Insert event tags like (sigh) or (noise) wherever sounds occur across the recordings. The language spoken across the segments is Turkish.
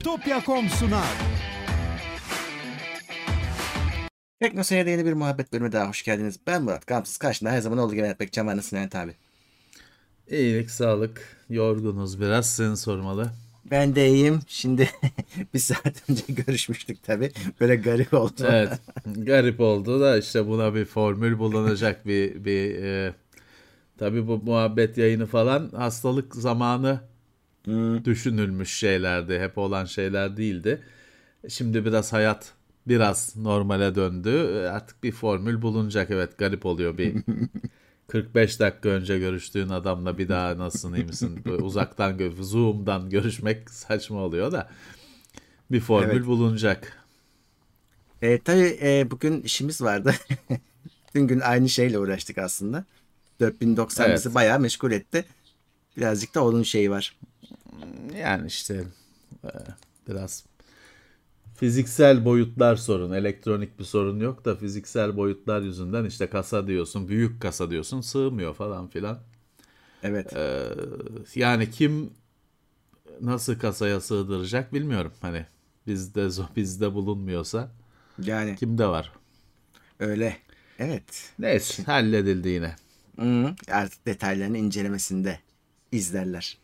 Bitopya.com sunar. Tekno Seyir'de yeni bir muhabbet bölümü daha hoş geldiniz. Ben Murat Gamsız. Karşımda her zaman olduğu gibi Mehmet Bekcan. Nasılsın Mehmet abi? İyilik, sağlık. Yorgunuz biraz. Seni sormalı. Ben de iyiyim. Şimdi (laughs) bir saat önce görüşmüştük tabii. Böyle garip oldu. Evet. garip oldu da işte buna bir formül bulunacak bir bir e, tabii bu muhabbet yayını falan hastalık zamanı düşünülmüş şeylerdi. Hep olan şeyler değildi. Şimdi biraz hayat biraz normale döndü. Artık bir formül bulunacak. Evet garip oluyor bir (laughs) 45 dakika önce görüştüğün adamla bir daha nasılsın iyi misin? Böyle uzaktan Zoom'dan görüşmek saçma oluyor da bir formül Evet. bulunacak. E, tabii e, bugün işimiz vardı. (laughs) Tüm gün aynı şeyle uğraştık aslında. 4090 Evet. bizi bayağı meşgul etti. Birazcık da onun şeyi var. Yani işte e, biraz fiziksel boyutlar sorun. Elektronik bir sorun yok da fiziksel boyutlar yüzünden işte kasa diyorsun, büyük kasa diyorsun, sığmıyor falan filan. Evet. Ee, yani kim nasıl kasaya sığdıracak bilmiyorum. Hani bizde bizde bulunmuyorsa Yani kimde var? öyle. Evet. Neyse halledildi yine. Hı, artık detaylarını incelemesinde izlerler.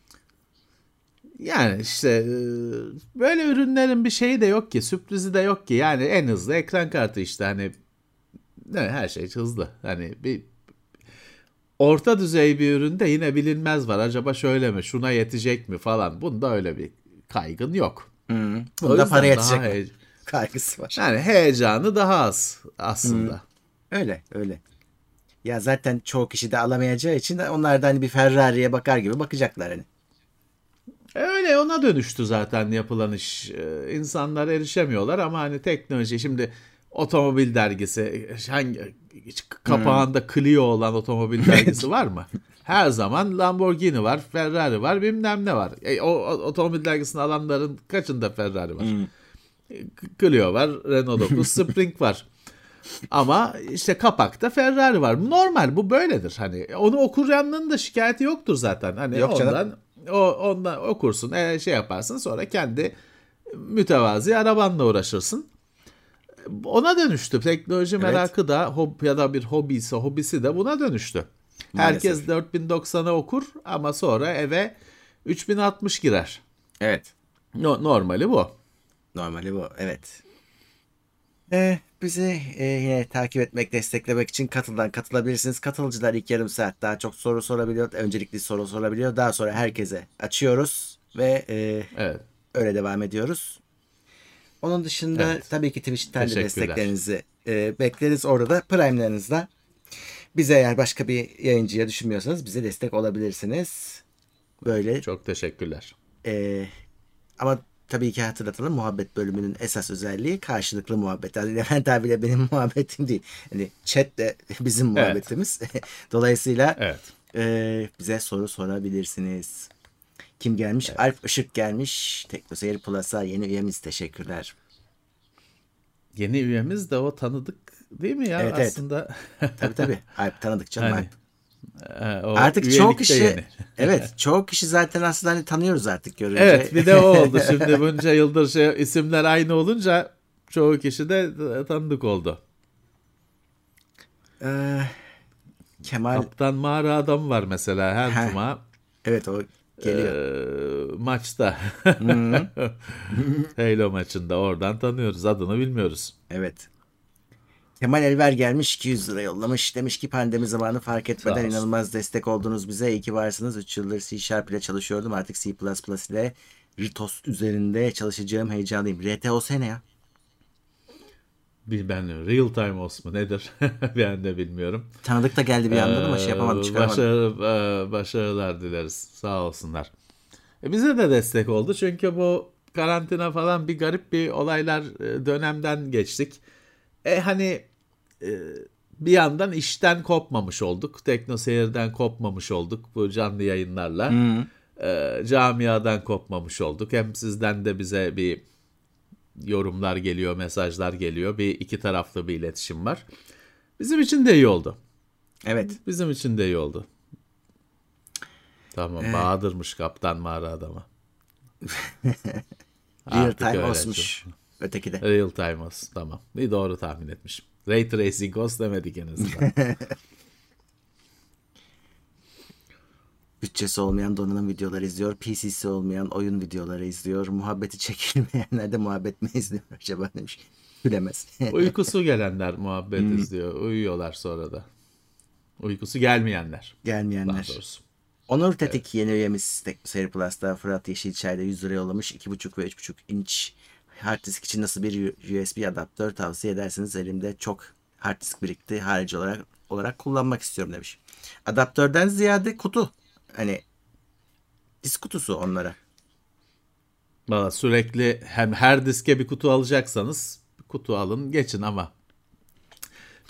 Yani işte e, böyle ürünlerin bir şeyi de yok ki, sürprizi de yok ki. Yani en hızlı ekran kartı işte hani ne her şey hızlı. Hani bir orta düzey bir üründe yine bilinmez var. Acaba şöyle mi, şuna yetecek mi falan. Bunda öyle bir kaygın yok. O Bunda para yetecek mi? heye- (laughs) Kaygısı var. Yani heyecanı daha az aslında. Öyle öyle. Ya zaten çoğu kişi de alamayacağı için de onlar da hani bir Ferrari'ye bakar gibi bakacaklar hani. E, Öyle ona dönüştü zaten yapılan iş. Ee, İnsanlar erişemiyorlar ama hani teknoloji şimdi otomobil dergisi hangi kapağında Clio olan otomobil (laughs) dergisi var mı? Her zaman Lamborghini var, Ferrari var, bilmem ne var. E, o, o otomobil dergisini alanların kaçında Ferrari var? E, Clio var, Renault 9, (laughs) Spring var. Ama işte kapakta Ferrari var. Normal bu böyledir. Hani onu okuyanların da şikayeti yoktur zaten. Hani Yok canım. O ondan okursun, e, şey yaparsın sonra kendi mütevazi arabanla uğraşırsın. Ona dönüştü. Teknoloji merakı da hob ya da bir hobisi, hobisi de buna dönüştü. Herkes 4090'a okur ama sonra eve 3060 girer. Evet. No, normali bu. Normali bu. Evet. Ee, bizi e, yine takip etmek, desteklemek için katıldan katılabilirsiniz. Katılıcılar ilk yarım saat daha çok soru sorabiliyor. Öncelikli soru sorabiliyor. Daha sonra herkese açıyoruz ve e, Evet. öyle devam ediyoruz. Onun dışında Evet. tabii ki Twitch'ten de desteklerinizi e, bekleriz. Orada da Prime'larınızla bize eğer başka bir yayıncıya düşünmüyorsanız bize destek olabilirsiniz. Böyle Çok teşekkürler. ee, ama tabii ki hatırlatalım muhabbet bölümünün esas özelliği karşılıklı muhabbet. Yani Levent abiyle benim (laughs) muhabbetim değil. Hani chat de (laughs) bizim muhabbetimiz. (laughs) Dolayısıyla Evet. e, bize soru sorabilirsiniz. Kim gelmiş? Alp Işık gelmiş. TeknoSeyir Plus'a yeni üyemiz teşekkürler. Yeni üyemiz de o tanıdık değil mi ya Evet, evet. aslında? Tabii tabii. Alp tanıdık canım Hani, Alp. E, o Artık çoğu kişi yeni. (laughs) evet çoğu kişi zaten aslında hani tanıyoruz artık görünce. Evet bir de o oldu. (laughs) Şimdi bunca yıldır şey, isimler aynı olunca çoğu kişi de tanıdık oldu. Ee, Kemal Kaptan Mağara Adam var mesela her Heh, cuma evet o geliyor. e, maçta. Halo (laughs) maçında oradan tanıyoruz. Adını bilmiyoruz. Evet. Kemal Elver gelmiş 200 lira yollamış. Demiş ki pandemi zamanı fark etmeden inanılmaz destek oldunuz bize. İyi ki varsınız. 3 yıldır C Sharp ile çalışıyordum. Artık C++ ile RTOS üzerinde çalışacağım heyecanlıyım. RTOS ne ya? Ben real time OS mu nedir? (laughs) ben de bilmiyorum. Tanıdık da geldi bir anda ama şey yapamadım Ee, çıkaramadım. başarı- e, başarılar dileriz. Sağ olsunlar. E, bize de destek oldu çünkü bu karantina falan bir garip bir olaylar e, dönemden geçtik. E hani e, bir yandan işten kopmamış olduk. Tekno seyirden kopmamış olduk bu canlı yayınlarla. E, camiadan kopmamış olduk. Hem sizden de bize bir yorumlar geliyor, mesajlar geliyor. Bir iki taraflı bir iletişim var. Bizim için de iyi oldu. Evet. Bizim için de iyi oldu. Tamam Bahadır'mış kaptan mağara adamı. (laughs) Real time olmuş. Öteki de. Real time olsun. Tamam. Bir doğru tahmin etmişim. Ray Tracing olsun demedik en azından. (laughs) Bütçesi olmayan donanım videoları izliyor. PC'si olmayan oyun videoları izliyor. Muhabbeti çekilmeyenler (laughs) de muhabbet mi izliyor acaba demiş. Bilemez. (laughs) Uykusu gelenler muhabbet izliyor. Uyuyorlar sonra da. Uykusu gelmeyenler. Daha Gelmeyenler. doğrusu. Onur Tetik yeni üyemiz Seri Plus'ta Fırat Yeşilçay'da 100 lira yollamış. 2.5 ve 3.5 inç hard disk için nasıl bir USB adaptör tavsiye edersiniz? Elimde çok hard disk birikti. Harici olarak olarak kullanmak istiyorum demiş. Adaptörden ziyade kutu. Hani disk kutusu onlara. Valla sürekli hem her diske bir kutu alacaksanız kutu alın geçin ama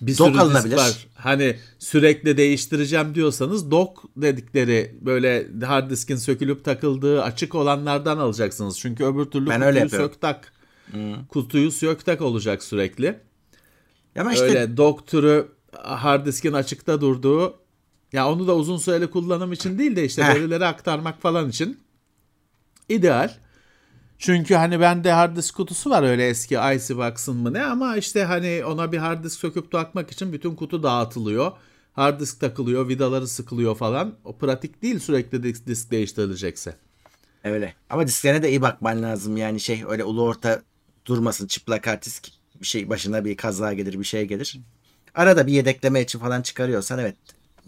bir Dock sürü disk alınabilir. var. Hani sürekli değiştireceğim diyorsanız dock dedikleri böyle hard diskin sökülüp takıldığı açık olanlardan alacaksınız. Çünkü öbür türlü Ben öyle kutuyu yapıyorum. sök tak. Kutuyu sök tak olacak sürekli. Ama işte Öyle dock türü hard diskin açıkta durduğu ya onu da uzun süreli kullanım için değil de işte Heh. verileri aktarmak falan için ideal. Çünkü hani bende hard disk kutusu var öyle eski Icebox'ın mı ne ama işte hani ona bir hard disk söküp takmak için bütün kutu dağıtılıyor. Hard disk takılıyor, vidaları sıkılıyor falan. O pratik değil sürekli disk, disk değiştirilecekse. öyle. Ama disklerine de iyi bakman lazım. Yani şey öyle ulu orta durmasın çıplak hard disk. Bir şey başına bir kaza gelir bir şey gelir. Arada bir yedekleme için falan çıkarıyorsan evet.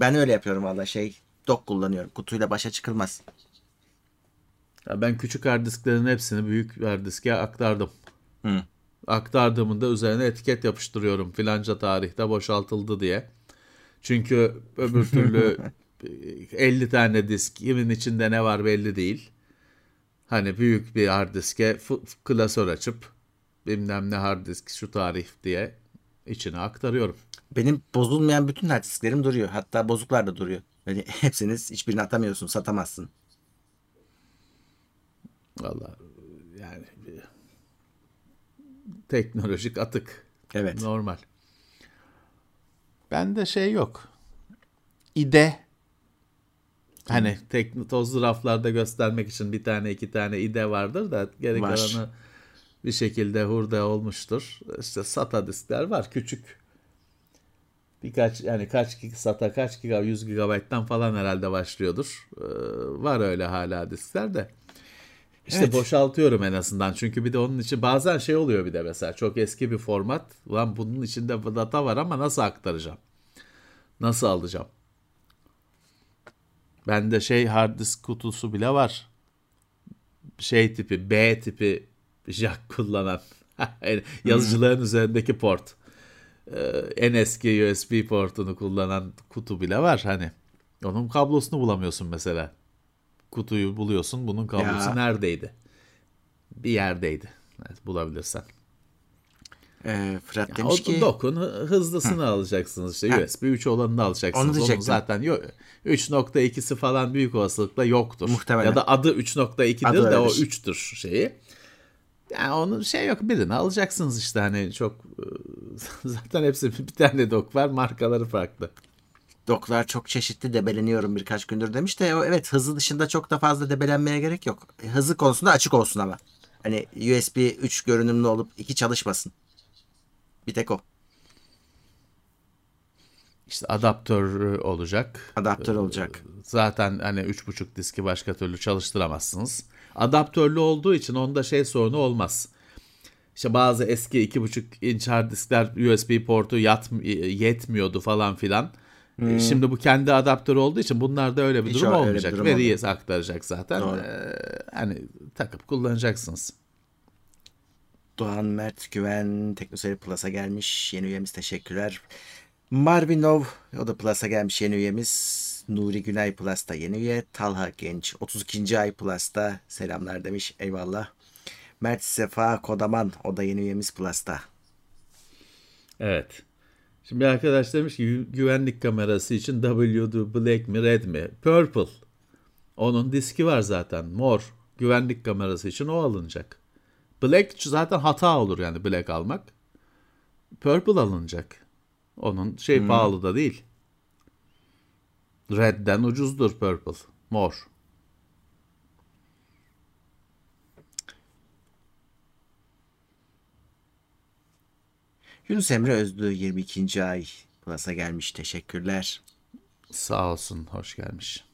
Ben öyle yapıyorum valla şey dock kullanıyorum. Kutuyla başa çıkılmaz. Ya ben küçük hard disklerin hepsini büyük hard diske aktardım. Hı. Aktardığımda üzerine etiket yapıştırıyorum filanca tarihte boşaltıldı diye. Çünkü öbür (laughs) türlü 50 tane disk kimin içinde ne var belli değil. Hani büyük bir hard diske klasör açıp bilmem ne hard disk şu tarih diye içine aktarıyorum. Benim bozulmayan bütün hard disklerim duruyor. Hatta bozuklar da duruyor. Böyle (laughs) hepsiniz hiçbirini atamıyorsun, satamazsın. Vallahi yani bir teknolojik atık. Evet. Normal. Bende şey yok. İde. Hani tek tozlu raflarda göstermek için bir tane iki tane ide vardır da geri Var. kalanı bir şekilde hurda olmuştur. İşte SATA diskler var küçük. Birkaç yani kaç SATA kaç giga 100 GB'dan falan herhalde başlıyordur. Ee, var öyle hala diskler de. İşte Evet. boşaltıyorum en azından. Çünkü bir de onun için bazen şey oluyor bir de mesela çok eski bir format. Ulan bunun içinde data var ama nasıl aktaracağım? Nasıl alacağım? Bende şey hard disk kutusu bile var. Şey tipi B tipi jack kullanan. (laughs) Yazıcıların üzerindeki port. Ee, en eski USB portunu kullanan kutu bile var hani. Onun kablosunu bulamıyorsun mesela. Kutuyu buluyorsun. Bunun kablosu Ya. neredeydi? Bir yerdeydi. Evet, bulabilirsen. Ee, Fırat Ya demiş o ki dokun hı- hızlısını alacaksınız işte Ha. USB 3 olanını alacaksınız. Onu Onun diyecektim. zaten yok 3.2'si falan büyük olasılıkla yoktur. Muhtemelen. Ya da adı 3.2'dir Adı de o öyledir. 3'tür şeyi. Yani onun şey yok birini alacaksınız işte hani çok e, (laughs) zaten hepsi bir tane dok var markaları farklı. doklar çok çeşitli debeleniyorum birkaç gündür demiş de o evet hızı dışında çok da fazla debelenmeye gerek yok. Hızı konusunda açık olsun ama. Hani USB 3 görünümlü olup 2 çalışmasın. Bir tek o. İşte adaptör e, olacak. Adaptör olacak. Zaten hani 3.5 diski başka türlü çalıştıramazsınız. Adaptörlü olduğu için onda şey sorunu olmaz. İşte bazı eski 2.5 inç hard diskler USB portu yat, yetmiyordu falan filan. E, Şimdi bu kendi adaptörü olduğu için bunlarda öyle bir Hmm. Hiç durum bir olmayacak. durum Veriyi aktaracak zaten. Doğru. Ee, hani takıp kullanacaksınız. Doğan Mert Güven Teknoseri Plus'a gelmiş. Yeni üyemiz teşekkürler. Marvinov o da Plus'a gelmiş yeni üyemiz. Nuri Günay Plus'ta yeni üye. Talha Genç 32. ay Plus'ta selamlar demiş. Eyvallah. Mert Sefa Kodaman o da yeni üyemiz Plus'ta. Evet. Şimdi bir arkadaş demiş ki "Gü- güvenlik kamerası için WD Black mi Red mi? Purple. Onun diski var zaten. Mor. Güvenlik kamerası için o alınacak. Black zaten hata olur yani Black almak. Purple alınacak. Onun şey pahalı da değil. Red'den ucuzdur Purple. Mor. Yunus Emre Özlü 22. ay Plus'a gelmiş. Teşekkürler. Sağ olsun. Hoş gelmiş.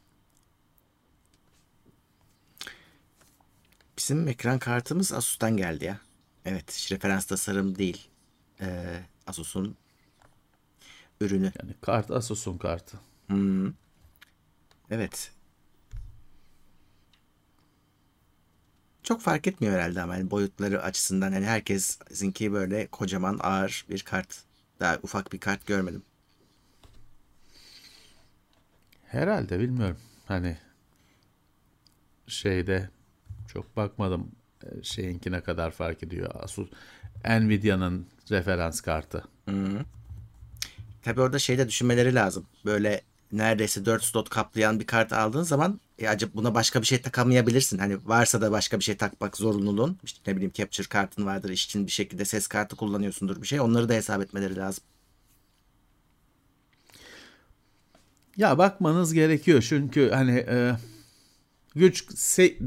Bizim ekran kartımız Asus'tan geldi ya. Evet. Referans tasarım değil. Ee, Asus'un ürünü. Yani kart Asus'un kartı. Hmm. Evet. Çok fark etmiyor herhalde ama yani boyutları açısından hani herkesinki böyle kocaman ağır bir kart. Daha ufak bir kart görmedim. Herhalde bilmiyorum. Hani şeyde çok bakmadım e, şeyinki ne kadar fark ediyor. Asus Nvidia'nın referans kartı. Tabi orada şey de düşünmeleri lazım. Böyle neredeyse 4 slot kaplayan bir kart aldığın zaman e, acaba buna başka bir şey takamayabilirsin. Hani varsa da başka bir şey takmak zorunluluğun. İşte ne bileyim capture kartın vardır. iş için bir şekilde ses kartı kullanıyorsundur bir şey. Onları da hesap etmeleri lazım. Ya bakmanız gerekiyor çünkü hani e, güç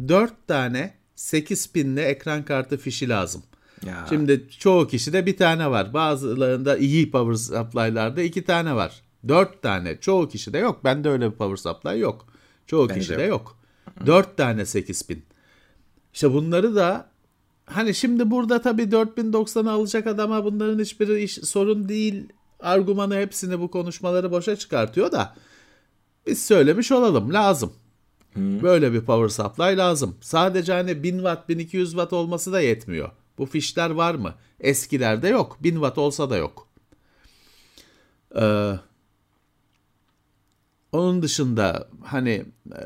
4 tane 8 pinli ekran kartı fişi lazım. Ya. Şimdi çoğu kişide bir tane var. Bazılarında iyi power supply'larda iki tane var. Dört tane. Çoğu kişide yok. Bende öyle bir power supply yok. Çoğu Bende kişide yok. yok. Dört tane 8000. İşte bunları da hani şimdi burada tabii 4090'ı alacak adama bunların hiçbiri iş, sorun değil. Argümanı hepsini bu konuşmaları boşa çıkartıyor da biz söylemiş olalım lazım. Böyle bir power supply lazım. Sadece hani 1000 watt 1200 watt olması da yetmiyor. Bu fişler var mı? Eskilerde yok. 1000 watt olsa da yok. Ee, onun dışında hani e,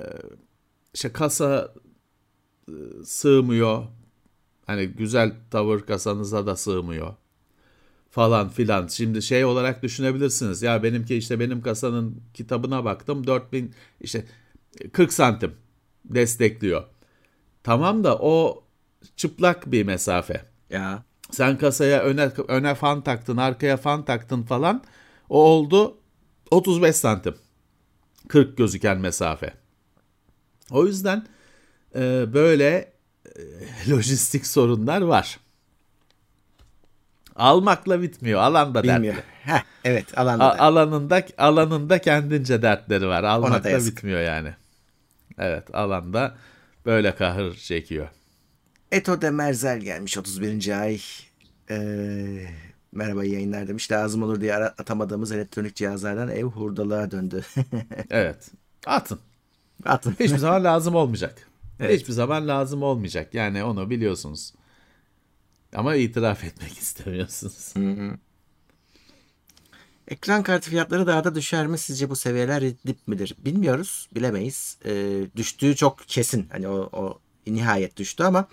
işte kasa e, sığmıyor. Hani güzel tavır kasanıza da sığmıyor falan filan. Şimdi şey olarak düşünebilirsiniz. Ya benimki işte benim kasanın kitabına baktım 4000 işte 40 santim destekliyor. Tamam da o çıplak bir mesafe. Ya. Sen kasaya öne, öne fan taktın, arkaya fan taktın falan. O oldu 35 santim. 40 gözüken mesafe. O yüzden e, böyle e, lojistik sorunlar var. Almakla bitmiyor. Alanda Bilmiyor. dertli. Heh, evet alanda. A- alanında alanında kendince dertleri var. Almakla bitmiyor yani. Evet, alanda böyle kahır çekiyor. Eto de Merzel gelmiş 31. ay. Ee, merhaba yayınlar demiş. Lazım olur diye atamadığımız elektronik cihazlardan ev hurdalığa döndü. (laughs) Evet. Atın. Atın. Hiçbir zaman lazım olmayacak. Evet. Hiçbir zaman lazım olmayacak. Yani onu biliyorsunuz. Ama itiraf etmek (laughs) istemiyorsunuz. Ekran kartı fiyatları daha da düşer mi? Sizce bu seviyeler dip midir? Bilmiyoruz. Bilemeyiz. Ee, düştüğü çok kesin. Hani o, o nihayet düştü ama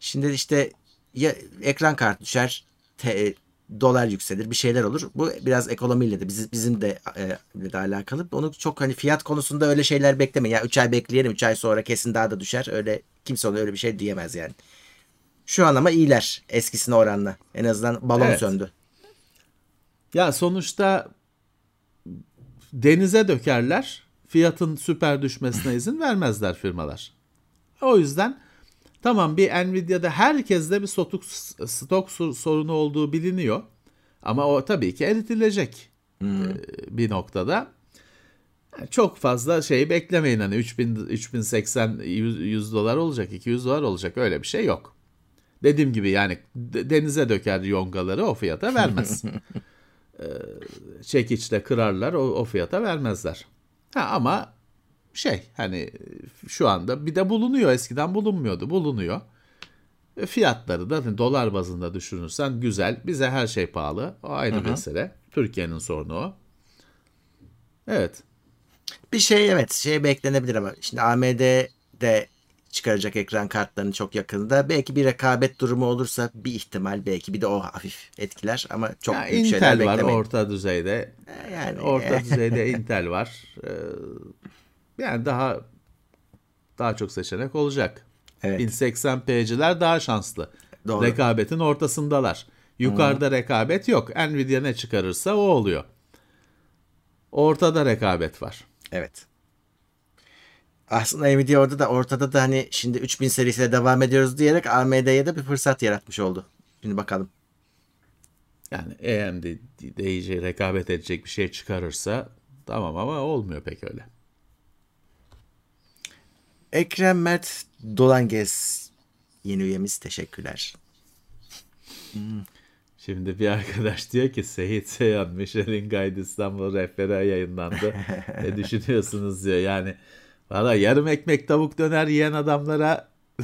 şimdi işte ya ekran kartı düşer te- dolar yükselir bir şeyler olur. Bu biraz ekonomiyle de bizim, bizim de, e, de alakalı. Onu çok hani fiyat konusunda öyle şeyler beklemeyin. Ya 3 ay bekleyelim 3 ay sonra kesin daha da düşer. Öyle kimse ona öyle bir şey diyemez yani. Şu an ama iyiler eskisine oranla. En azından balon Evet. söndü. Ya sonuçta denize dökerler. Fiyatın süper düşmesine izin vermezler firmalar. O yüzden tamam bir Nvidia'da herkeste bir stok, stok sorunu olduğu biliniyor. Ama o tabii ki eritilecek e, bir noktada. Çok fazla şey beklemeyin hani 3000 3080 100, 100 dolar olacak 200 dolar olacak öyle bir şey yok. Dediğim gibi yani de- denize döker yongaları o fiyata vermez. Ee, (laughs) çekiçle kırarlar o, o fiyata vermezler. Ha, ama şey hani şu anda bir de bulunuyor eskiden bulunmuyordu bulunuyor. E, Fiyatları da hani dolar bazında düşünürsen güzel. Bize her şey pahalı. O ayrı mesele. Türkiye'nin sorunu o. Evet. Bir şey evet şey beklenebilir ama şimdi AMD de çıkaracak ekran kartlarını çok yakında. Belki bir rekabet durumu olursa bir ihtimal belki bir de o hafif etkiler ama çok Ya büyük şeyler Intel var beklemeyin. orta düzeyde. yani Orta düzeyde (laughs) Intel var. Ee, yani daha daha çok seçenek olacak. Evet. 1080p'ciler daha şanslı. Doğru. Rekabetin ortasındalar. Yukarıda rekabet yok. Nvidia ne çıkarırsa o oluyor. Ortada rekabet var. Evet. Aslında Nvidia orada da ortada da hani şimdi 3000 serisiyle devam ediyoruz diyerek AMD'ye de bir fırsat yaratmış oldu. Şimdi bakalım. Yani AMD iyice rekabet edecek bir şey çıkarırsa tamam ama olmuyor pek öyle. Ekrem Mert Dolangez yeni üyemiz teşekkürler. Şimdi bir arkadaş diyor ki Seyit Seyhan Michelin Guide İstanbul rehberi yayınlandı. (laughs) ne düşünüyorsunuz diyor. Yani valla yarım ekmek tavuk döner yiyen adamlara (laughs)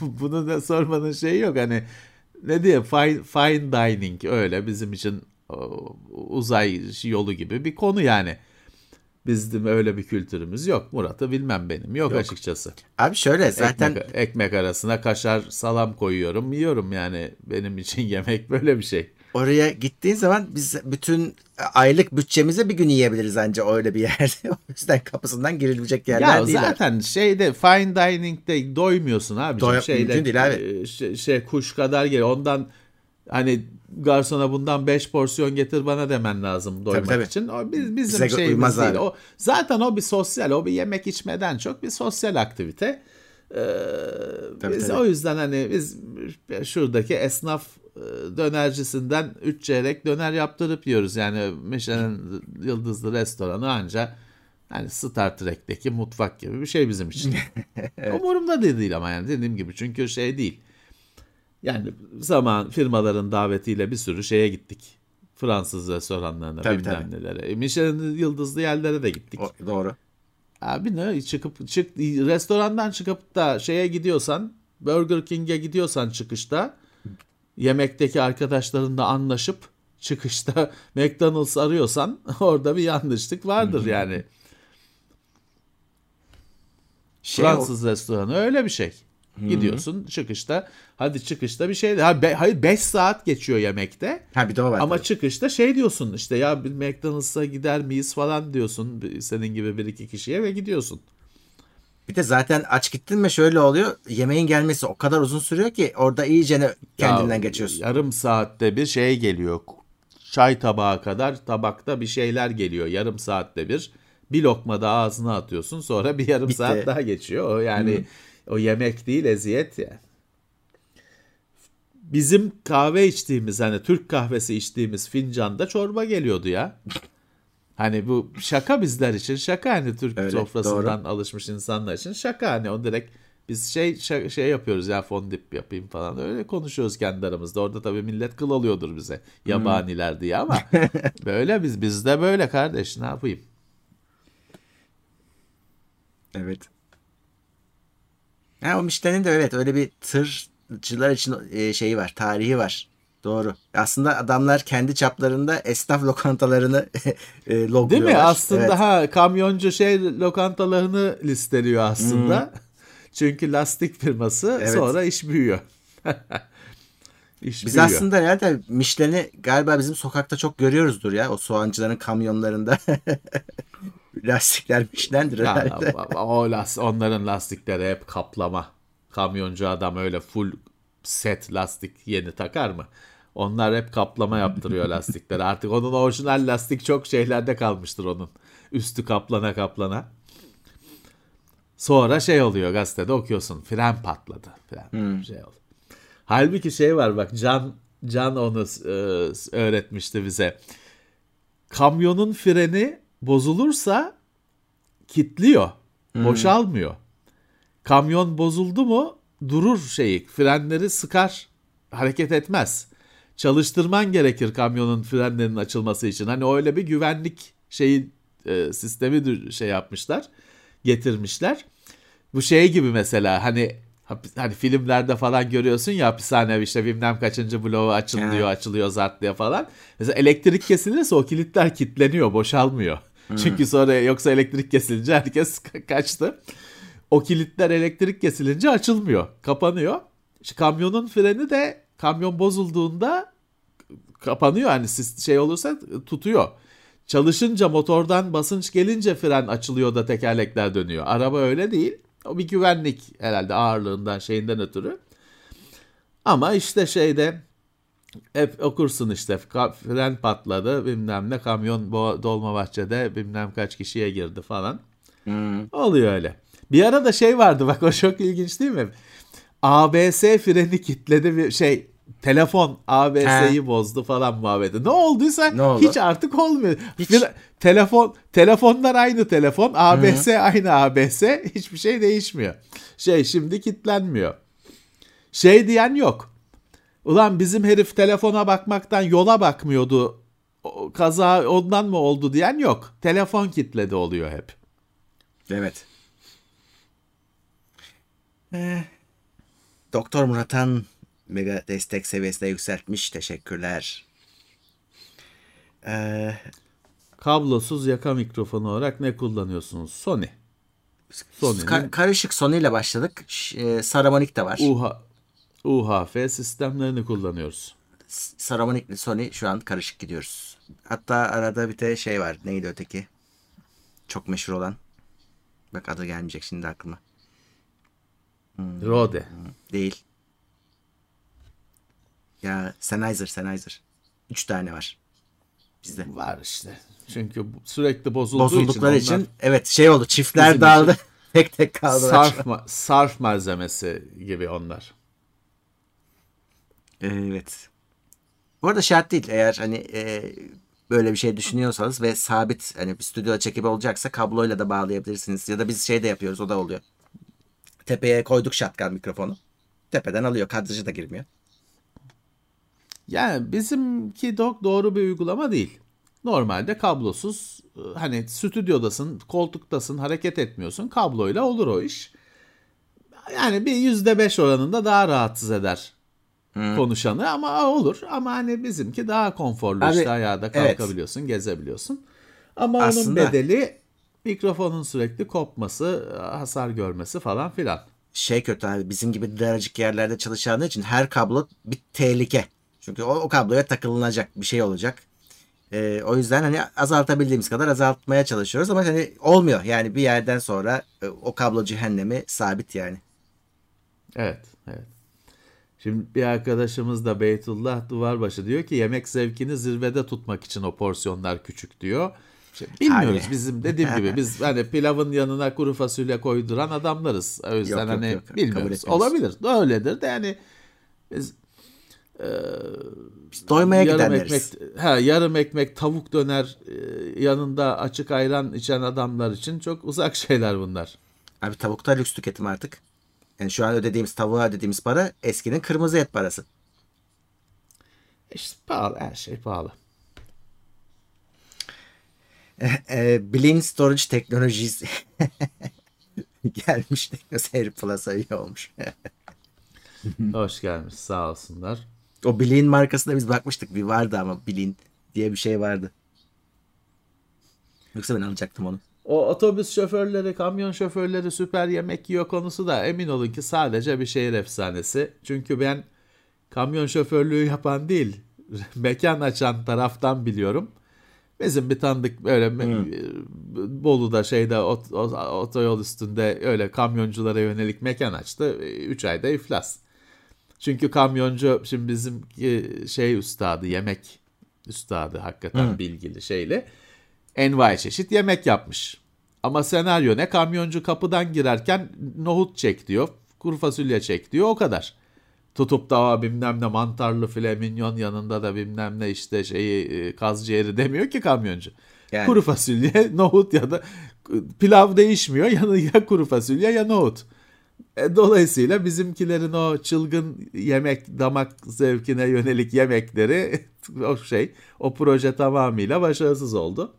bunu da sormanın şeyi yok. Hani ne diye fine, fine dining öyle bizim için uzay yolu gibi bir konu yani. Bizim öyle bir kültürümüz yok. Murat'ı bilmem benim. Yok, yok. açıkçası. Abi şöyle zaten ekmek, ekmek arasına kaşar salam koyuyorum yiyorum yani benim için (laughs) yemek böyle bir şey. Oraya gittiğin zaman biz bütün aylık bütçemize bir gün yiyebiliriz ancak öyle bir yerde. (laughs) o yüzden kapısından girilecek yerler ya değil. Zaten şeyde fine dining'de doymuyorsun abi. Doy şeyde, değil abi. Şey, şey kuş kadar geliyor. Ondan hani garsona bundan 5 porsiyon getir bana demen lazım doymak tabii, tabii. için. O biz, bizim Bize şeyimiz değil. Abi. O zaten o bir sosyal, o bir yemek içmeden çok bir sosyal aktivite. Ee, tabii, biz tabii. o yüzden hani biz şuradaki esnaf e, dönercisinden 3 çeyrek döner yaptırıp yiyoruz. Yani Michelin yıldızlı restoranı anca yani Star Trek'teki mutfak gibi bir şey bizim için. (laughs) evet. Umurumda değil ama yani dediğim gibi çünkü şey değil. Yani zaman firmaların davetiyle bir sürü şeye gittik. Fransız restoranlarına tabii, bilmem tabii. nelere. E, Michelin yıldızlı yerlere de gittik. O, doğru. Abi ne çıkıp çık restorandan çıkıp da şeye gidiyorsan Burger King'e gidiyorsan çıkışta yemekteki arkadaşlarınla anlaşıp çıkışta (laughs) McDonald's arıyorsan (laughs) orada bir yanlışlık vardır yani. Şey Fransız o... restoranı öyle bir şey. Gidiyorsun çıkışta hadi çıkışta bir şey ha, be, hayır 5 saat geçiyor yemekte. Ha bir de o var. Ama tabii. çıkışta şey diyorsun işte ya bir McDonald's'a gider miyiz falan diyorsun senin gibi bir iki kişiye ve gidiyorsun. Bir de zaten aç gittin mi şöyle oluyor. Yemeğin gelmesi o kadar uzun sürüyor ki orada iyice kendinden ya, geçiyorsun. Yarım saatte bir şey geliyor. Çay tabağı kadar tabakta bir şeyler geliyor. Yarım saatte bir. Bir lokma da ağzına atıyorsun. Sonra bir yarım Bitti. saat daha geçiyor. Yani Hı. O yemek değil eziyet yani. Bizim kahve içtiğimiz hani Türk kahvesi içtiğimiz fincanda çorba geliyordu ya. Hani bu şaka bizler için şaka hani Türk Öyle, sofrasından doğru. alışmış insanlar için şaka hani o direkt biz şey şey, şey yapıyoruz ya fondip yapayım falan öyle konuşuyoruz kendi aramızda. Orada tabii millet kıl alıyordur bize yabaniler hmm. diye ama (laughs) böyle biz bizde böyle kardeş ne yapayım? Evet. Ha, o Michelin'in de evet öyle bir tırcılar için e, şeyi var, tarihi var. Doğru. Aslında adamlar kendi çaplarında esnaf lokantalarını (laughs) e, logluyorlar. Değil mi? Aslında evet. ha kamyoncu şey lokantalarını listeliyor aslında. Hmm. (laughs) Çünkü lastik firması evet. sonra iş büyüyor. (laughs) iş Biz büyüyor. aslında herhalde Michelin'i galiba bizim sokakta çok görüyoruzdur ya. O soğancıların kamyonlarında. Lastikler Michelin'dir herhalde. Ya, o, o onların lastikleri hep kaplama. Kamyoncu adam öyle full set lastik yeni takar mı? Onlar hep kaplama yaptırıyor (laughs) lastikleri. Artık onun orijinal lastik çok şeylerde kalmıştır onun. Üstü kaplana kaplana. Sonra şey oluyor gazetede okuyorsun. Fren patladı. Fren hmm. şey oldu. Halbuki şey var bak Can Can onu e, öğretmişti bize. Kamyonun freni bozulursa kitliyor. Hmm. Boşalmıyor. Kamyon bozuldu mu durur şeyi. Frenleri sıkar. Hareket etmez çalıştırman gerekir kamyonun frenlerinin açılması için. Hani öyle bir güvenlik şeyi e, sistemi şey yapmışlar, getirmişler. Bu şey gibi mesela hani hani filmlerde falan görüyorsun ya hapishane işte bilmem kaçıncı bloğu açılıyor, evet. açılıyor zart diye falan. Mesela elektrik kesilirse o kilitler kilitleniyor, boşalmıyor. Çünkü sonra yoksa elektrik kesilince herkes (laughs) kaçtı. O kilitler elektrik kesilince açılmıyor, kapanıyor. İşte kamyonun freni de kamyon bozulduğunda kapanıyor hani şey olursa tutuyor. Çalışınca motordan basınç gelince fren açılıyor da tekerlekler dönüyor. Araba öyle değil. O bir güvenlik herhalde ağırlığından şeyinden ötürü. Ama işte şeyde hep okursun işte fren patladı bilmem ne kamyon dolma bahçede bilmem kaç kişiye girdi falan. Hmm. Oluyor öyle. Bir ara da şey vardı bak o çok ilginç değil mi? ABS freni kitledi bir şey telefon ABS'yi bozdu falan muhabbeti. Ne olduysa Ne oldu? hiç artık olmuyor. Hiç. Bir- telefon telefonlar aynı telefon, ABS aynı ABS, hiçbir şey değişmiyor. Şey şimdi kilitlenmiyor. Şey diyen yok. Ulan bizim herif telefona bakmaktan yola bakmıyordu. O, kaza ondan mı oldu diyen yok. Telefon kitledi oluyor hep. Evet. Eh, Doktor Murat'an mega destek seviyesine yükseltmiş. Teşekkürler. Eh, Kablosuz yaka mikrofonu olarak ne kullanıyorsunuz? Sony. Sony'nin ka- karışık Sony ile başladık. Ş- e, Saramonic de var. UH, UHF sistemlerini kullanıyoruz. S- Saramonic ile Sony şu an karışık gidiyoruz. Hatta arada bir de şey var. Neydi öteki? Çok meşhur olan. Bak adı gelmeyecek şimdi aklıma. Rode. Değil. Ya Sennheiser, Sennheiser. Üç tane var. Bizde. Var işte. Çünkü sürekli bozulduğu Bozuldukları için, için, evet şey oldu. Çiftler dağıldı. (laughs) tek tek onlar kaldılar. sarf, ma- sarf malzemesi gibi onlar. Evet. Bu arada şart değil. Eğer hani e, böyle bir şey düşünüyorsanız ve sabit hani bir stüdyoda çekip olacaksa kabloyla da bağlayabilirsiniz. Ya da biz şey de yapıyoruz o da oluyor. Tepeye koyduk shotgun mikrofonu. Tepeden alıyor. Kadrajı da girmiyor. Yani bizimki do- doğru bir uygulama değil. Normalde kablosuz e, hani stüdyodasın, koltuktasın, hareket etmiyorsun. Kabloyla olur o iş. Yani bir yüzde beş oranında daha rahatsız eder konuşanı ama olur. Ama hani bizimki daha konforlu Abi, işte ayağda evet. kalkabiliyorsun, gezebiliyorsun. Ama onun Aslında- bedeli mikrofonun sürekli kopması, hasar görmesi falan filan. şey kötü abi bizim gibi daracık yerlerde çalışanlar için her kablo bir tehlike. Çünkü o, o kabloya takılınacak bir şey olacak. Ee, o yüzden hani azaltabildiğimiz kadar azaltmaya çalışıyoruz ama hani olmuyor. Yani bir yerden sonra e, o kablo cehennemi sabit yani. Evet, evet. Şimdi bir arkadaşımız da Beytullah Duvarbaşı diyor ki yemek zevkini zirvede tutmak için o porsiyonlar küçük diyor. Şimdi bilmiyoruz Abi. bizim dediğim gibi biz (laughs) hani pilavın yanına kuru fasulye koyduran adamlarız. O yüzden Yok, yok, hani yok. Kabul bilmiyoruz. Olabilir. Öyledir de yani biz Biz doymaya yarım gidenleriz. ekmek ha yarım ekmek tavuk döner e, yanında açık ayran içen adamlar için çok uzak (laughs) şeyler bunlar. Abi tavukta lüks tüketim artık. Yani şu an ödediğimiz tavuğa ödediğimiz para eskinin kırmızı et parası. İşte pahalı her şey pahalı. E, Blin Storage Technologies (laughs) gelmiş Teknoseyir Plus'a üye olmuş. (laughs) Hoş gelmiş sağ olsunlar. o Blin markasına biz bakmıştık. Bir vardı ama Blin diye bir şey vardı. Yoksa ben alacaktım onu. O otobüs şoförleri, kamyon şoförleri süper yemek yiyor konusu da emin olun ki sadece bir şehir efsanesi. Çünkü ben kamyon şoförlüğü yapan değil, (laughs) mekan açan taraftan biliyorum. Bizim bir tanıdık böyle me- Bolu'da şeyde ot- ot- otoyol üstünde öyle kamyonculara yönelik mekan açtı. 3 ayda iflas. Çünkü kamyoncu şimdi bizim e, şey üstadı, yemek üstadı hakikaten bilgili şeyle envai çeşit yemek yapmış. Ama senaryo ne? Kamyoncu kapıdan girerken nohut çek diyor. Kuru fasulye çek diyor o kadar. Tutup da "Aa, bilmem ne mantarlı file minyon yanında da bilmem ne işte şeyi e, kaz ciğeri demiyor ki kamyoncu. Yani. Kuru fasulye, (laughs) nohut ya da pilav değişmiyor. Yanı ya kuru fasulye ya nohut. E, Dolayısıyla bizimkilerin o çılgın yemek damak zevkine yönelik yemekleri (laughs) o şey o proje tamamıyla başarısız oldu.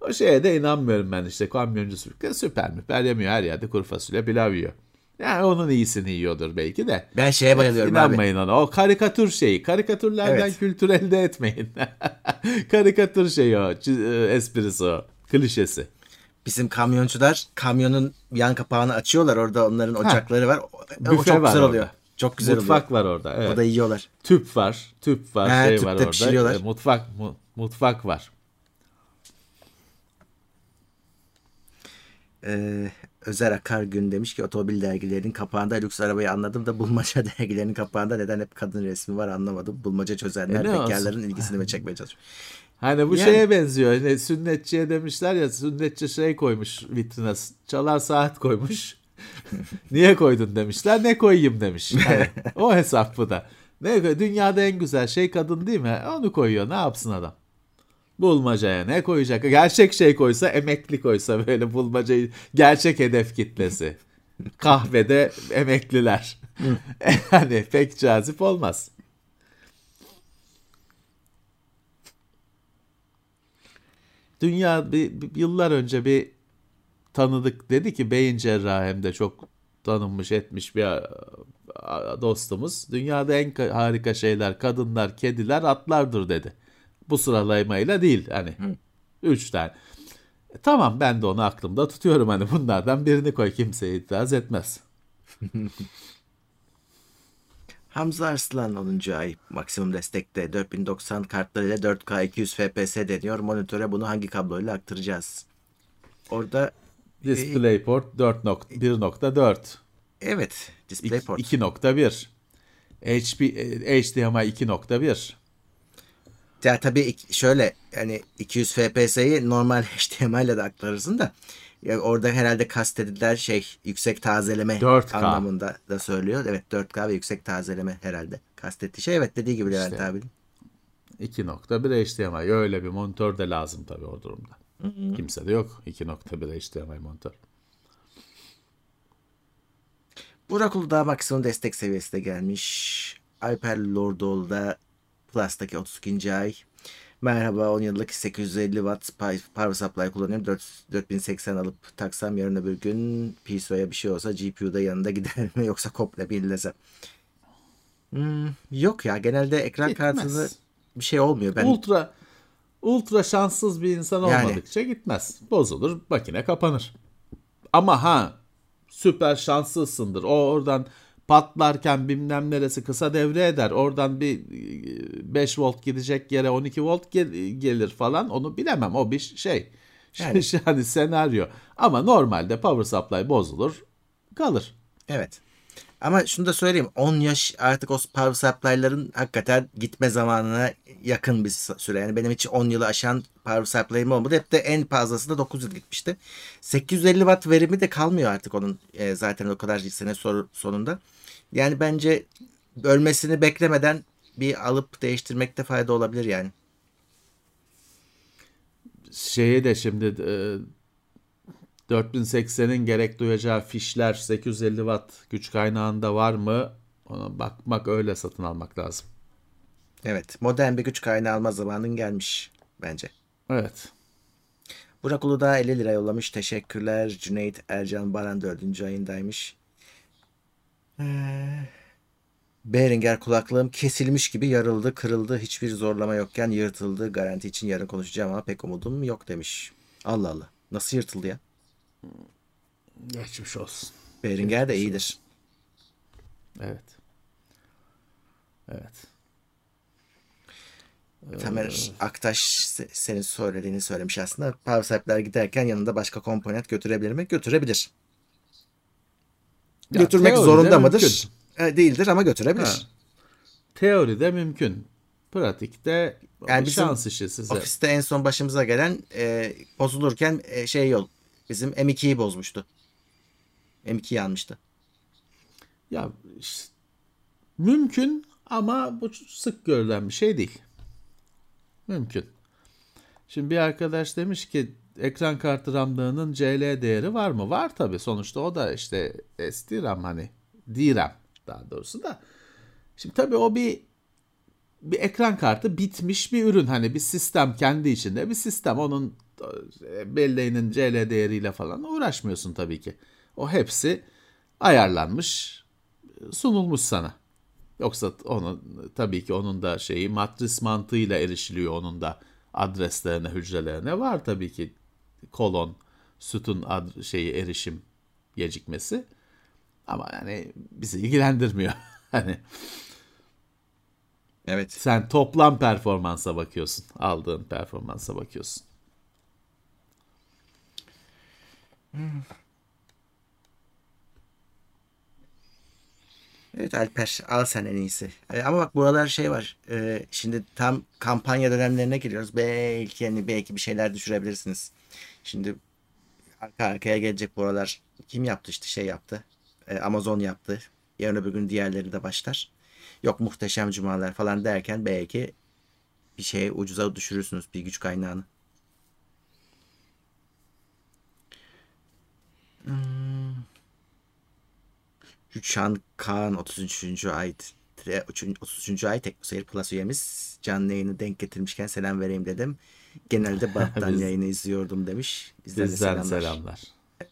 O şeye de inanmıyorum ben işte kamyoncu süper, süper müper yemiyor her yerde kuru fasulye pilav yiyor. Yani onun iyisini yiyordur belki de. Ben şeye bayılıyorum abi. İnanmayın ona. O karikatür şeyi. Karikatürlerden Evet. kültür elde etmeyin. (laughs) karikatür şeyi o. e, Esprisi o. Klişesi. Bizim kamyoncular kamyonun yan kapağını açıyorlar. Orada onların ocakları var. O, Büfe çok var güzel orada. oluyor. Çok güzel Mutfak oluyor. var orada. Evet. O da yiyorlar. Tüp var. Tüp var. He, şey var orada. pişiriyorlar. E, mutfak mu- mutfak var. Ee, Özer Akar Gün demiş ki otomobil dergilerinin kapağında lüks arabayı anladım da bulmaca (laughs) dergilerinin kapağında neden hep kadın resmi var anlamadım. Bulmaca çözenler E bekarların ilgisini (laughs) mi çekmeye çalışıyor. Hani bu Yani- şeye benziyor. Hani sünnetçiye demişler ya sünnetçi şey koymuş vitrine. Çalar saat koymuş. (laughs) Niye koydun demişler. Ne koyayım demiş. Yani o hesap bu da. Ne dünyada en güzel şey kadın değil mi? Onu koyuyor. Ne yapsın adam? Bulmacaya ne koyacak? Gerçek şey koysa, emekli koysa böyle bulmacayı gerçek hedef kitlesi. Kahvede emekliler. (laughs) yani pek cazip olmaz. Dünya bir, bir, yıllar önce bir tanıdık dedi ki beyin cerrahı hem de çok tanınmış etmiş bir dostumuz. Dünyada en harika şeyler kadınlar, kediler, atlardır dedi. Bu sıralamayla değil hani. Hı. Üç tane. E, tamam ben de onu aklımda tutuyorum hani bunlardan birini koy kimseye itiraz etmez. (laughs) Hamza Arslan 10. ay maksimum destekte 4090 kartlarıyla 4K 200 FPS deniyor. Monitöre bunu hangi kabloyla aktaracağız? Orada DisplayPort 4.1.4 Evet, DisplayPort 2.1 HP HDMI 2.1 ya tabii şöyle yani 200 FPS'yi normal (laughs) HDMI ile de aktarırsın da ya orada herhalde kastedilen şey yüksek tazeleme 4K. anlamında da söylüyor. Evet 4K ve yüksek tazeleme herhalde kastettiği şey. Evet dediği gibi Levent işte, abi. 2.1 HDMI öyle bir monitör de lazım tabii o durumda. Hı-hı. Kimse de yok 2.1 HDMI monitör. Burak Uludağ maksimum destek seviyesine gelmiş. Alper Lordoğlu da Plus'taki 32. ay. Merhaba 10 yıllık 850 watt power supply kullanıyorum. 4, 4080 alıp taksam yarın öbür gün PCO'ya bir şey olsa GPU'da yanında gider mi yoksa komple birlese. Hmm, yok ya genelde ekran Gitmez. kartını bir şey olmuyor. Ben... Ultra ultra şanssız bir insan olmadıkça yani. gitmez. Bozulur makine kapanır. Ama ha süper şanslısındır. O oradan patlarken bilmem neresi kısa devre eder. Oradan bir 5 e, volt gidecek yere 12 volt gel- gelir falan onu bilemem. O bir şey. (laughs) Yani. yani senaryo. Ama normalde power supply bozulur kalır. Evet. Ama şunu da söyleyeyim 10 yaş artık o power supply'ların hakikaten gitme zamanına yakın bir süre. Yani benim hiç 10 yılı aşan power supply'ım olmadı. Hep de en fazlası da 9 yıl gitmişti. 850 watt verimi de kalmıyor artık onun e, zaten o kadar sene sonunda. Yani bence ölmesini beklemeden bir alıp değiştirmekte fayda olabilir yani. Şeye de şimdi e, 4080'in gerek duyacağı fişler 850 watt güç kaynağında var mı? Ona bakmak öyle satın almak lazım. Evet. Modern bir güç kaynağı alma zamanın gelmiş bence. Evet. Burak Uludağ 50 lira yollamış. Teşekkürler. Cüneyt Ercan Baran 4. ayındaymış. Behringer kulaklığım kesilmiş gibi yarıldı, kırıldı. Hiçbir zorlama yokken yırtıldı. Garanti için yarın konuşacağım ama pek umudum yok demiş. Allah Allah. Nasıl yırtıldı ya? Geçmiş olsun. Behringer de iyidir. Evet. Evet. Tamer ee... Aktaş senin söylediğini söylemiş aslında. Power giderken yanında başka komponent götürebilir mi? Götürebilir. Ya, Götürmek zorunda mıdır? Mümkün. E, değildir ama götürebilir. Ha. Teoride mümkün. Pratikte yani bizim şans işi size. Ofiste en son başımıza gelen e, bozulurken e, şey yol bizim M2'yi bozmuştu. M2'yi almıştı. Ya işte, mümkün ama bu sık görülen bir şey değil. Mümkün. Şimdi bir arkadaş demiş ki ekran kartı RAM'lığının CL değeri var mı? Var tabi. Sonuçta o da işte SD RAM hani DRAM daha doğrusu da. Şimdi tabi o bir bir ekran kartı bitmiş bir ürün. Hani bir sistem kendi içinde bir sistem. Onun e, belleğinin CL değeriyle falan uğraşmıyorsun tabii ki. O hepsi ayarlanmış, sunulmuş sana. Yoksa onun tabii ki onun da şeyi matris mantığıyla erişiliyor onun da adreslerine, hücrelerine var tabii ki kolon, sütun ad, şeyi erişim gecikmesi. Ama yani bizi ilgilendirmiyor. (laughs) hani Evet. Sen toplam performansa bakıyorsun. Aldığın performansa bakıyorsun. Hmm. Evet Alper al sen en iyisi. E, ama bak buralar şey var. E, şimdi tam kampanya dönemlerine giriyoruz. Belki yani belki bir şeyler düşürebilirsiniz. Şimdi arka arkaya gelecek buralar. Kim yaptı işte şey yaptı. E, Amazon yaptı. Yarın öbür gün diğerleri de başlar. yok muhteşem cumalar falan derken belki bir şeye ucuza düşürürsünüz bir güç kaynağını. Hmm. Şan Kaan 33. ay 33. ay Teknoseyir Plus üyemiz canlı yayını denk getirmişken selam vereyim dedim. Genelde (laughs) banttan Biz- yayını izliyordum demiş. Bizden, de Bizden selamlar. selamlar.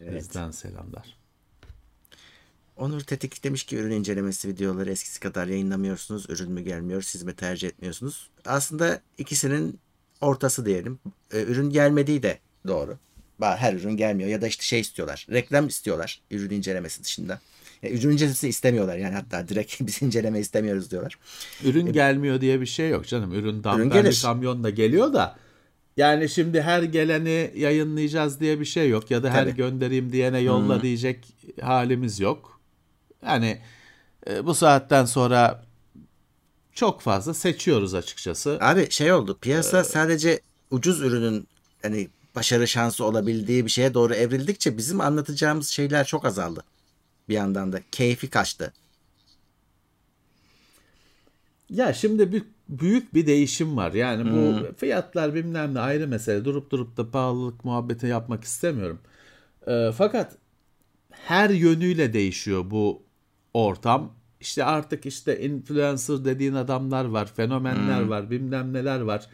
Evet. Bizden selamlar. Onur Tetik demiş ki ürün incelemesi videoları eskisi kadar yayınlamıyorsunuz. Ürün mü gelmiyor, siz mi tercih etmiyorsunuz? Aslında ikisinin ortası diyelim. Ee, ürün gelmediği de doğru. Her ürün gelmiyor ya da işte şey istiyorlar. Reklam istiyorlar ürün incelemesi dışında. Yani ürün incelemesi istemiyorlar yani hatta direkt (laughs) biz inceleme istemiyoruz diyorlar. Ürün gelmiyor diye bir şey yok canım. Ürün damperli gelir. kamyonla geliyor da yani şimdi her geleni yayınlayacağız diye bir şey yok ya da her Tabii. göndereyim diyene yolla diyecek halimiz yok. Yani e, bu saatten sonra çok fazla seçiyoruz açıkçası. Abi şey oldu piyasa sadece ucuz ürünün hani başarı şansı olabildiği bir şeye doğru evrildikçe bizim anlatacağımız şeyler çok azaldı. Bir yandan da keyfi kaçtı. Ya şimdi bir büyük bir değişim var. Yani bu fiyatlar bilmem ne ayrı mesele. Durup durup da pahalılık muhabbeti yapmak istemiyorum. Ee, fakat her yönüyle değişiyor bu ortam. İşte artık işte influencer dediğin adamlar var, fenomenler var, bilmem neler var.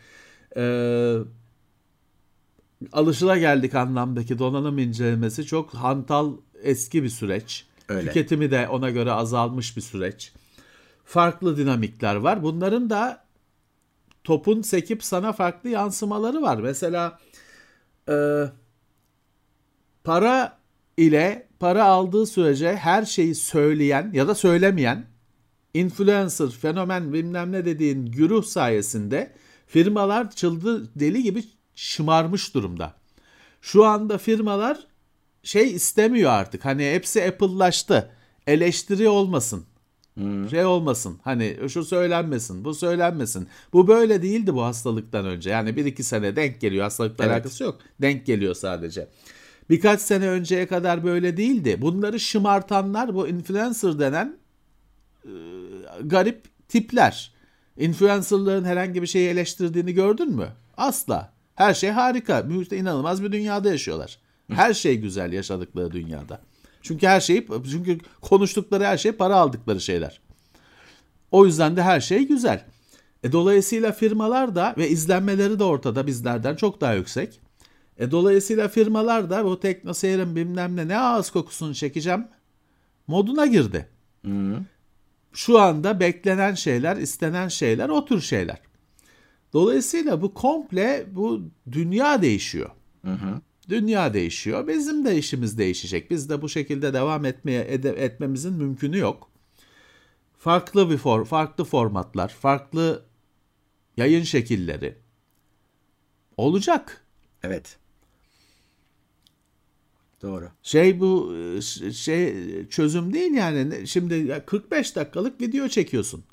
Ee, alışılageldik anlamdaki donanım incelemesi çok hantal eski bir süreç. Öyle. Tüketimi de ona göre azalmış bir süreç. Farklı dinamikler var. Bunların da topun sekip sana farklı yansımaları var. Mesela e, para ile para aldığı sürece her şeyi söyleyen ya da söylemeyen influencer, fenomen bilmem ne dediğin güruh sayesinde firmalar çıldı deli gibi şımarmış durumda. Şu anda firmalar şey istemiyor artık. Hani hepsi Apple'laştı. Eleştiri olmasın. Şey olmasın. Hani şu söylenmesin, bu söylenmesin. Bu böyle değildi bu hastalıktan önce. Yani bir iki sene denk geliyor. Hastalıkla Evet. alakası yok. Denk geliyor sadece. Birkaç sene önceye kadar böyle değildi. Bunları şımartanlar bu influencer denen e, garip tipler. Influencerların herhangi bir şeyi eleştirdiğini gördün mü? Asla. Her şey harika. İnanılmaz bir dünyada yaşıyorlar. Her şey güzel yaşadıkları dünyada. Çünkü her şeyi çünkü konuştukları her şey para aldıkları şeyler. O yüzden de her şey güzel. E, dolayısıyla firmalar da ve izlenmeleri de ortada bizlerden çok daha yüksek. E, dolayısıyla firmalar da bu teknoseyrin bilmem ne ne ağız kokusunu çekeceğim moduna girdi. Şu anda beklenen şeyler, istenen şeyler o tür şeyler. Dolayısıyla bu komple bu dünya değişiyor. Dünya değişiyor. Bizim de işimiz değişecek. Biz de bu şekilde devam etmeye ede- etmemizin mümkünü yok. Farklı bir for, farklı formatlar, farklı yayın şekilleri olacak. Evet. Doğru. Şey bu şey çözüm değil yani. Şimdi ya 45 dakikalık video çekiyorsun.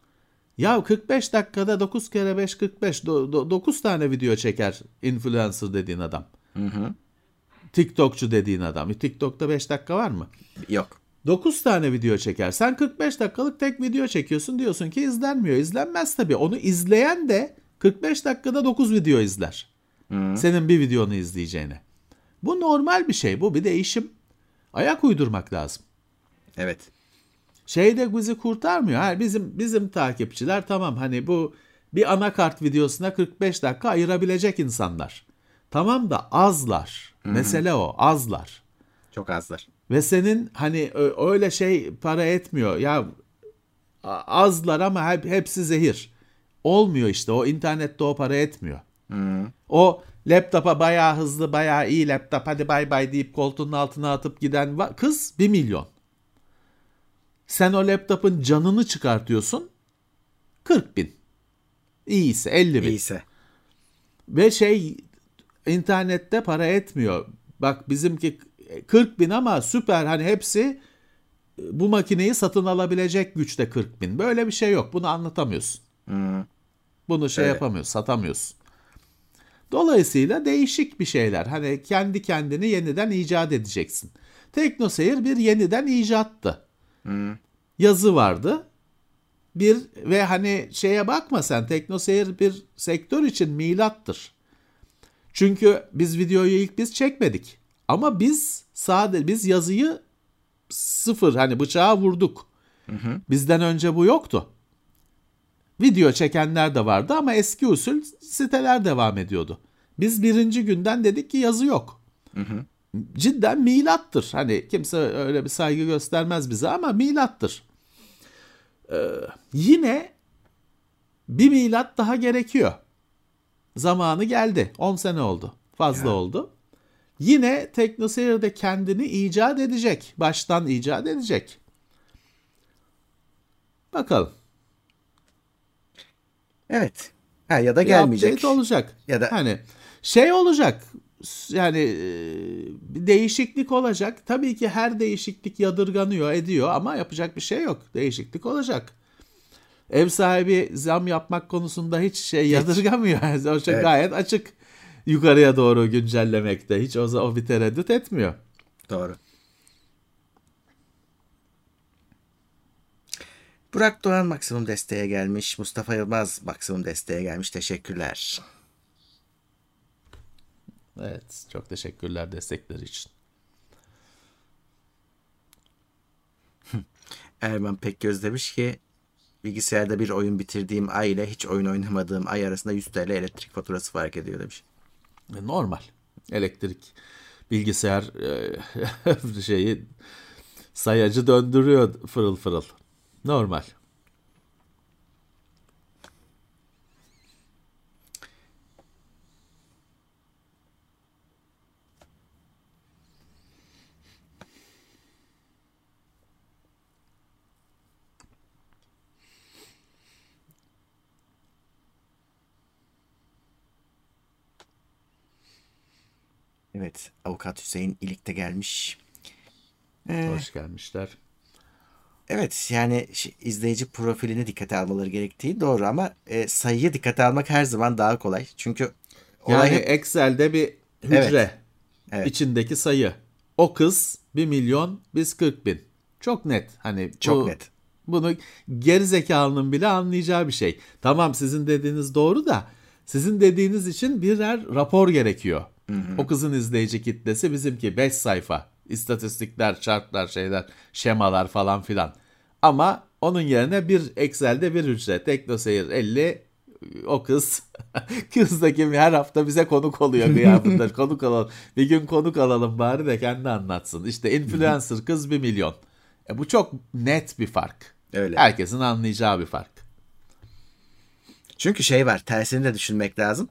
Ya 45 dakikada 9 kere 5 45 9 tane video çeker influencer dediğin adam. TikTokçu dediğin adam. E, TikTok'ta 5 dakika var mı? Yok. 9 tane video çeker. Sen 45 dakikalık tek video çekiyorsun diyorsun ki izlenmiyor. İzlenmez tabii. Onu izleyen de 45 dakikada 9 video izler. Senin bir videonu izleyeceğine. Bu normal bir şey. Bu bir değişim. Ayak uydurmak lazım. Evet. Şey de bizi kurtarmıyor. Ha, bizim bizim takipçiler tamam hani bu bir anakart videosuna 45 dakika ayırabilecek insanlar. Tamam da azlar. Mesele o azlar. Çok azlar. Ve senin hani öyle şey para etmiyor. Ya azlar ama hep, hepsi zehir. Olmuyor işte. O internette o para etmiyor. O laptopa bayağı hızlı, bayağı iyi laptop hadi bay bay deyip koltuğunun altına atıp giden kız 1 milyon. Sen o laptopun canını çıkartıyorsun 40 bin. İyiyse 50 bin. İyiyse. Ve şey internette para etmiyor. Bak bizimki 40 bin ama süper hani hepsi bu makineyi satın alabilecek güçte 40 bin. Böyle bir şey yok. Bunu anlatamıyorsun. Bunu şey Öyle. yapamıyorsun, satamıyorsun. Dolayısıyla değişik bir şeyler. Hani kendi kendini yeniden icat edeceksin. Teknoseyir bir yeniden icattı. Yazı vardı. bir ve hani şeye bakma sen teknoseyir bir sektör için milattır. Çünkü biz videoyu ilk biz çekmedik. Ama biz sadece biz yazıyı sıfır hani bıçağa vurduk. Bizden önce bu yoktu. Video çekenler de vardı ama eski usul siteler devam ediyordu. Biz birinci günden dedik ki yazı yok. Cidden milattır. Hani kimse öyle bir saygı göstermez bize ama milattır. Ee, yine bir milat daha gerekiyor. Zamanı geldi. 10 sene oldu. Fazla Ya. oldu. Yine TeknoSeyir de kendini icat edecek. Baştan icat edecek. Bakalım. Evet. Ha, ya da Bir gelmeyecek. update olacak. Ya da- hani şey olacak. Yani e, bir değişiklik olacak. Tabii ki her değişiklik yadırganıyor, ediyor ama yapacak bir şey yok. Değişiklik olacak. Ev sahibi zam yapmak konusunda hiç şey yadırgamıyor. (laughs) o şey Evet. gayet açık yukarıya doğru güncellemekte. Hiç o, o bir tereddüt etmiyor. Doğru. Burak Doğan maksimum desteğe gelmiş. Mustafa Yılmaz maksimum desteğe gelmiş. Teşekkürler. Evet, çok teşekkürler destekleri için. Erman Pekgöz demiş ki bilgisayarda bir oyun bitirdiğim ay ile hiç oyun oynamadığım ay arasında 100 TL elektrik faturası fark ediyor demiş. E, Normal. Elektrik, bilgisayar e, (laughs) şeyi sayacı döndürüyor fırıl fırıl. Normal. Evet avukat Hüseyin İlik de gelmiş. Ee, Hoş gelmişler. Evet yani izleyici profilini dikkate almaları gerektiği doğru ama e, sayıyı dikkate almak her zaman daha kolay. Çünkü olay Yani hep- Excel'de bir hücre Evet. Evet. içindeki sayı. O kız 1 milyon biz 40 bin. Çok net. Hani çok bu- net. Bunu geri zekalının bile anlayacağı bir şey. Tamam sizin dediğiniz doğru da sizin dediğiniz için birer rapor gerekiyor. O kızın izleyici kitlesi bizimki 5 sayfa. İstatistikler, çarklar, şeyler, şemalar falan filan. Ama onun yerine bir Excel'de bir hücre. Teknoseyir 50 o kız. (laughs) kız da kim her hafta bize konuk oluyor (laughs) gıyabında. konuk alalım. Bir gün konuk alalım bari de kendi anlatsın. İşte influencer kız 1 milyon. E bu çok net bir fark. Öyle. Herkesin anlayacağı bir fark. Çünkü şey var tersini de düşünmek lazım.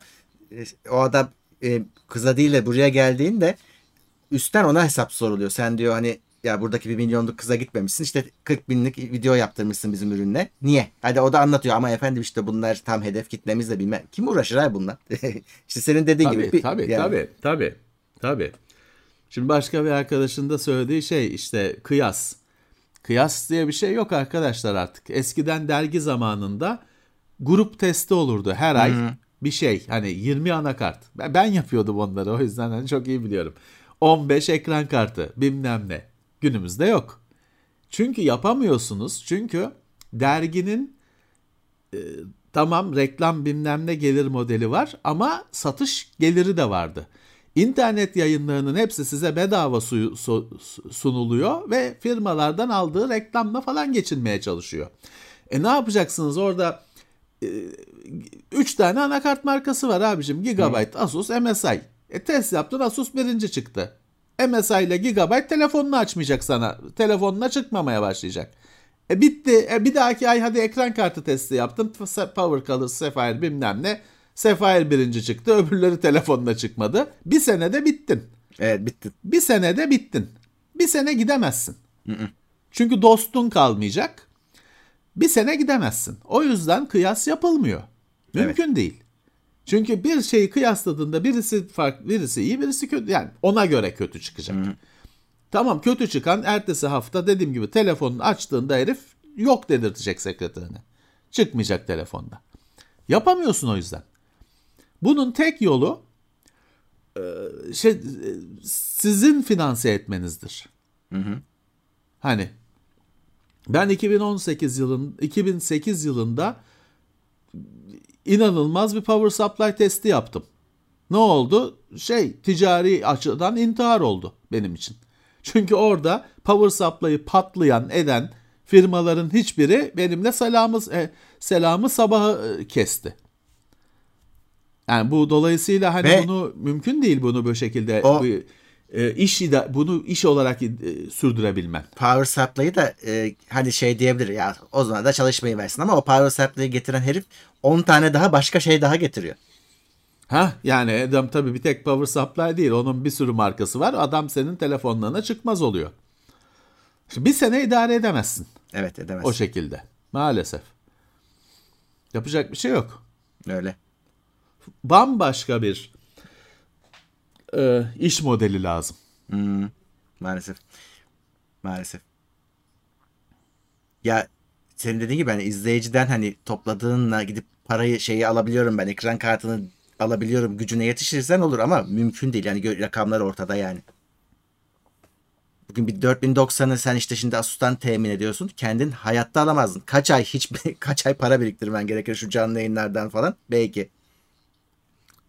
E, O adam e, kıza değil de buraya geldiğinde üstten ona hesap soruluyor. Sen diyor hani ya buradaki bir milyonluk kıza gitmemişsin işte 40 binlik video yaptırmışsın bizim ürünle. Niye? Hadi o da anlatıyor ama efendim işte bunlar tam hedef kitlemizle bilmem. Kim uğraşır abi bunlar? (laughs) işte senin dediğin Tabii gibi. bir- tabii yani- tabii tabii tabii. Şimdi başka bir arkadaşın da söylediği şey işte kıyas. Kıyas diye bir şey yok arkadaşlar artık. Eskiden dergi zamanında grup testi olurdu her ay bir şey. Hani 20 anakart. Ben, ben yapıyordum onları o yüzden hani çok iyi biliyorum. 15 ekran kartı bilmem ne. Günümüzde yok. Çünkü yapamıyorsunuz. Çünkü derginin e, tamam reklam bilmem ne gelir modeli var ama satış geliri de vardı. İnternet yayınlarının hepsi size bedava suyu, su- sunuluyor ve firmalardan aldığı reklamla falan geçinmeye çalışıyor. E ne yapacaksınız orada 3 tane anakart markası var abicim. Gigabyte, Asus, MSI. E test yaptın Asus birinci çıktı. MSI ile Gigabyte telefonunu açmayacak sana. Telefonuna çıkmamaya başlayacak. E bitti. E bir dahaki ay hadi ekran kartı testi yaptın. Power Color, Sapphire bilmem ne. Sapphire birinci çıktı. (laughs) Öbürleri telefonuna çıkmadı. Bir senede bittin. Evet bitti. Bir senede bittin. Bir sene gidemezsin. Çünkü dostun kalmayacak. Bir sene gidemezsin. O yüzden kıyas yapılmıyor. Mümkün değil. Çünkü bir şeyi kıyasladığında birisi farklı, birisi iyi, birisi kötü. Yani ona göre kötü çıkacak. Tamam kötü çıkan ertesi hafta dediğim gibi telefonunu açtığında herif yok dedirtecek sekreterine. Çıkmayacak telefonda. Yapamıyorsun o yüzden. Bunun tek yolu e, şey sizin finanse etmenizdir. Hani Ben 2018 yılın 2008 yılında inanılmaz bir power supply testi yaptım. Ne oldu? Şey ticari açıdan intihar oldu benim için. Çünkü orada power supply'ı patlayan eden firmaların hiçbiri benimle selamı e, selamı sabahı e, kesti. Yani bu dolayısıyla hani Ve- bunu mümkün değil bunu bu şekilde O- bu, e, iş bunu iş olarak e, sürdürebilmen. Power supply'ı da e, hani şey diyebilir ya o zaman da çalışmayı versin ama o power supply'ı getiren herif 10 tane daha başka şey daha getiriyor. Ha yani adam tabii bir tek power supply değil. Onun bir sürü markası var. Adam senin telefonlarına çıkmaz oluyor. Şimdi bir sene idare edemezsin Evet edemez. o şekilde. Maalesef. Yapacak bir şey yok. Öyle. Bambaşka bir e, iş modeli lazım. Hmm, maalesef. Maalesef. Ya senin dediğin gibi hani izleyiciden hani topladığınla gidip parayı şeyi alabiliyorum ben ekran kartını alabiliyorum gücüne yetişirsen olur ama mümkün değil yani rakamlar ortada yani. Bugün bir 4090'ı sen işte şimdi Asus'tan temin ediyorsun. Kendin hayatta alamazdın. Kaç ay hiç (laughs) kaç ay para biriktirmen gerekir şu canlı yayınlardan falan. Belki.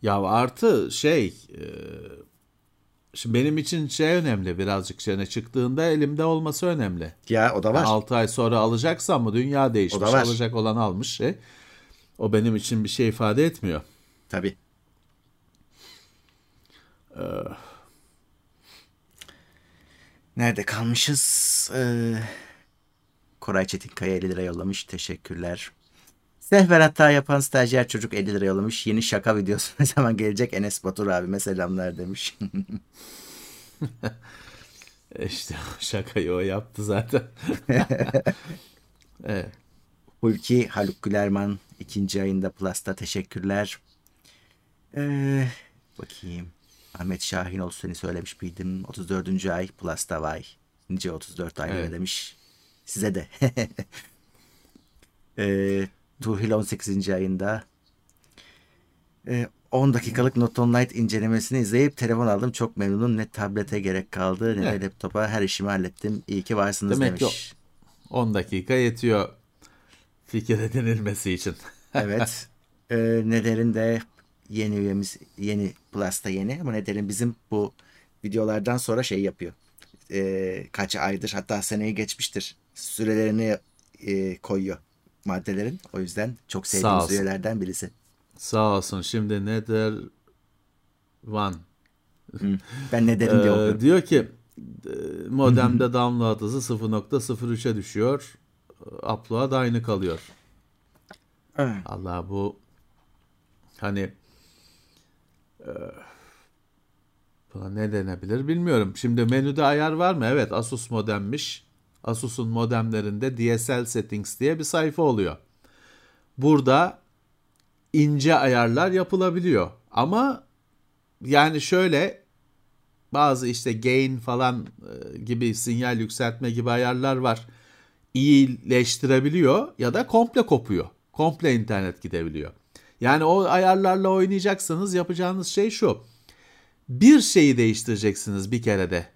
Ya artı şey e, şimdi benim için şey önemli birazcık şeyine çıktığında elimde olması önemli. Ya o da var. 6 ay sonra alacaksam mı dünya değişmiş. O da var. Alacak olan almış şey. O benim için bir şey ifade etmiyor. Tabii. Nerede kalmışız? Ee, Koray Çetinkaya 50 lira yollamış. Teşekkürler. Sehver hata yapan stajyer çocuk 50 lira yollamış. Yeni şaka videosu (laughs) ne zaman gelecek? Enes Batur abime selamlar demiş. (laughs) İşte şakayı o yaptı zaten. (laughs) evet. Hulki Haluk Gülerman ikinci ayında Plus'ta teşekkürler. Ee, bakayım. Ahmet Şahin seni söylemiş miydim? 34. ay Plus'ta vay. Nice 34 ay Evet. demiş. Size de. ee, Tuhil 18. ayında. Ee, 10 dakikalık Not on Light incelemesini izleyip telefon aldım. Çok memnunum. Ne tablete gerek kaldı ne de laptopa. Her işimi hallettim. İyi ki varsınız Demek ki demiş. 10 dakika yetiyor fikir edinilmesi için. (laughs) Evet. Ee, Neder'in de yeni üyemiz yeni Plus'ta yeni ama Neder'in bizim bu videolardan sonra şey yapıyor. Ee, kaç aydır hatta seneyi geçmiştir sürelerini e, koyuyor maddelerin. O yüzden çok sevdiğimiz üyelerden birisi. Sağ olsun şimdi ne der Van Ben Neder'in diye (laughs) Ee, okuyorum. diyor ki modemde download hızı 0.03'e düşüyor. Upload aynı kalıyor. Evet. Allah bu hani e, buna ne denebilir bilmiyorum. Şimdi menüde ayar var mı? Evet Asus modemmiş. Asus'un modemlerinde DSL settings diye bir sayfa oluyor. Burada ince ayarlar yapılabiliyor. Ama yani şöyle bazı işte gain falan e, gibi sinyal yükseltme gibi ayarlar var. İyileştirebiliyor ya da komple kopuyor. Komple internet gidebiliyor. Yani o ayarlarla oynayacaksanız yapacağınız şey şu. Bir şeyi değiştireceksiniz bir kerede.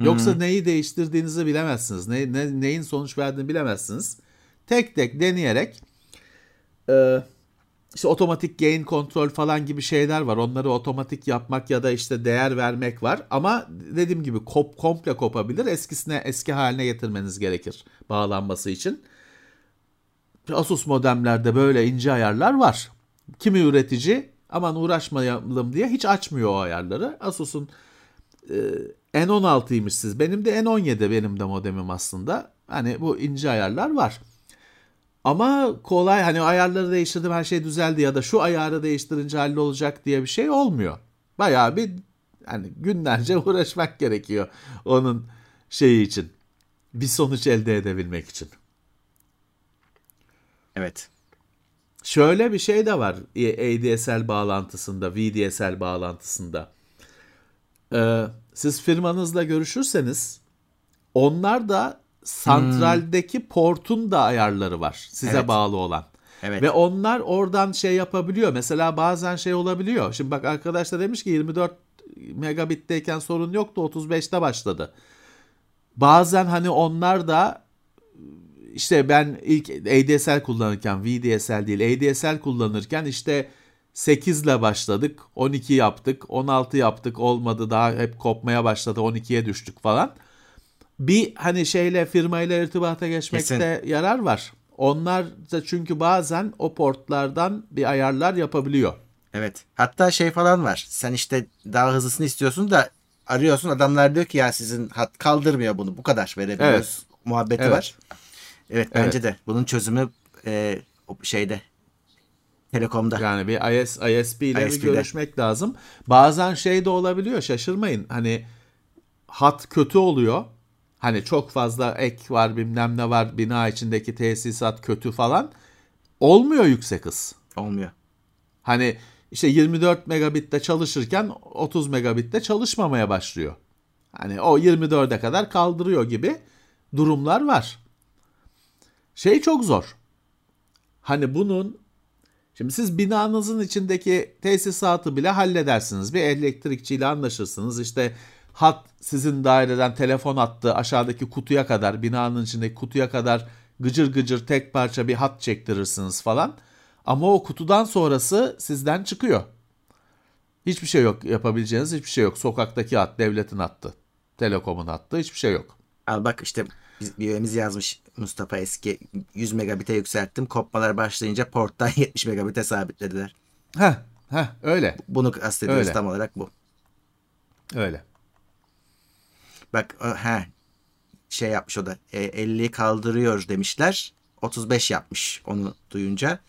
Yoksa neyi değiştirdiğinizi bilemezsiniz. Ne, ne- neyin sonuç verdiğini bilemezsiniz. Tek tek deneyerek e, işte otomatik gain kontrol falan gibi şeyler var. Onları otomatik yapmak ya da işte değer vermek var. Ama dediğim gibi kop, komple kopabilir. Eskisine eski haline getirmeniz gerekir bağlanması için. Asus modemlerde böyle ince ayarlar var. Kimi üretici aman uğraşmayalım diye hiç açmıyor o ayarları. Asus'un e, N16'ymış siz. Benim de N17 benim de modemim aslında. Hani bu ince ayarlar var. Ama kolay hani ayarları değiştirdim her şey düzeldi ya da şu ayarı değiştirince hallolacak diye bir şey olmuyor. Bayağı bir hani günlerce (laughs) uğraşmak gerekiyor onun şeyi için. Bir sonuç elde edebilmek için. Evet. Şöyle bir şey de var ADSL bağlantısında, VDSL bağlantısında. Ee, siz firmanızla görüşürseniz onlar da santraldeki portun da ayarları var size Evet. bağlı olan. Evet. Ve onlar oradan şey yapabiliyor. Mesela bazen şey olabiliyor. Şimdi bak arkadaş da demiş ki 24 megabitteyken sorun yoktu 35'te başladı. Bazen hani onlar da işte ben ilk ADSL kullanırken VDSL değil ADSL kullanırken işte 8 ile başladık 12 yaptık 16 yaptık olmadı daha hep kopmaya başladı 12'ye düştük falan. Bir hani şeyle firmayla irtibata geçmekte Kesin. yarar var. Onlar da çünkü bazen o portlardan bir ayarlar yapabiliyor. Evet. Hatta şey falan var. Sen işte daha hızlısını istiyorsun da arıyorsun adamlar diyor ki ya sizin hat kaldırmıyor bunu. Bu kadar verebiliyoruz. Muhabbeti Evet. var. Evet bence de. Bunun çözümü e, şeyde Telekom'da. Yani bir IS, ISP ile bir ISP 'de. görüşmek lazım. Bazen şey de olabiliyor şaşırmayın. Hani hat kötü oluyor. Hani çok fazla ek var bilmem ne var bina içindeki tesisat kötü falan. Olmuyor yüksek hız. Olmuyor. Hani işte 24 megabitte çalışırken 30 megabitte çalışmamaya başlıyor. Hani o 24'e kadar kaldırıyor gibi durumlar var. Şey çok zor. Hani bunun şimdi siz binanızın içindeki tesisatı bile halledersiniz. Bir elektrikçiyle anlaşırsınız. İşte hat sizin daireden telefon attı aşağıdaki kutuya kadar binanın içindeki kutuya kadar gıcır gıcır tek parça bir hat çektirirsiniz falan. Ama o kutudan sonrası sizden çıkıyor. Hiçbir şey yok yapabileceğiniz hiçbir şey yok. Sokaktaki hat devletin hattı. Telekom'un hattı hiçbir şey yok. Al bak işte biz, bir üyemiz yazmış Mustafa eski 100 megabite yükselttim. Kopmalar başlayınca porttan (laughs) 70 megabite sabitlediler. Heh, heh öyle. Bunu kastediyoruz Öyle. tam olarak bu. Öyle. Bak he şey yapmış o da e, 50'yi kaldırıyor demişler. 35 yapmış onu duyunca.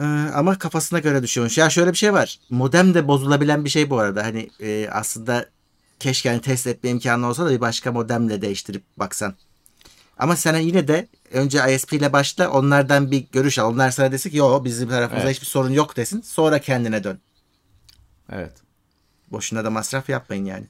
Ee, ama kafasına göre düşüyormuş. Ya şöyle bir şey var. Modem de bozulabilen bir şey bu arada. Hani e, aslında keşke hani test etme imkanı olsa da bir başka modemle değiştirip baksan. Ama sen yine de önce ISP ile başla onlardan bir görüş al. Onlar sana desin ki yo bizim tarafımızda Evet. hiçbir sorun yok desin. Sonra kendine dön. Evet. Boşuna da masraf yapmayın yani.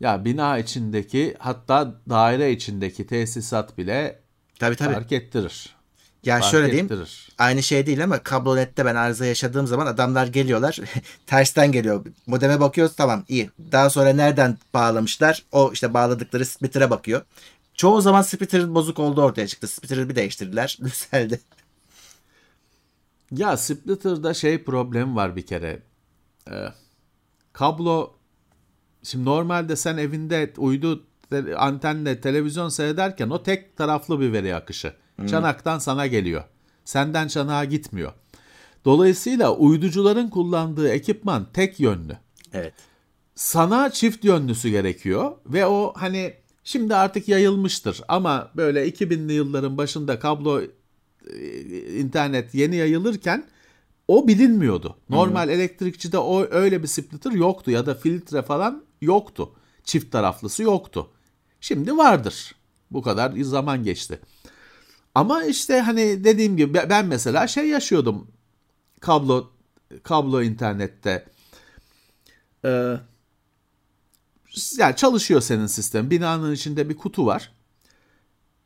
Ya bina içindeki hatta daire içindeki tesisat bile Tabii tabii. fark ettirir. Ya Fark şöyle diyeyim. ettirir. Aynı şey değil ama kablonette ben arıza yaşadığım zaman adamlar geliyorlar. (laughs) tersten geliyor. Modeme bakıyoruz tamam iyi. Daha sonra nereden bağlamışlar? O işte bağladıkları splitter'a bakıyor. Çoğu zaman splitter'ın bozuk olduğu ortaya çıktı. Splitter'ı bir değiştirdiler. (laughs) Düzeldi. Ya splitter'da şey problem var bir kere. Ee, kablo şimdi normalde sen evinde uydu te- antenle televizyon seyrederken o tek taraflı bir veri akışı. Çanaktan sana geliyor. Senden çanağa gitmiyor. Dolayısıyla uyducuların kullandığı ekipman tek yönlü. Evet. sana çift yönlüsü gerekiyor ve o hani şimdi artık yayılmıştır ama böyle 2000'li yılların başında kablo e, internet yeni yayılırken o bilinmiyordu. Normal elektrikçide o öyle bir splitter yoktu ya da filtre falan yoktu. Çift taraflısı yoktu. Şimdi vardır. Bu kadar zaman geçti. Ama işte hani dediğim gibi ben mesela şey yaşıyordum kablo kablo internette. Ee, yani çalışıyor senin sistem. Binanın içinde bir kutu var.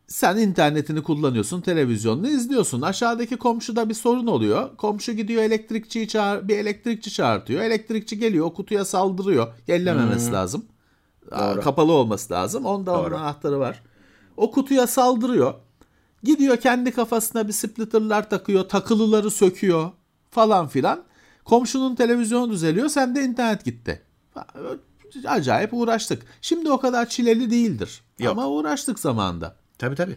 Sen internetini kullanıyorsun, televizyonunu izliyorsun. Aşağıdaki komşuda bir sorun oluyor. Komşu gidiyor elektrikçiyi çağır, bir elektrikçi çağırtıyor. Elektrikçi geliyor, o kutuya saldırıyor. Ellememesi lazım. Aa, Kapalı olması lazım. Onda onun Doğru. anahtarı var. O kutuya saldırıyor. Gidiyor kendi kafasına bir splitterlar takıyor, takılıları söküyor falan filan. Komşunun televizyonu düzeliyor, sende internet gitti. Acayip uğraştık. Şimdi o kadar çileli değildir. Yok. Ama uğraştık zamanında. Tabii tabii.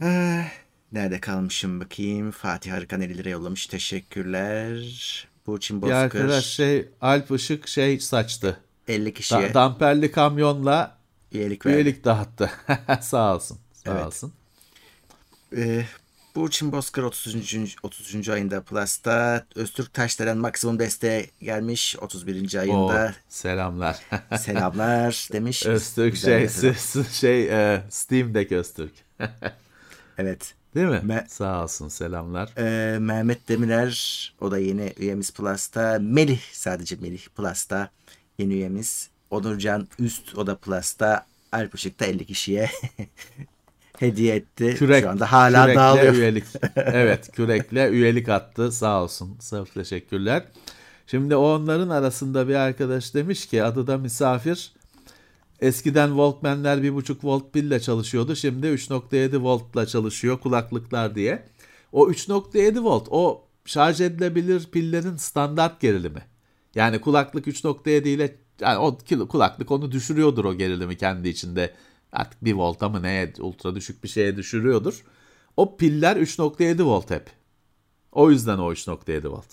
Eh, nerede kalmışım bakayım. Fatih Harika 50 lira yollamış. Teşekkürler. Burçin Bozkır arkadaş şey Alp Işık şey saçtı. 50 Da- kişiye damperli kamyonla üyelik verdi. üyelik dağıttı. (laughs) Sağ olsun. Sağ Evet. olsun. Ee, Burçin Bozkır 30. 30. ayında Plus'ta Öztürk Taşdelen maksimum desteğe gelmiş 31. Oo, ayında selamlar. (laughs) selamlar demiş. Öztürk Güzel şey, s- (laughs) şey e, Steam'deki Öztürk. (laughs) Evet. Değil mi? Me- Sağ olsun selamlar. Ee, Mehmet Demirer o da yeni üyemiz Plus'ta. Melih sadece Melih Plus'ta yeni üyemiz. Onurcan Üst o da Plus'ta. Alp Işık da 50 kişiye hediye etti. Kürek, Şu anda hala kürekle dağılıyor. üyelik. (laughs) Evet kürekle üyelik attı sağ olsun. Sırf teşekkürler. Şimdi onların arasında bir arkadaş demiş ki adı da misafir. Eskiden Walkman'ler 1.5 volt pille çalışıyordu. Şimdi 3.7 voltla çalışıyor kulaklıklar diye. O 3.7 volt o şarj edilebilir pillerin standart gerilimi. Yani kulaklık 3.7 ile yani o kulaklık onu düşürüyordur o gerilimi kendi içinde. Artık 1 volta mı neye ultra düşük bir şeye düşürüyordur. O piller 3.7 volt hep. O yüzden o 3.7 volt.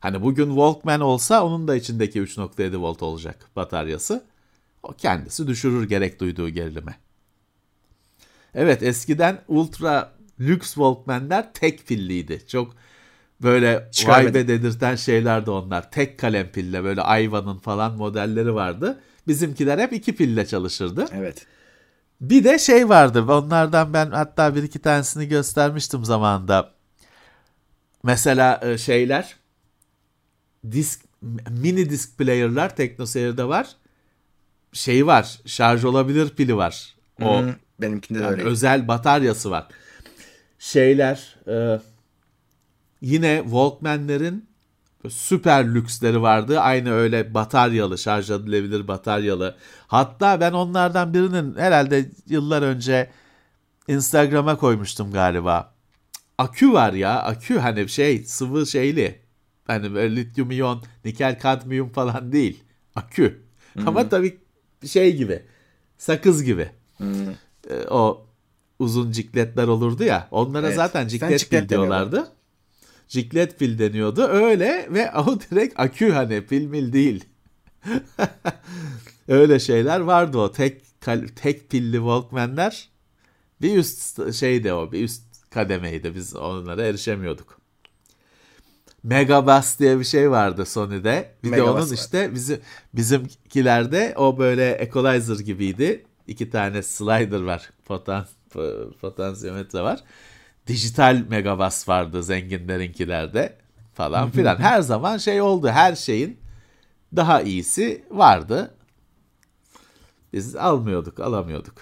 Hani bugün Walkman olsa onun da içindeki 3.7 volt olacak bataryası. O kendisi düşürür gerek duyduğu gerilime. Evet eskiden ultra lüks Walkman'ler tek pilliydi. Çok böyle vay be dedirten şeylerdi onlar. Tek kalem pille böyle Ayva'nın falan modelleri vardı. Bizimkiler hep iki pille çalışırdı. Evet. Bir de şey vardı. Onlardan ben hatta bir iki tanesini göstermiştim zamanında. Mesela e, şeyler disk mini disk player'lar TeknoSeyir'de var. Şey var. Şarj olabilir pili var. O hmm, benimkinde de yani öyle. Özel bataryası var. Şeyler e, yine Walkman'lerin süper lüksleri vardı. Aynı öyle bataryalı, şarj edilebilir bataryalı. Hatta ben onlardan birinin herhalde yıllar önce Instagram'a koymuştum galiba. Akü var ya, akü hani şey sıvı şeyli. Hani böyle lityum iyon, nikel kadmiyum falan değil. Akü. Hmm. Ama tabii şey gibi. Sakız gibi. Hmm. o uzun cikletler olurdu ya. Onlara evet. zaten ciklet diyorlardı. Ciklet pil deniyordu. Öyle ve (laughs) o direkt akü hani pil mil değil. (laughs) Öyle şeyler vardı o. Tek tek pilli Walkman'ler bir üst şeydi o. Bir üst kademeydi. Biz onlara erişemiyorduk. Megabass diye bir şey vardı Sony'de. Bir Megabass de onun var. işte bizim bizimkilerde o böyle equalizer gibiydi. İki tane slider var. Potans potansiyometre var dijital megabas vardı zenginlerinkilerde falan filan. Her zaman şey oldu. Her şeyin daha iyisi vardı. Biz almıyorduk, alamıyorduk.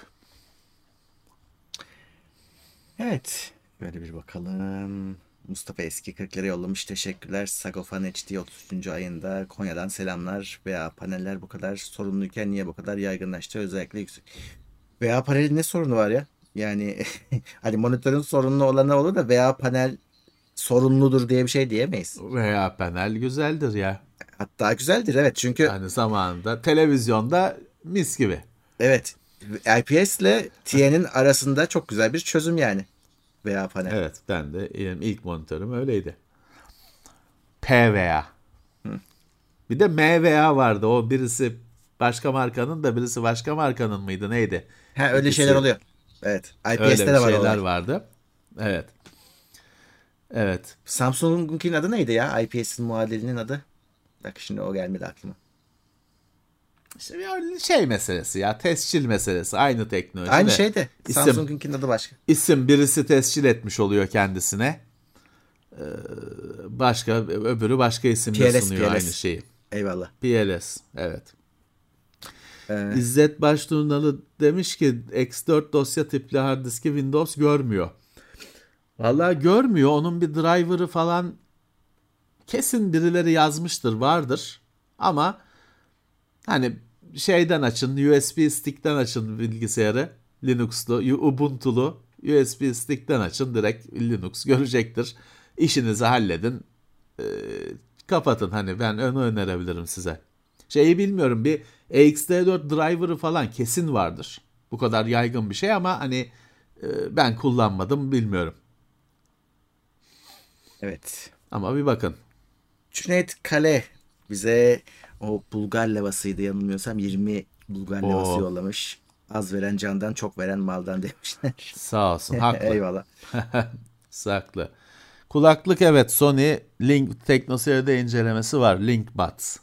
Evet. Böyle bir bakalım. Mustafa eski 40 lira yollamış. Teşekkürler. Sagofan HD 33. ayında Konya'dan selamlar. Veya paneller bu kadar sorunluyken niye bu kadar yaygınlaştı? Özellikle yüksek. Veya panelin ne sorunu var ya? Yani (laughs) hani monitörün sorunlu olanı olur da veya panel sorunludur diye bir şey diyemeyiz. Veya panel güzeldir ya. Hatta güzeldir evet çünkü. Yani zamanında televizyonda mis gibi. Evet. IPS ile TN'in arasında çok güzel bir çözüm yani. Veya panel. Evet ben de ilk monitörüm öyleydi. PVA. Hı. Bir de MVA vardı. O birisi başka markanın da birisi başka markanın mıydı neydi? Ha öyle İkisi... şeyler oluyor. Evet. IPS'te de var şeyler vardı. Evet. Evet. Samsung'un adı neydi ya? IPS'in muadilinin adı. Bak şimdi o gelmedi aklıma. İşte bir şey meselesi ya. Tescil meselesi. Aynı teknoloji. Aynı şey de. Samsung'un adı başka. İsim birisi tescil etmiş oluyor kendisine. Ee, başka öbürü başka isimle PLS, sunuyor PLS. aynı şeyi. Eyvallah. PLS. Evet. Evet. İzzet Başturnalı demiş ki X4 dosya tipli hard diski Windows görmüyor. Vallahi görmüyor. Onun bir driver'ı falan kesin birileri yazmıştır, vardır. Ama hani şeyden açın, USB stick'ten açın bilgisayarı. Linux'lu, Ubuntu'lu USB stick'ten açın direkt Linux görecektir. İşinizi halledin. E, kapatın hani ben onu önerebilirim size. Şeyi bilmiyorum bir EXT4 driver'ı falan kesin vardır. Bu kadar yaygın bir şey ama hani e, ben kullanmadım bilmiyorum. Evet. Ama bir bakın. Cüneyt Kale bize o Bulgar levasıydı yanılmıyorsam 20 Bulgar Oo. levası yollamış. Az veren candan çok veren maldan demişler. (laughs) Sağ olsun haklı. Eyvallah. (laughs) Saklı. Kulaklık evet Sony Link Teknoseyir'de incelemesi var. Link Buds.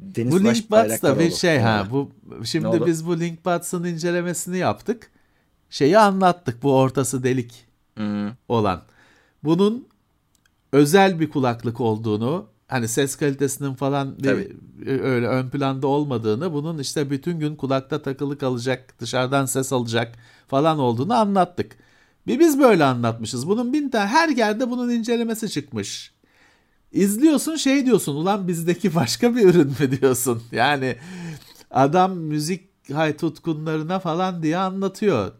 Deniz bu Linkbuds da bir şey ha. Bu şimdi biz bu Linkbuds'ın incelemesini yaptık. Şeyi anlattık bu ortası delik hmm. olan. Bunun özel bir kulaklık olduğunu, hani ses kalitesinin falan bir, öyle ön planda olmadığını, bunun işte bütün gün kulakta takılı kalacak, dışarıdan ses alacak falan olduğunu anlattık. Bir biz böyle anlatmışız. Bunun bin tane her yerde bunun incelemesi çıkmış. İzliyorsun şey diyorsun ulan bizdeki başka bir ürün mü (laughs) diyorsun. Yani adam müzik hay tutkunlarına falan diye anlatıyor.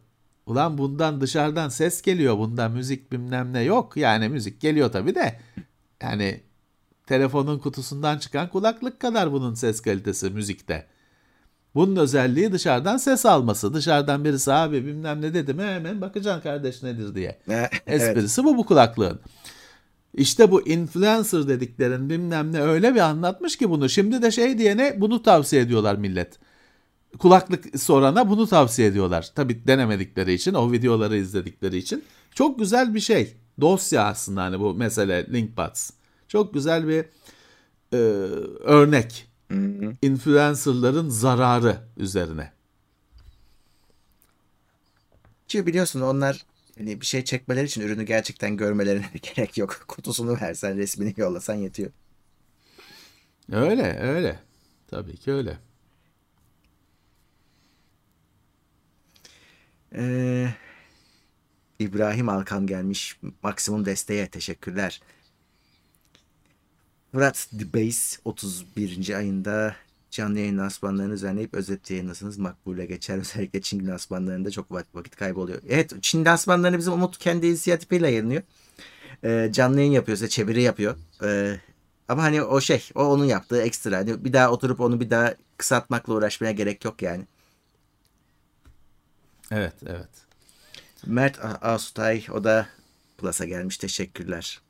Ulan bundan dışarıdan ses geliyor bundan müzik bilmem ne yok. Yani müzik geliyor tabii de. Yani telefonun kutusundan çıkan kulaklık kadar bunun ses kalitesi müzikte. Bunun özelliği dışarıdan ses alması. Dışarıdan birisi abi bilmem ne dedi mi hemen bakacaksın kardeş nedir diye. (laughs) evet. Esprisi bu bu kulaklığın. İşte bu influencer dediklerin bilmem ne öyle bir anlatmış ki bunu. Şimdi de şey diyene bunu tavsiye ediyorlar millet. Kulaklık sorana bunu tavsiye ediyorlar. Tabi denemedikleri için, o videoları izledikleri için. Çok güzel bir şey. Dosya aslında hani bu mesele Linkbuds. Çok güzel bir e, örnek. Influencerların zararı üzerine. Çünkü biliyorsun onlar hani bir şey çekmeleri için ürünü gerçekten görmelerine (laughs) gerek yok. Kutusunu versen, resmini yollasan yetiyor. Öyle, öyle. Tabii ki öyle. Ee, İbrahim Alkan gelmiş. Maksimum desteğe teşekkürler. Murat The Base 31. ayında canlı yayın lansmanlarını düzenleyip özet yayınlasınız. Makbule geçer. (laughs) Özellikle Çin lansmanlarında çok vakit kaybı oluyor. Evet Çin lansmanlarını bizim Umut kendi inisiyatifiyle yayınlıyor. Ee, canlı yayın yapıyor. Size çeviri yapıyor. Ee, ama hani o şey o onun yaptığı ekstra. Hani bir daha oturup onu bir daha kısaltmakla uğraşmaya gerek yok yani. Evet, evet. Mert Asutay o da Plus'a gelmiş. Teşekkürler.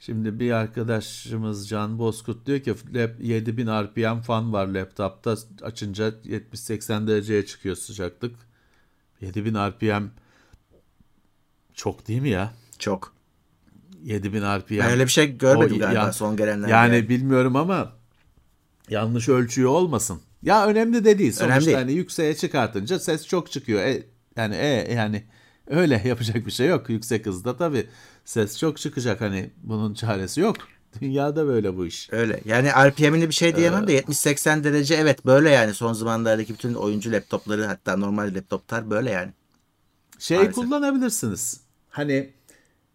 Şimdi bir arkadaşımız Can Bozkurt diyor ki 7000 RPM fan var laptopta açınca 70-80 dereceye çıkıyor sıcaklık. 7000 RPM çok değil mi ya? Çok. 7000 RPM. Ben öyle bir şey görmedim O, galiba ya- son gelenlerde. Yani bilmiyorum ama yanlış ölçüyor olmasın. Ya önemli de değil. Sonuçta Önemli değil. hani yükseğe çıkartınca ses çok çıkıyor. E, yani e, yani öyle (laughs) yapacak bir şey yok. Yüksek hızda tabii ses çok çıkacak hani bunun çaresi yok. (laughs) Dünyada böyle bu iş. Öyle. Yani RPM'ini bir şey diyemem de 70-80 derece evet böyle yani son zamanlardaki bütün oyuncu laptopları hatta normal laptoplar böyle yani. Şey Maalesef. kullanabilirsiniz. Hani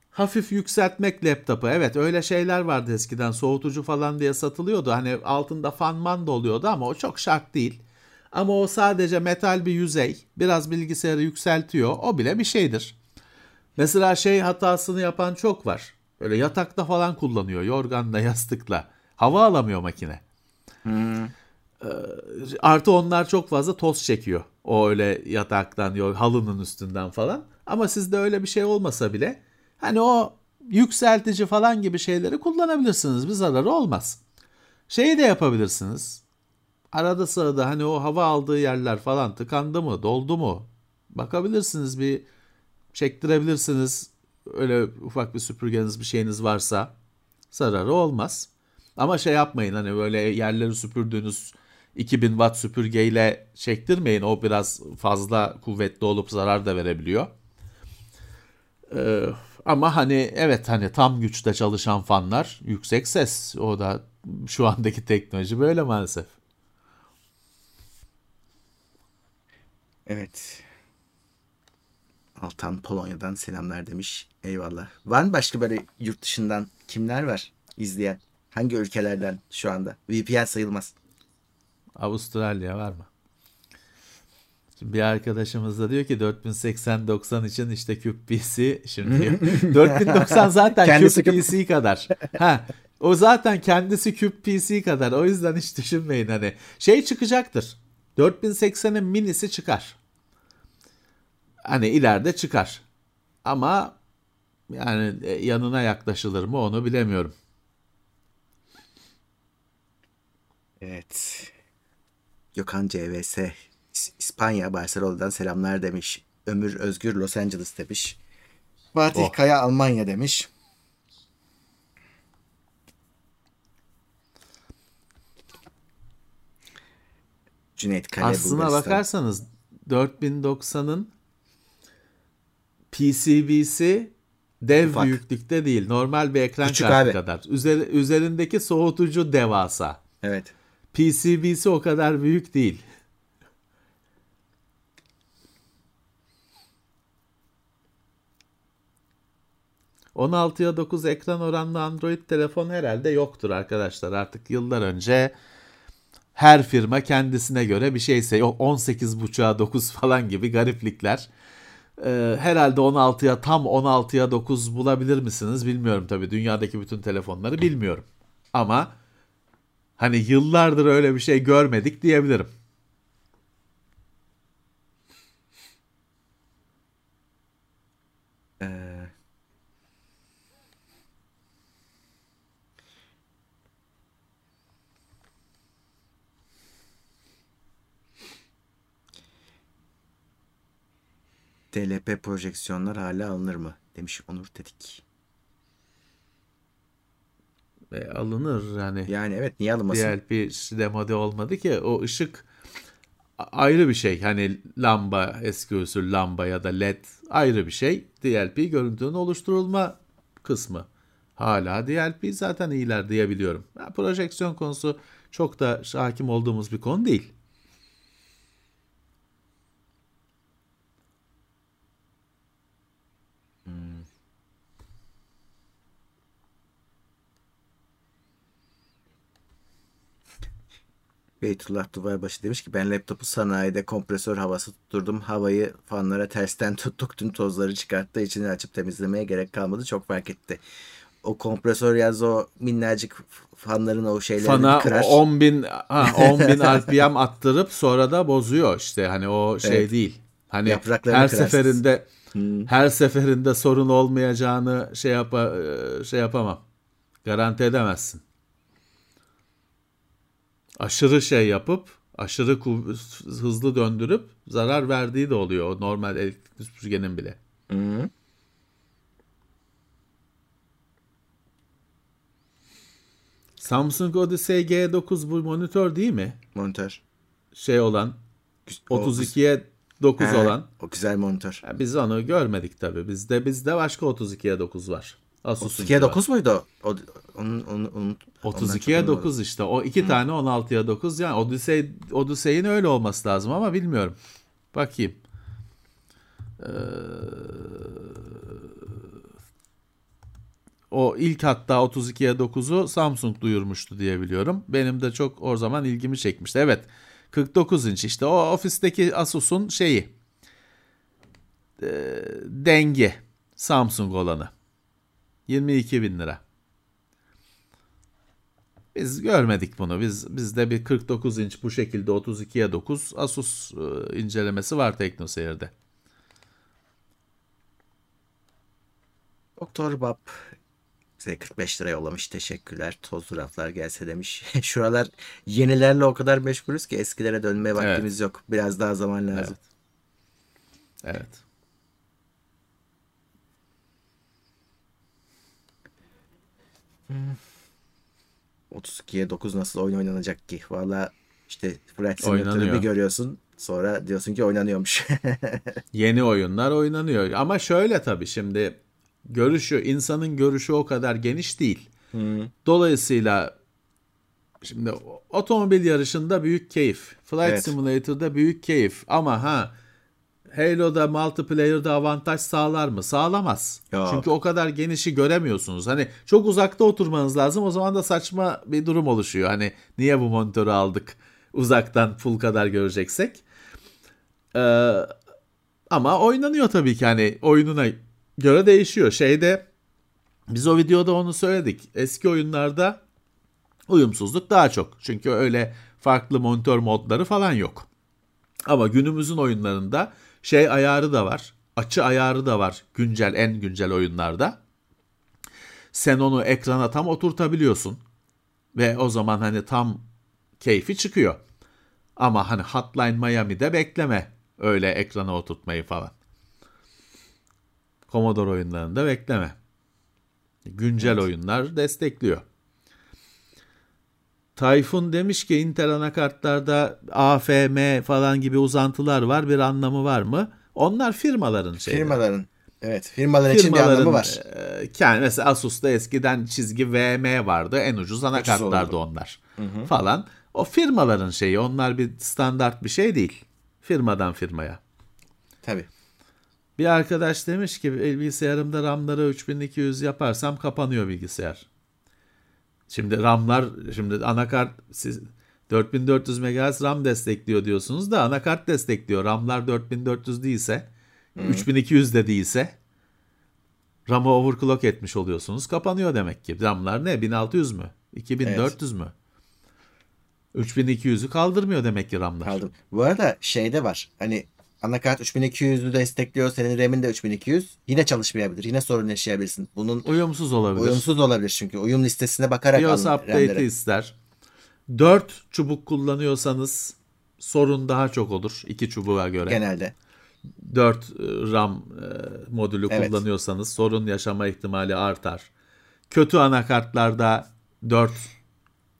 hafif yükseltmek laptopu. Evet öyle şeyler vardı eskiden. Soğutucu falan diye satılıyordu. Hani altında fanman da oluyordu ama o çok şart değil. Ama o sadece metal bir yüzey. Biraz bilgisayarı yükseltiyor. O bile bir şeydir. Mesela şey hatasını yapan çok var. Böyle yatakta falan kullanıyor. Yorganla, (laughs) yastıkla. Hava alamıyor makine. Ee, Artı onlar çok fazla toz çekiyor. O öyle yataktan, halının üstünden falan. Ama sizde öyle bir şey olmasa bile hani o yükseltici falan gibi şeyleri kullanabilirsiniz. Bir zararı olmaz. Şeyi de yapabilirsiniz. Arada sırada hani o hava aldığı yerler falan tıkandı mı, doldu mu? Bakabilirsiniz bir çektirebilirsiniz. Öyle ufak bir süpürgeniz bir şeyiniz varsa zararı olmaz. Ama şey yapmayın hani böyle yerleri süpürdüğünüz 2000 watt süpürgeyle çektirmeyin. O biraz fazla kuvvetli olup zarar da verebiliyor. Ee, ama hani evet hani tam güçte çalışan fanlar yüksek ses. O da şu andaki teknoloji böyle maalesef. Evet. Altan Polonya'dan selamlar demiş. Eyvallah. Var mı başka böyle yurt dışından kimler var izleyen? Hangi ülkelerden şu anda? VPN sayılmaz. Avustralya var mı? Şimdi bir arkadaşımız da diyor ki 4080-90 için işte küp PC şimdi 4090 (laughs) zaten Kendisi küp küp. PC kadar. Ha, o zaten kendisi küp PC kadar. O yüzden hiç düşünmeyin hani. Şey çıkacaktır. 4080'in minisi çıkar. Hani ileride çıkar. Ama yani e, yanına yaklaşılır mı onu bilemiyorum. Evet. Gökhan CVS İs- İspanya Barcelona'dan selamlar demiş. Ömür Özgür Los Angeles demiş. Fatih Oh. Kaya Almanya demiş. Cüneyt Kale Aslına Bulgaristan. bakarsanız 4090'ın PCB'si dev Ufak. büyüklükte değil. Normal bir ekran Küçük kartı abi. kadar. Üzeri- üzerindeki soğutucu devasa. Evet. PCB'si o kadar büyük değil. 16'ya 9 ekran oranlı Android telefon herhalde yoktur arkadaşlar. Artık yıllar önce her firma kendisine göre bir şeyse yok 18.5'a 9 falan gibi gariplikler. Ee, herhalde 16'ya tam 16'ya 9 bulabilir misiniz bilmiyorum tabii. Dünyadaki bütün telefonları bilmiyorum. Ama hani yıllardır öyle bir şey görmedik diyebilirim. DLP projeksiyonlar hala alınır mı? Demiş Onur Tetik. E, alınır yani. Yani evet niye alınmasın? DLP demode olmadı ki o ışık ayrı bir şey. Hani lamba eski usul lamba ya da led ayrı bir şey. DLP görüntünün oluşturulma kısmı. Hala DLP zaten iyiler diyebiliyorum. Yani projeksiyon konusu çok da hakim olduğumuz bir konu değil. Beytullah Duvarbaşı demiş ki ben laptopu sanayide kompresör havası tutturdum. Havayı fanlara tersten (laughs) tuttuk. Tüm tozları çıkarttı. İçini açıp temizlemeye gerek kalmadı. Çok fark etti. O kompresör yaz o minnacık fanların o şeylerini Fana kırar. 10 bin, ha, 10 bin (laughs) RPM attırıp sonra da bozuyor işte hani o şey Evet. değil. Hani Yapraklarını her kırarsınız. seferinde Hmm. her seferinde sorun olmayacağını şey yapa, e, şey yapamam. Garanti edemezsin. Aşırı şey yapıp aşırı hızlı döndürüp zarar verdiği de oluyor o normal elektrikli süpürgenin bile. Hı. Samsung Odyssey G9 bu monitör değil mi? Monitör. Şey olan O- 32'ye 9 He, olan. O güzel monitör. Biz onu görmedik tabii. Bizde bizde başka 32'ye 9 var. Asus'un 32'ye 9 muydu o? onun, onun, onun, 32'ye 9 işte. O iki tane 16'ya 9 yani Odyssey Odyssey'in öyle olması lazım ama bilmiyorum. Bakayım. Ee, o ilk hatta 32'ye 9'u Samsung duyurmuştu diye biliyorum. Benim de çok o zaman ilgimi çekmişti. Evet. 49 inç işte o ofisteki Asus'un şeyi. Ee, dengi Samsung olanı. 22 bin lira. Biz görmedik bunu. Biz bizde bir 49 inç bu şekilde 32'ye 9 Asus e, incelemesi var TeknoSeyir'de. Doktor Bab bize 45 lira yollamış. Teşekkürler. Tozlu raflar gelse demiş. (laughs) Şuralar yenilerle o kadar meşgulüz ki eskilere dönmeye vaktimiz yok. Biraz daha zaman lazım. Evet. 32'ye 9 nasıl oyun oynanacak ki? Valla işte Flight Simulator'ı bir görüyorsun. Sonra diyorsun ki oynanıyormuş. (laughs) Yeni oyunlar oynanıyor. Ama şöyle tabii şimdi görüşü, insanın görüşü o kadar geniş değil. Dolayısıyla şimdi otomobil yarışında büyük keyif. Flight Evet. Simulator'da büyük keyif. Ama ha Halo'da multiplayer'da avantaj sağlar mı? Sağlamaz. Yok. Çünkü o kadar genişi göremiyorsunuz. Hani çok uzakta oturmanız lazım. O zaman da saçma bir durum oluşuyor. Hani niye bu monitörü aldık? Uzaktan full kadar göreceksek. Ee, ama oynanıyor tabii ki hani oyununa göre değişiyor. Şeyde biz o videoda onu söyledik. Eski oyunlarda uyumsuzluk daha çok. Çünkü öyle farklı monitör modları falan yok. Ama günümüzün oyunlarında şey ayarı da var. Açı ayarı da var güncel en güncel oyunlarda. Sen onu ekrana tam oturtabiliyorsun. Ve o zaman hani tam keyfi çıkıyor. Ama hani Hotline Miami'de bekleme öyle ekrana oturtmayı falan. Commodore oyunlarında bekleme. Güncel oyunlar destekliyor. Tayfun demiş ki Intel anakartlarda AFM falan gibi uzantılar var. Bir anlamı var mı? Onlar firmaların şeyleri. Firmaların. Evet. Firmalar için bir anlamı var. e, kendi mesela Asus'ta eskiden çizgi VM vardı. En ucuz anakartlardı onlar. Falan. O firmaların şeyi. Onlar bir standart bir şey değil. Firmadan firmaya. Tabii. Bir arkadaş demiş ki bilgisayarımda RAM'ları 3200 yaparsam kapanıyor bilgisayar. Şimdi RAM'lar şimdi anakart siz 4400 MHz RAM destekliyor diyorsunuz da anakart destekliyor. RAM'lar 4400 değilse, hmm. 3200 de değilse RAM'ı overclock etmiş oluyorsunuz. Kapanıyor demek ki. RAM'lar ne? 1600 mü? 2400 evet. mü? 3200'ü kaldırmıyor demek ki RAM'lar. Kaldım. Bu arada şeyde var. Hani anakart 3200'ü destekliyor. Senin RAM'in de 3200. Yine çalışmayabilir. Yine sorun yaşayabilirsin. Bunun uyumsuz olabilir. Uyumsuz olabilir çünkü. Uyum listesine bakarak BIOS update'i ister. 4 çubuk kullanıyorsanız sorun daha çok olur 2 çubuğa göre. Genelde. 4 e, RAM e, modülü evet. kullanıyorsanız sorun yaşama ihtimali artar. Kötü anakartlarda 4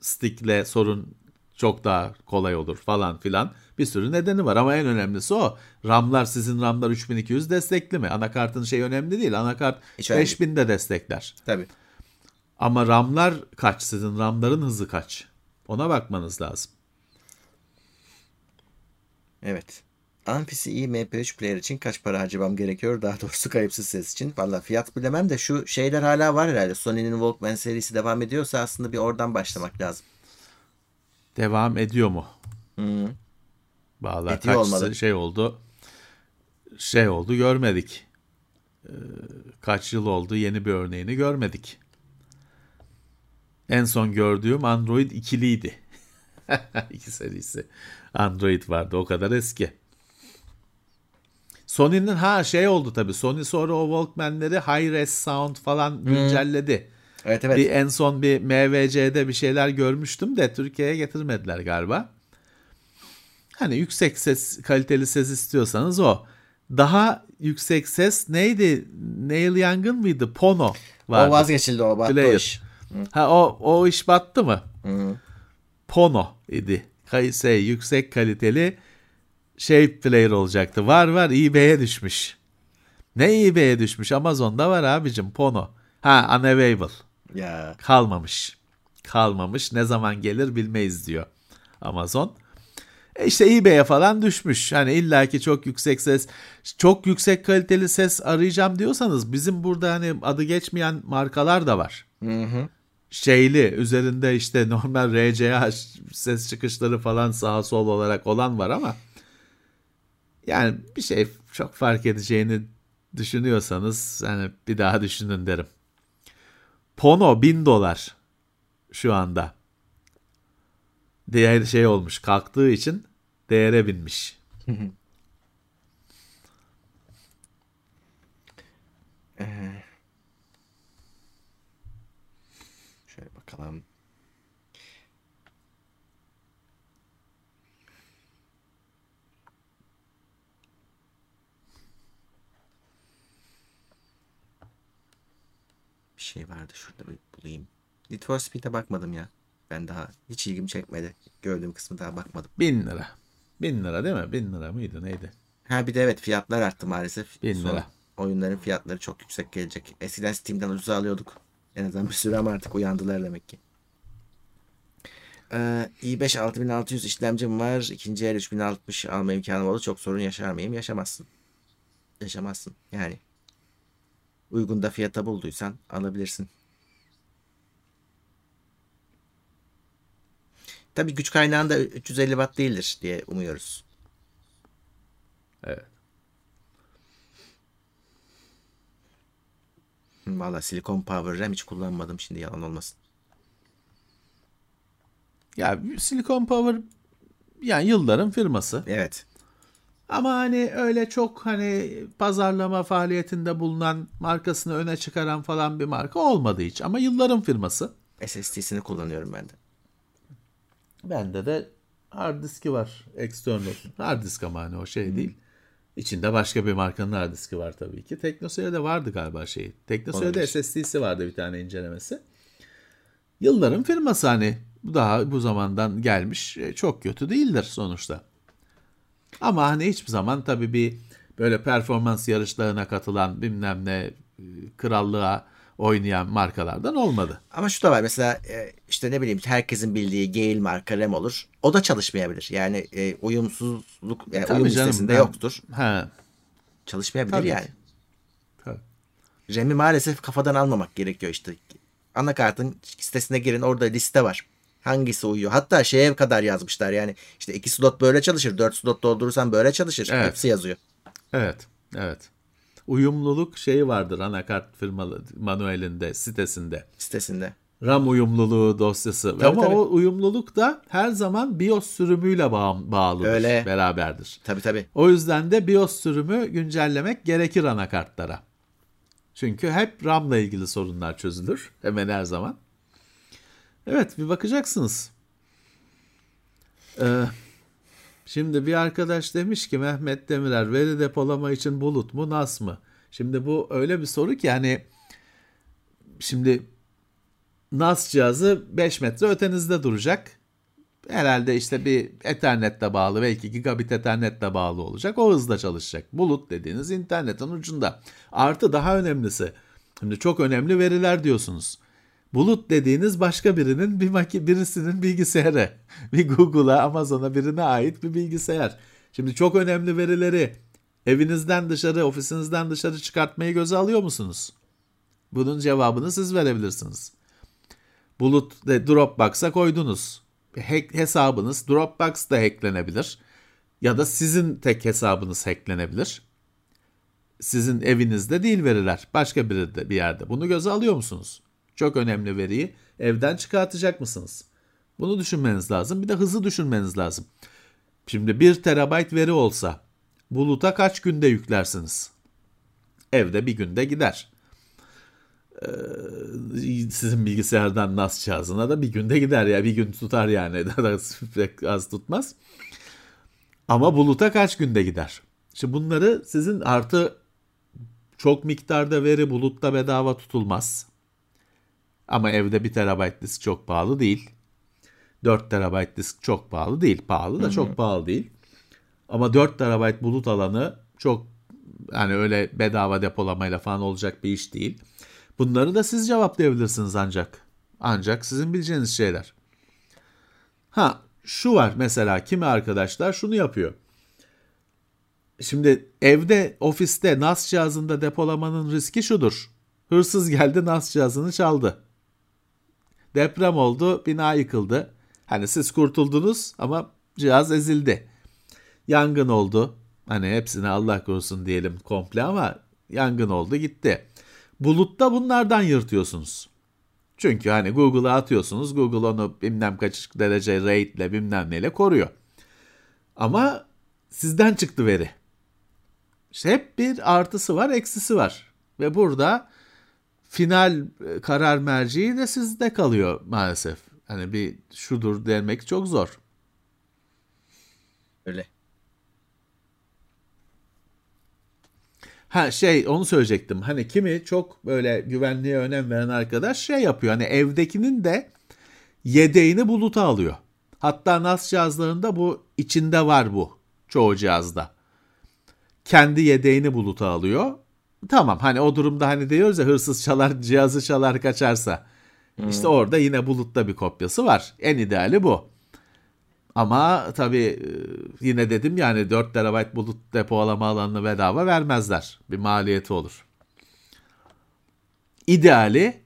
stickle sorun çok daha kolay olur falan filan. Bir sürü nedeni var ama en önemlisi o. RAM'lar sizin RAM'lar 3200 destekli mi? Anakartın şey önemli değil. Anakart Hiç 5000 de destekler. Tabii. Ama RAM'lar kaç? Sizin RAM'ların hızı kaç? Ona bakmanız lazım. Evet. İyi MP3 player için kaç para harcamam gerekiyor? Daha doğrusu kayıpsız ses için. Valla fiyat bilemem de şu şeyler hala var herhalde. Sony'nin Walkman serisi devam ediyorsa aslında bir oradan başlamak lazım. Devam ediyor mu? Hı. Valla kaç olmalı. şey oldu. Şey oldu görmedik. Ee, kaç yıl oldu yeni bir örneğini görmedik. En son gördüğüm Android ikiliydi. (laughs) İki serisi. Android vardı o kadar eski. Sony'nin ha şey oldu tabii. Sony sonra o Walkman'leri high res sound falan güncelledi. Hmm. Evet evet. Bir en son bir MVC'de bir şeyler görmüştüm de Türkiye'ye getirmediler galiba. Hani yüksek ses, kaliteli ses istiyorsanız o. Daha yüksek ses neydi? Neil Young'ın mıydı? Pono vardı. O vazgeçildi o battı Player. o iş. Ha o, o iş battı mı? Hı. Pono idi. Şey, yüksek kaliteli şey player olacaktı. Var var eBay'e düşmüş. Ne eBay'e düşmüş? Amazon'da var abicim Pono. Ha unavailable. Ya. Kalmamış. Kalmamış. Ne zaman gelir bilmeyiz diyor Amazon. E işte eBay'e falan düşmüş. Hani illaki çok yüksek ses, çok yüksek kaliteli ses arayacağım diyorsanız bizim burada hani adı geçmeyen markalar da var. Hı hı. Şeyli üzerinde işte normal RCA ses çıkışları falan sağa sol olarak olan var ama yani bir şey çok fark edeceğini düşünüyorsanız hani bir daha düşünün derim. Pono 1000 dolar şu anda. Değer şey olmuş kalktığı için değere binmiş. (laughs) ee, şöyle bakalım. şey vardı şurada bir bulayım. Need for Speed'e bakmadım ya. Ben daha hiç ilgim çekmedi. Gördüğüm kısmı daha bakmadım. Bin lira. Bin lira değil mi? Bin lira mıydı neydi? Ha bir de evet fiyatlar arttı maalesef. Bin Son lira. Oyunların fiyatları çok yüksek gelecek. Eskiden Steam'den ucuza alıyorduk. En azından bir süre ama artık uyandılar demek ki. Ee, i5 6600 işlemcim var. İkinci el 3060 alma imkanım oldu. Çok sorun yaşar mıyım? Yaşamazsın. Yaşamazsın. Yani uygun da fiyata bulduysan alabilirsin. Tabi güç kaynağında 350 watt değildir diye umuyoruz. Evet. Valla Silicon Power RAM hiç kullanmadım şimdi yalan olmasın. Ya Silicon Power yani yılların firması. Evet. Ama hani öyle çok hani pazarlama faaliyetinde bulunan markasını öne çıkaran falan bir marka olmadı hiç. Ama yılların firması. SSD'sini kullanıyorum ben de. Bende de hard diski var. External. Hard disk ama hani o şey değil. İçinde başka bir markanın hard diski var tabii ki. Teknoseyir'de vardı galiba şeyi. Teknoseyir'de SSD'si vardı bir tane incelemesi. Yılların firması hani daha bu zamandan gelmiş. E, çok kötü değildir sonuçta. Ama hani hiçbir zaman tabii bir böyle performans yarışlarına katılan bilmem ne e, krallığa oynayan markalardan olmadı. Ama şu da var mesela e, işte ne bileyim herkesin bildiği Gale marka RAM olur. O da çalışmayabilir. Yani e, uyumsuzluk yani uyum canım, listesinde ben, yoktur. He. Çalışmayabilir Tabii. yani. Tabii. RAM'i maalesef kafadan almamak gerekiyor işte. Anakartın sitesine girin orada liste var. Hangisi uyuyor? Hatta şeye kadar yazmışlar yani işte iki slot böyle çalışır. Dört slot doldurursan böyle çalışır. Evet. Hepsi yazıyor. Evet, evet. Uyumluluk şeyi vardır anakart firmalı manuelinde, sitesinde. sitesinde. RAM uyumluluğu dosyası. Tabii, Ama tabii. o uyumluluk da her zaman BIOS sürümüyle bağ- bağlıdır, Öyle. beraberdir. Tabii tabii. O yüzden de BIOS sürümü güncellemek gerekir anakartlara. Çünkü hep RAM'la ilgili sorunlar çözülür hemen her zaman. Evet bir bakacaksınız. Ee, şimdi bir arkadaş demiş ki Mehmet Demirer veri depolama için bulut mu NAS mı? Şimdi bu öyle bir soru ki yani şimdi NAS cihazı 5 metre ötenizde duracak. Herhalde işte bir Ethernet'le bağlı belki gigabit Ethernet'le bağlı olacak. O hızla çalışacak. Bulut dediğiniz internetin ucunda. Artı daha önemlisi. Şimdi çok önemli veriler diyorsunuz. Bulut dediğiniz başka birinin bir maki birisinin bilgisayarı. (laughs) Bir Google'a, Amazon'a birine ait bir bilgisayar. Şimdi çok önemli verileri evinizden dışarı, ofisinizden dışarı çıkartmayı göze alıyor musunuz? Bunun cevabını siz verebilirsiniz. Bulut de Dropbox'a koydunuz. Hack, hesabınız Dropbox'ta hacklenebilir. Ya da sizin tek hesabınız hacklenebilir. Sizin evinizde değil veriler. Başka bir, bir yerde. Bunu göze alıyor musunuz? Çok önemli veriyi evden çıkartacak mısınız? Bunu düşünmeniz lazım. Bir de hızı düşünmeniz lazım. Şimdi 1 terabayt veri olsa buluta kaç günde yüklersiniz? Evde bir günde gider sizin bilgisayardan NAS cihazına da bir günde gider ya. Bir gün tutar yani. (laughs) Pek az tutmaz. Ama buluta kaç günde gider? Şimdi bunları sizin artı çok miktarda veri bulutta bedava tutulmaz. Ama evde 1 terabayt disk çok pahalı değil. 4 terabayt disk çok pahalı değil. Pahalı da çok pahalı değil. Ama 4 terabayt bulut alanı çok yani öyle bedava depolamayla falan olacak bir iş değil. Bunları da siz cevaplayabilirsiniz ancak. Ancak sizin bileceğiniz şeyler. Ha şu var mesela kimi arkadaşlar şunu yapıyor. Şimdi evde, ofiste NAS cihazında depolamanın riski şudur. Hırsız geldi NAS cihazını çaldı. Deprem oldu, bina yıkıldı. Hani siz kurtuldunuz ama cihaz ezildi. Yangın oldu. Hani hepsini Allah korusun diyelim komple ama yangın oldu gitti. Bulutta bunlardan yırtıyorsunuz. Çünkü hani Google'a atıyorsunuz. Google onu bilmem kaç derece rate'le bilmem neyle koruyor. Ama sizden çıktı veri. İşte hep bir artısı var, eksisi var. Ve burada final karar merciği de sizde kalıyor maalesef. Hani bir şudur demek çok zor. Öyle. Ha şey onu söyleyecektim. Hani kimi çok böyle güvenliğe önem veren arkadaş şey yapıyor. Hani evdekinin de yedeğini buluta alıyor. Hatta NAS cihazlarında bu içinde var bu çoğu cihazda. Kendi yedeğini buluta alıyor. Tamam hani o durumda hani diyoruz ya hırsız çalar cihazı çalar kaçarsa. İşte orada yine bulutta bir kopyası var. En ideali bu. Ama tabii yine dedim yani 4 TB bulut depolama alanını bedava vermezler. Bir maliyeti olur. İdeali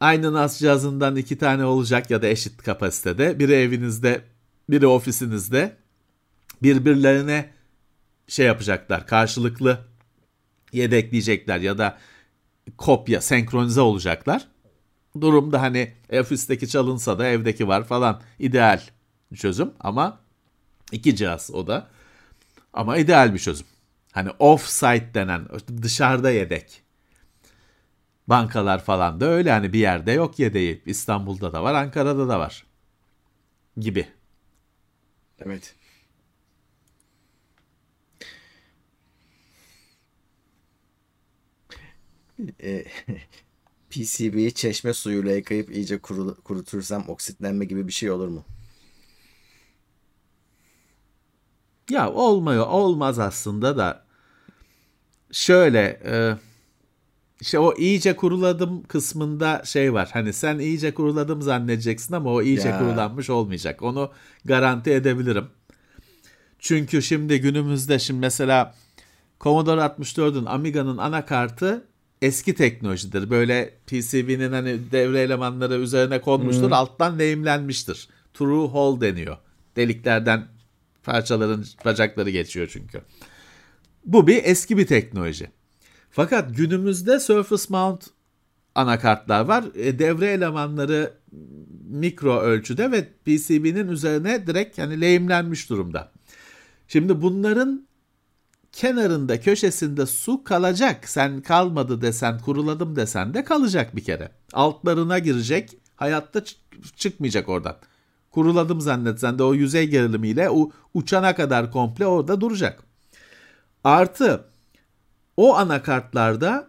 aynı NAS cihazından iki tane olacak ya da eşit kapasitede. Biri evinizde, biri ofisinizde. Birbirlerine şey yapacaklar, karşılıklı yedekleyecekler ya da kopya, senkronize olacaklar. Durumda hani ofisteki çalınsa da evdeki var falan ideal çözüm ama iki cihaz o da. Ama ideal bir çözüm. Hani off-site denen dışarıda yedek. Bankalar falan da öyle hani bir yerde yok yedeği. İstanbul'da da var, Ankara'da da var. Gibi. Evet. E, (laughs) PCB'yi çeşme suyuyla yıkayıp iyice kuru, kurutursam oksitlenme gibi bir şey olur mu? Ya olmuyor, olmaz aslında da. Şöyle, e, işte o iyice kuruladım kısmında şey var. Hani sen iyice kuruladım zannedeceksin ama o iyice Ya. kurulanmış olmayacak. Onu garanti edebilirim. Çünkü şimdi günümüzde şimdi mesela Commodore 64'ün Amiga'nın anakartı eski teknolojidir. Böyle PCB'nin hani devre elemanları üzerine konmuştur. Alttan lehimlenmiştir. True hole deniyor. Deliklerden parçaların bacakları geçiyor çünkü. Bu bir eski bir teknoloji. Fakat günümüzde Surface Mount anakartlar var. E, devre elemanları mikro ölçüde ve PCB'nin üzerine direkt yani lehimlenmiş durumda. Şimdi bunların kenarında köşesinde su kalacak. Sen kalmadı desen kuruladım desen de kalacak bir kere. Altlarına girecek hayatta çıkmayacak oradan. Kuruladım zannetsen de o yüzey gerilimiyle o uçana kadar komple orada duracak. Artı o anakartlarda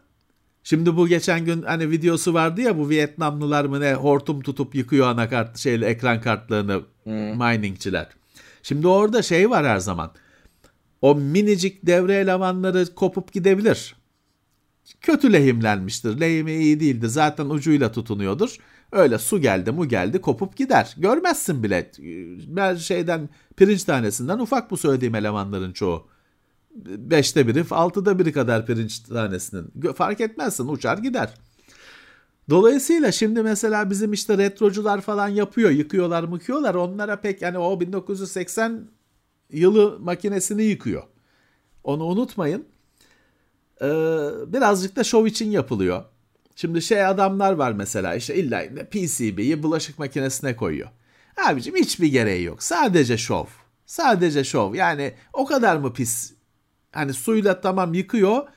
şimdi bu geçen gün hani videosu vardı ya bu Vietnamlılar mı ne hortum tutup yıkıyor anakart şeyle ekran kartlarını miningçiler. Şimdi orada şey var her zaman. O minicik devre elemanları kopup gidebilir. Kötü lehimlenmiştir. Lehimi iyi değildi. Zaten ucuyla tutunuyordur. Öyle su geldi mu geldi kopup gider. Görmezsin bile. Ben şeyden pirinç tanesinden ufak bu söylediğim elemanların çoğu. Beşte biri, altıda biri kadar pirinç tanesinin. Fark etmezsin uçar gider. Dolayısıyla şimdi mesela bizim işte retrocular falan yapıyor, yıkıyorlar mıkıyorlar. Onlara pek hani o 1980 yılı makinesini yıkıyor. Onu unutmayın. Ee, birazcık da şov için yapılıyor. Şimdi şey adamlar var mesela işte illa PCB'yi bulaşık makinesine koyuyor. Abicim hiçbir gereği yok. Sadece şov. Sadece şov. Yani o kadar mı pis? Hani suyla tamam yıkıyor.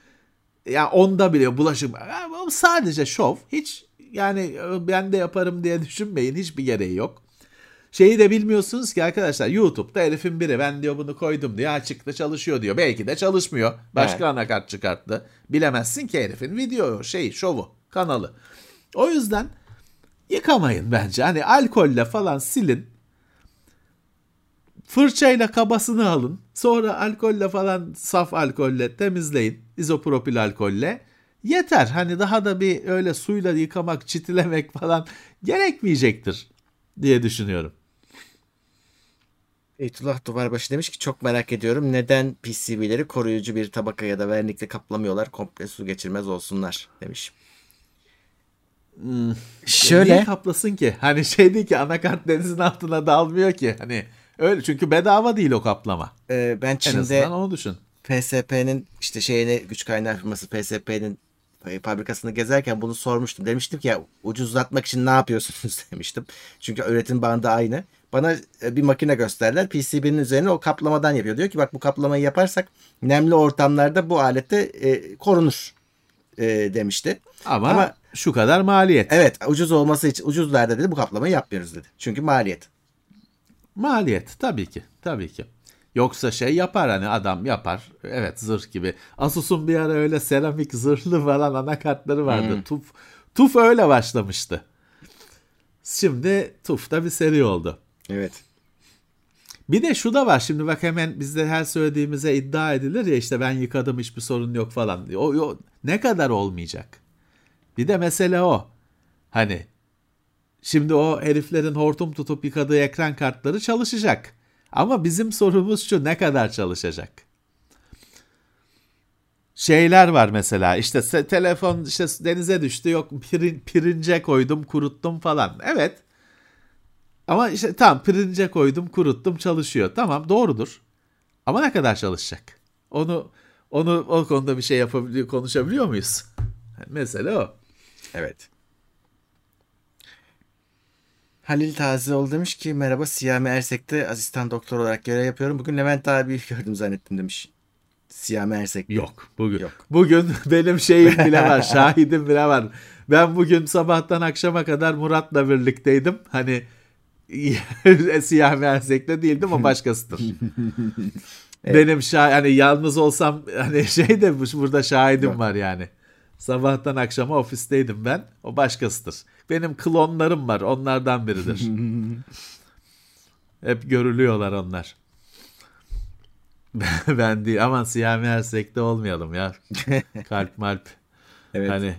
Ya onda bile bulaşık. Sadece şov. Hiç yani ben de yaparım diye düşünmeyin. Hiçbir gereği yok. Şeyi de bilmiyorsunuz ki arkadaşlar YouTube'da herifin biri ben diyor bunu koydum diyor açıkta çalışıyor diyor. Belki de çalışmıyor. Başka Evet. anakart çıkarttı. Bilemezsin ki herifin video şey şovu kanalı. O yüzden yıkamayın bence. Hani alkolle falan silin. Fırçayla kabasını alın. Sonra alkolle falan saf alkolle temizleyin. İzopropil alkolle. Yeter. Hani daha da bir öyle suyla yıkamak, çitilemek falan gerekmeyecektir diye düşünüyorum. Eytullah Duvarbaşı demiş ki çok merak ediyorum neden PCB'leri koruyucu bir tabaka ya da vernikle kaplamıyorlar komple su geçirmez olsunlar demiş. (laughs) Niye Şöyle kaplasın ki? Hani şey değil ki anakart denizin altına dalmıyor ki. Hani öyle çünkü bedava değil o kaplama. e, ben En Çin'de azından onu düşün. PSP'nin işte şeyine güç kaynağı firması PSP'nin fabrikasını gezerken bunu sormuştum. Demiştim ki ya ucuzlatmak için ne yapıyorsunuz (laughs) demiştim. Çünkü üretim bandı aynı. Bana e, bir makine gösterdiler. PCB'nin üzerine o kaplamadan yapıyor. Diyor ki bak bu kaplamayı yaparsak nemli ortamlarda bu alette e, korunur e, demişti. Ama, Ama- şu kadar maliyet. Evet ucuz olması için ucuzlarda dedi bu kaplamayı yapmıyoruz dedi. Çünkü maliyet. Maliyet tabii ki. Tabii ki. Yoksa şey yapar hani adam yapar. Evet zırh gibi. Asus'un bir ara öyle seramik zırhlı falan anakartları vardı. Tuf, Tuf öyle başlamıştı. Şimdi Tuf da bir seri oldu. Evet. Bir de şu da var şimdi bak hemen bizde her söylediğimize iddia edilir ya işte ben yıkadım hiçbir sorun yok falan. O, o ne kadar olmayacak? Bir de mesele o. Hani şimdi o heriflerin hortum tutup yıkadığı ekran kartları çalışacak. Ama bizim sorumuz şu ne kadar çalışacak? Şeyler var mesela işte telefon işte denize düştü yok pirin, pirince koydum kuruttum falan. Evet ama işte tamam pirince koydum, kuruttum, çalışıyor. Tamam doğrudur. Ama ne kadar çalışacak? Onu onu o konuda bir şey yapabiliyor, konuşabiliyor muyuz? Mesele o. Evet. Halil Tazioğlu demiş ki merhaba Siyami Ersek'te asistan doktor olarak görev yapıyorum. Bugün Levent abi (laughs) gördüm zannettim demiş. Siyami Ersek. Yok bugün. Yok. Bugün (laughs) benim şeyim bile var, (laughs) şahidim bile var. Ben bugün sabahtan akşama kadar Murat'la birlikteydim. Hani (laughs) siyah merzekte değildim o başkasıdır. (laughs) Benim şah hani yalnız olsam hani şey de bu- burada şahidim Yok. var yani. Sabahtan akşama ofisteydim ben. O başkasıdır. Benim klonlarım var. Onlardan biridir. (laughs) Hep görülüyorlar onlar. ben değil. Aman siyah mersekte olmayalım ya. Kalp malp. Evet. Hani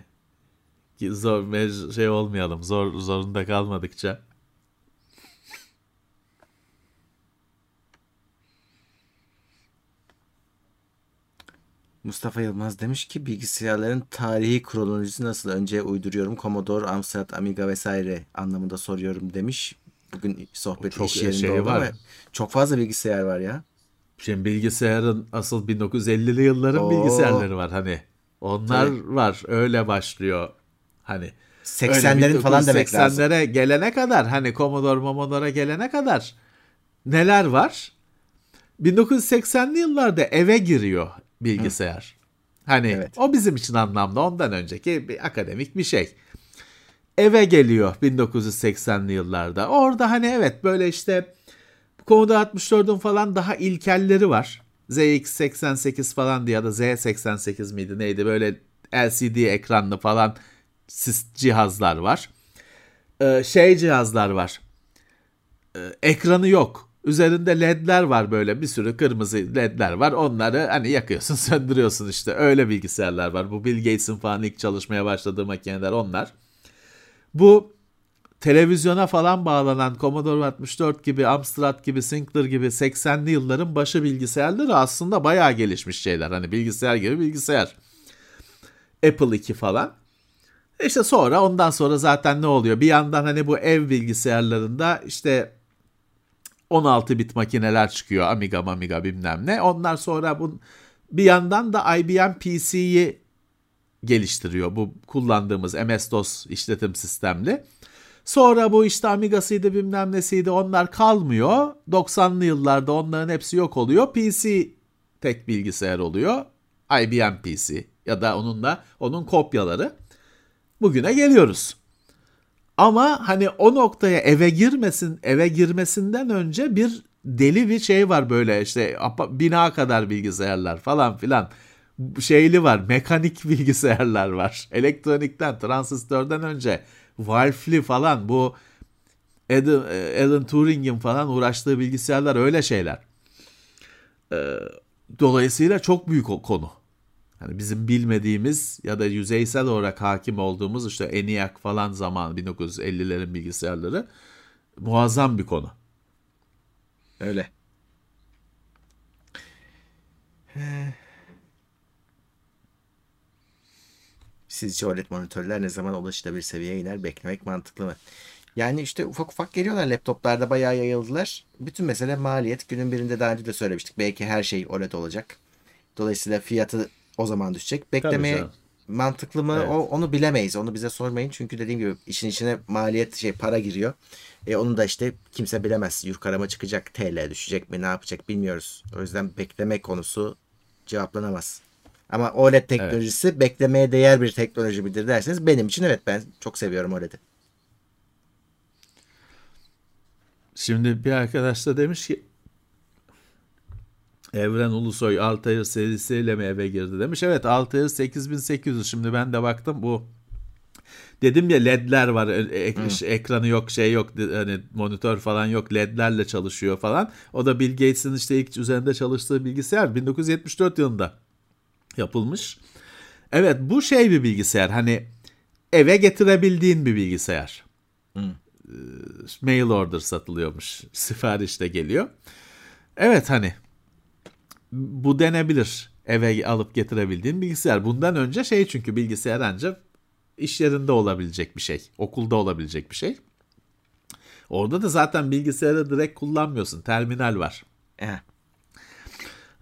zor şey olmayalım. Zor zorunda kalmadıkça. Mustafa Yılmaz demiş ki bilgisayarların tarihi kronolojisi nasıl? Önce uyduruyorum Commodore, Amstrad, Amiga vesaire anlamında soruyorum demiş. Bugün sohbet Çok iş yerinde şey oldu var. ama çok fazla bilgisayar var ya. Şimdi bilgisayarın asıl 1950'li yılların Oo. bilgisayarları var hani. Onlar Tabii. var. Öyle başlıyor. Hani 80'lerin falan demek lazım. 80'lere gelene kadar hani Commodore Mommodore'a gelene kadar neler var? 1980'li yıllarda eve giriyor bilgisayar. Hani Evet. o bizim için anlamda ondan önceki bir akademik bir şey. Eve geliyor 1980'li yıllarda. Orada hani evet böyle işte Commodore 64'ün falan daha ilkelleri var. ZX88 falan diye ya da Z88 miydi neydi böyle LCD ekranlı falan cihazlar var. Ee, şey cihazlar var. Ee, ekranı yok. Üzerinde ledler var böyle bir sürü kırmızı ledler var. Onları hani yakıyorsun (laughs) söndürüyorsun işte. Öyle bilgisayarlar var. Bu Bill Gates'in falan ilk çalışmaya başladığı makineler onlar. Bu televizyona falan bağlanan Commodore 64 gibi, Amstrad gibi, Sinclair gibi 80'li yılların başı bilgisayarları aslında bayağı gelişmiş şeyler. Hani bilgisayar gibi bilgisayar. Apple 2 falan. İşte sonra ondan sonra zaten ne oluyor? Bir yandan hani bu ev bilgisayarlarında işte 16 bit makineler çıkıyor. Amiga, Amiga bilmem ne. Onlar sonra bu bir yandan da IBM PC'yi geliştiriyor. Bu kullandığımız MS-DOS işletim sistemli. Sonra bu işte Amiga'sıydı bilmem nesiydi onlar kalmıyor. 90'lı yıllarda onların hepsi yok oluyor. PC tek bilgisayar oluyor. IBM PC ya da onunla onun kopyaları. Bugüne geliyoruz. Ama hani o noktaya eve girmesin, eve girmesinden önce bir deli bir şey var böyle işte bina kadar bilgisayarlar falan filan. Şeyli var, mekanik (laughs) bilgisayarlar var. Elektronikten, transistörden önce valfli falan bu Alan, Alan Turing'in falan uğraştığı bilgisayarlar öyle şeyler. Dolayısıyla çok büyük konu. Hani bizim bilmediğimiz ya da yüzeysel olarak hakim olduğumuz işte ENIAC falan zaman 1950'lerin bilgisayarları muazzam bir konu. Öyle. Sizce OLED monitörler ne zaman ulaşılabilir seviyeye iner? Beklemek mantıklı mı? Yani işte ufak ufak geliyorlar laptoplarda bayağı yayıldılar. Bütün mesele maliyet. Günün birinde daha önce de söylemiştik. Belki her şey OLED olacak. Dolayısıyla fiyatı o zaman düşecek. Beklemeye mantıklı mı? Evet. O, onu bilemeyiz. Onu bize sormayın. Çünkü dediğim gibi işin içine maliyet şey para giriyor. E, onu da işte kimse bilemez. Yukarı mı çıkacak? TL düşecek mi? Ne yapacak bilmiyoruz. O yüzden bekleme konusu cevaplanamaz. Ama OLED teknolojisi beklemeye değer bir teknoloji midir derseniz benim için evet ben çok seviyorum OLED'i. Şimdi bir arkadaş da demiş ki Evren Ulusoy Altair serisiyle mi eve girdi demiş. Evet Altair 8800 şimdi ben de baktım bu dedim ya ledler var e- ek- ekranı yok şey yok hani monitör falan yok ledlerle çalışıyor falan. O da Bill Gates'in işte ilk üzerinde çalıştığı bilgisayar 1974 yılında yapılmış. Evet bu şey bir bilgisayar hani eve getirebildiğin bir bilgisayar. Ee, Mail order satılıyormuş. Siparişte geliyor. Evet hani bu denebilir. Eve alıp getirebildiğin bilgisayar. Bundan önce şey çünkü bilgisayar ancak iş yerinde olabilecek bir şey. Okulda olabilecek bir şey. Orada da zaten bilgisayarı direkt kullanmıyorsun. Terminal var. Eh,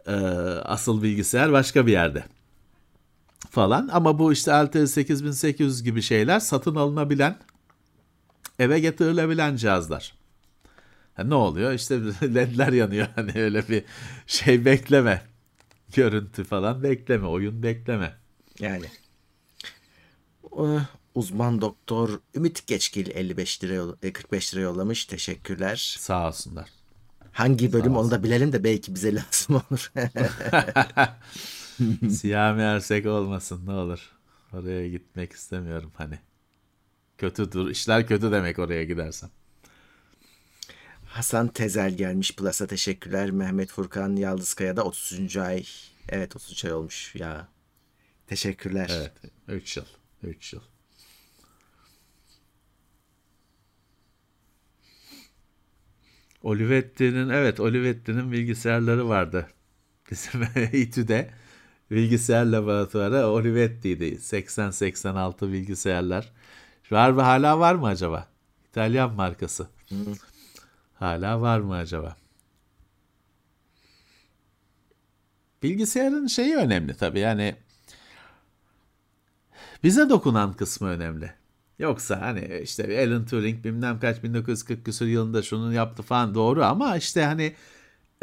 Ee, asıl bilgisayar başka bir yerde falan. Ama bu işte Altair 8800 gibi şeyler satın alınabilen, eve getirilebilen cihazlar. Ha, ne oluyor? İşte (laughs) ledler yanıyor. Hani öyle bir şey bekleme. Görüntü falan bekleme. Oyun bekleme. yani. Ee, Uzman doktor Ümit Geçkil 55 lira yoll- e, 45 lira yollamış. Teşekkürler. Sağ olsunlar. Hangi bölüm onu da bilelim de belki bize lazım olur. (laughs) (laughs) Siyah ersek olmasın ne olur. Oraya gitmek istemiyorum hani. Kötü dur. İşler kötü demek oraya gidersem. Hasan Tezel gelmiş Plus'a teşekkürler. Mehmet Furkan Yaldızkaya da 30. ay. Evet 33 ay olmuş ya. Teşekkürler. Evet. 3 yıl. 3 yıl. Olivetti'nin evet Olivetti'nin bilgisayarları vardı. Bizim (laughs) İTÜ'de bilgisayar laboratuvarı Olivetti'ydi. 80-86 bilgisayarlar. Var mı hala var mı acaba? İtalyan markası. Hala var mı acaba? Bilgisayarın şeyi önemli tabii yani bize dokunan kısmı önemli. Yoksa hani işte Alan Turing bilmem kaç 1940 küsur yılında şunu yaptı falan doğru ama işte hani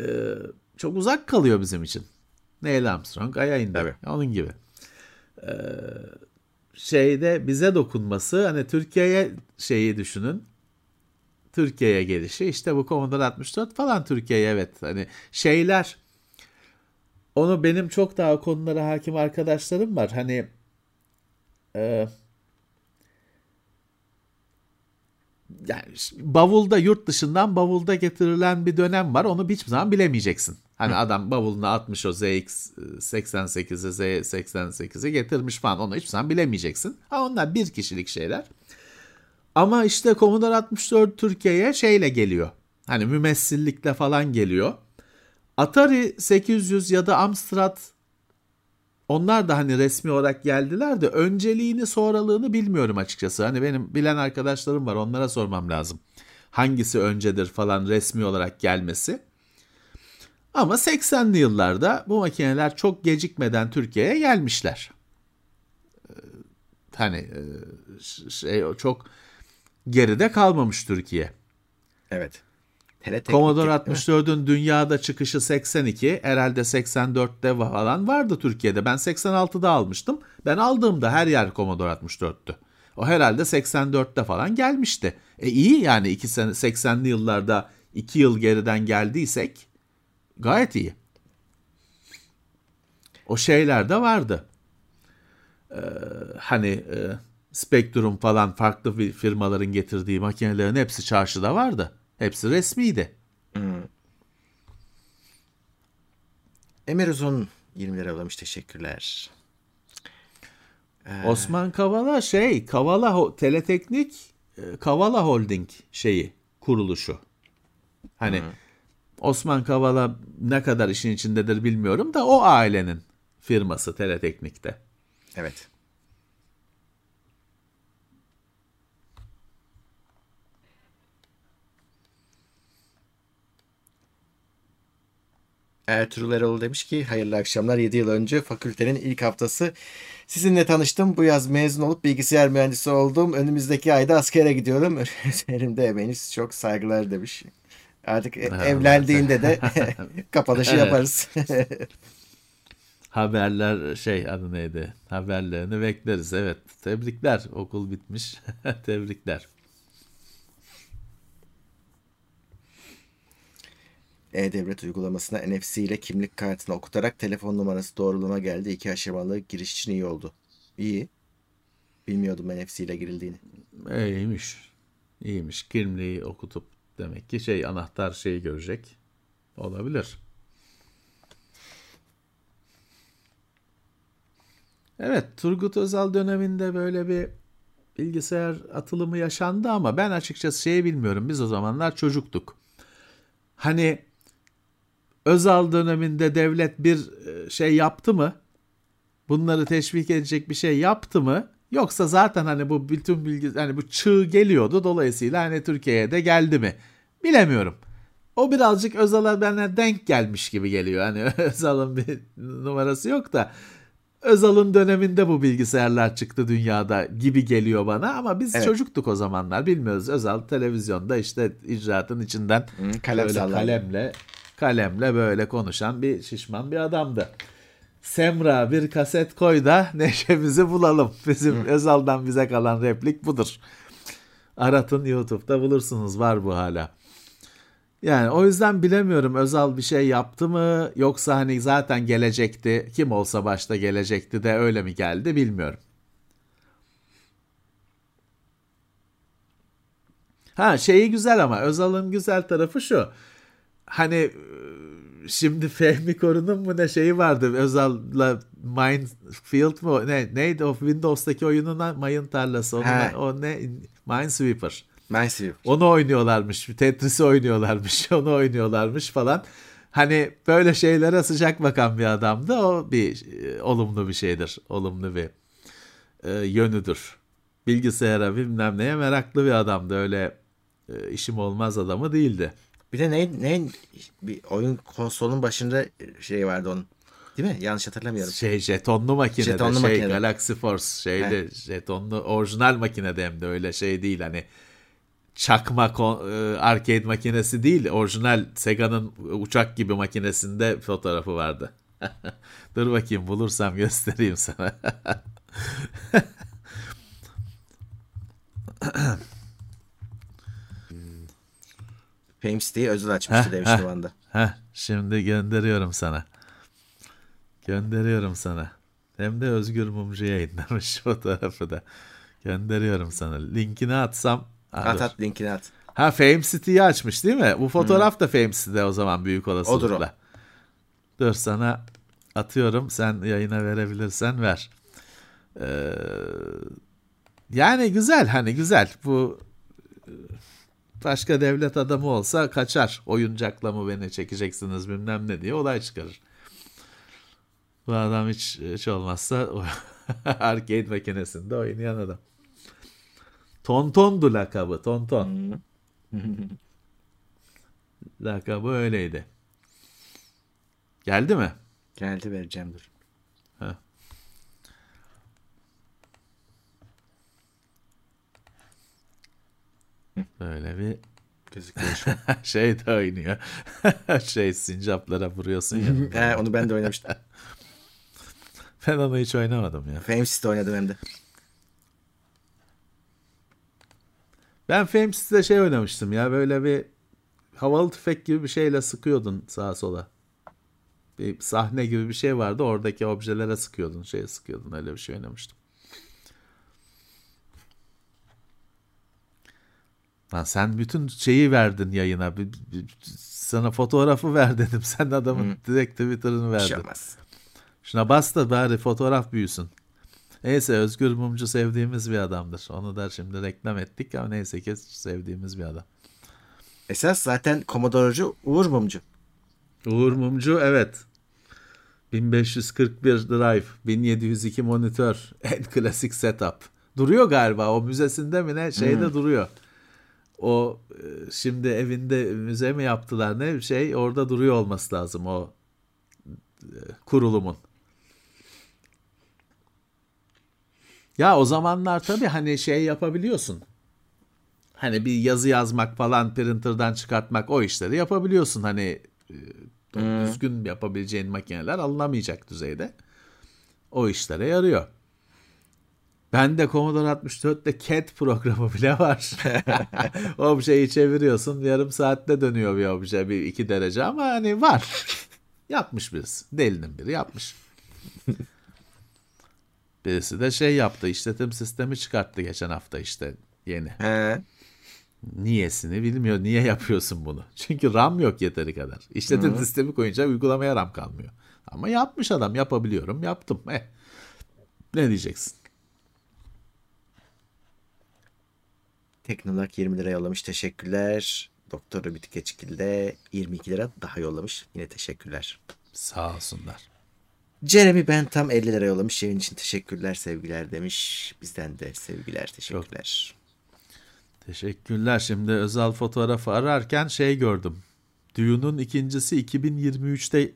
e, çok uzak kalıyor bizim için. Neil Armstrong aya indi. Tabii. Onun gibi. E, şeyde bize dokunması hani Türkiye'ye şeyi düşünün. Türkiye'ye gelişi işte bu Commodore 64 falan Türkiye'ye evet hani şeyler onu benim çok daha konulara hakim arkadaşlarım var. Hani e, yani bavulda yurt dışından bavulda getirilen bir dönem var. Onu hiçbir zaman bilemeyeceksin. Hani adam bavuluna atmış o ZX 88'i Z 88'i getirmiş falan. Onu hiçbir zaman bilemeyeceksin. Ha onlar bir kişilik şeyler. Ama işte Commodore 64 Türkiye'ye şeyle geliyor. Hani mümessillikle falan geliyor. Atari 800 ya da Amstrad onlar da hani resmi olarak geldiler de önceliğini sonralığını bilmiyorum açıkçası. Hani benim bilen arkadaşlarım var onlara sormam lazım. Hangisi öncedir falan resmi olarak gelmesi. Ama 80'li yıllarda bu makineler çok gecikmeden Türkiye'ye gelmişler. Hani şey çok geride kalmamış Türkiye. Evet. Teleteknik Commodore değil mi? 64'ün dünyada çıkışı 82, herhalde 84'te falan vardı Türkiye'de. Ben 86'da almıştım. Ben aldığımda her yer Commodore 64'tü. O herhalde 84'te falan gelmişti. E iyi yani iki sene 80'li yıllarda 2 yıl geriden geldiysek gayet iyi. O şeyler de vardı. Ee, hani e, Spectrum falan farklı firmaların getirdiği makinelerin hepsi çarşıda vardı. Hepsi resmiydi. Emir Uzun 20 lira yollamış teşekkürler. Osman Kavala şey, Kavala Teleteknik e, Kavala Holding şeyi, kuruluşu. Hani Osman Kavala ne kadar işin içindedir bilmiyorum da o ailenin firması Teleteknik'te. Evet. Ertuğrul Eroğlu demiş ki hayırlı akşamlar 7 yıl önce fakültenin ilk haftası sizinle tanıştım. Bu yaz mezun olup bilgisayar mühendisi oldum. Önümüzdeki ayda askere gidiyorum. (laughs) Üzerimde emeğiniz çok saygılar demiş. Artık e- evlendiğinde de (laughs) kapanışı yaparız. Haberler şey adı neydi? Haberlerini bekleriz. Evet. Tebrikler. Okul bitmiş. (laughs) Tebrikler. E-Devlet uygulamasına NFC ile kimlik kartını okutarak telefon numarası doğrulama geldi. İki aşamalı giriş için iyi oldu. İyi. Bilmiyordum NFC ile girildiğini. İyiymiş. İyiymiş. Kimliği okutup demek ki şey anahtar şeyi görecek. Olabilir. Evet, Turgut Özal döneminde böyle bir bilgisayar atılımı yaşandı ama ben açıkçası şeyi bilmiyorum. Biz o zamanlar çocuktuk. Hani Özal döneminde devlet bir e, şey yaptı mı? Bunları teşvik edecek bir şey yaptı mı? Yoksa zaten hani bu bütün bilgi hani bu çığ geliyordu dolayısıyla hani Türkiye'ye de geldi mi? Bilemiyorum. O birazcık Özal'a bana denk gelmiş gibi geliyor. Hani (laughs) Özal'ın bir numarası yok da Özal'ın döneminde bu bilgisayarlar çıktı dünyada gibi geliyor bana ama biz Evet. çocuktuk o zamanlar bilmiyoruz. Özal televizyonda işte icraatın içinden Hı, kalem kalemle kalemle böyle konuşan bir şişman bir adamdı. Semra bir kaset koy da (laughs) neşemizi bulalım. Bizim Özal'dan bize kalan replik budur. Aratın YouTube'da bulursunuz var bu hala. Yani o yüzden bilemiyorum Özal bir şey yaptı mı yoksa hani zaten gelecekti kim olsa başta gelecekti de öyle mi geldi bilmiyorum. Ha şeyi güzel ama Özal'ın güzel tarafı şu. Hani e, şimdi Fehmi Korun'un mu ne şeyi vardı Özal'la Minefield mu ne neydi o Windows'taki oyunun mayın tarlası onun, o ne Minesweeper. Minesweeper. Onu oynuyorlarmış. Tetris'i oynuyorlarmış. (laughs) Onu oynuyorlarmış falan. Hani böyle şeylere sıcak bakan bir adamdı. O bir e, olumlu bir şeydir. Olumlu bir e, yönüdür. Bilgisayara bilmem neye meraklı bir adamdı. Öyle e, işim olmaz adamı değildi. Bir de ne, ne bir oyun konsolun başında şey vardı onun. Değil mi? Yanlış hatırlamıyorum. Şey jetonlu makinede Jetonlu şey makinede. Galaxy Force şeyde jetonlu orijinal makinede hem de öyle şey değil hani çakma e, arcade makinesi değil orijinal Sega'nın uçak gibi makinesinde fotoğrafı vardı. (laughs) Dur bakayım bulursam göstereyim sana. (laughs) Fame City'yi özel açmıştı Heh, demiştim heh. o anda. Heh, şimdi gönderiyorum sana. Gönderiyorum sana. Hem de Özgür Mumcu yayınlamış (laughs) fotoğrafı da. Gönderiyorum sana. Linkini atsam. Ha, At dur. at linkini at. Ha Fame City'yi açmış değil mi? Bu fotoğraf da Fame City'de o zaman büyük olasılıkla. Odur o. Dur sana atıyorum. Sen yayına verebilirsen ver. Ee, yani güzel hani güzel. Bu başka devlet adamı olsa kaçar. Oyuncakla mı beni çekeceksiniz bilmem ne diye olay çıkarır. Bu adam hiç, hiç olmazsa (laughs) arcade makinesinde oynayan adam. Tontondu lakabı. Tonton. lakabı öyleydi. Geldi mi? Geldi vereceğim dur. Böyle bir (laughs) şey de oynuyor. (laughs) şey sincaplara vuruyorsun ya. (laughs) He, onu ben de oynamıştım. Ben onu hiç oynamadım ya. Fame City oynadım hem de. Ben Fame City'de şey oynamıştım ya böyle bir havalı tüfek gibi bir şeyle sıkıyordun sağa sola. Bir sahne gibi bir şey vardı oradaki objelere sıkıyordun şeye sıkıyordun öyle bir şey oynamıştım. Lan sen bütün şeyi verdin yayına. Sana fotoğrafı ver dedim. (laughs) Sen adamın direkt Twitter'ını şey verdin. olmaz. Şuna bas da bari fotoğraf büyüsün. Neyse Özgür Mumcu sevdiğimiz bir adamdır. Onu da şimdi reklam ettik ama neyse ki sevdiğimiz bir adam. Esas zaten Commodore'cu Uğur Mumcu. Uğur Mumcu evet. 1541 drive, 1702 monitör, (laughs) en klasik setup. Duruyor galiba o müzesinde mi ne şeyde duruyor. O e, şimdi evinde müze mi yaptılar ne şey orada duruyor olması lazım o e, kurulumun. Ya o zamanlar tabii hani şey yapabiliyorsun. Hani bir yazı yazmak falan printer'dan çıkartmak o işleri yapabiliyorsun. Hani e, düzgün yapabileceğin makineler alınamayacak düzeyde. O işlere yarıyor. Ben de Commodore 64'te CAD programı bile var. (laughs) Objeyi çeviriyorsun yarım saatte dönüyor bir obje bir iki derece ama hani var. Yapmış birisi. Delinin biri yapmış. Birisi de şey yaptı işletim sistemi çıkarttı geçen hafta işte yeni. He. Niyesini bilmiyor. Niye yapıyorsun bunu? Çünkü RAM yok yeteri kadar. İşletim sistemi koyunca uygulamaya RAM kalmıyor. Ama yapmış adam. Yapabiliyorum. Yaptım. Eh. Ne diyeceksin? Teknolak 20 lira yollamış. Teşekkürler. Doktor Rubit Geçkil'de 22 lira daha yollamış. Yine teşekkürler. Sağ olsunlar. Jeremy Bentham 50 lira yollamış. Yayın için teşekkürler, sevgiler demiş. Bizden de sevgiler, teşekkürler. Teşekkürler. Şimdi özel fotoğrafı ararken şey gördüm. Dune'un ikincisi 2023'te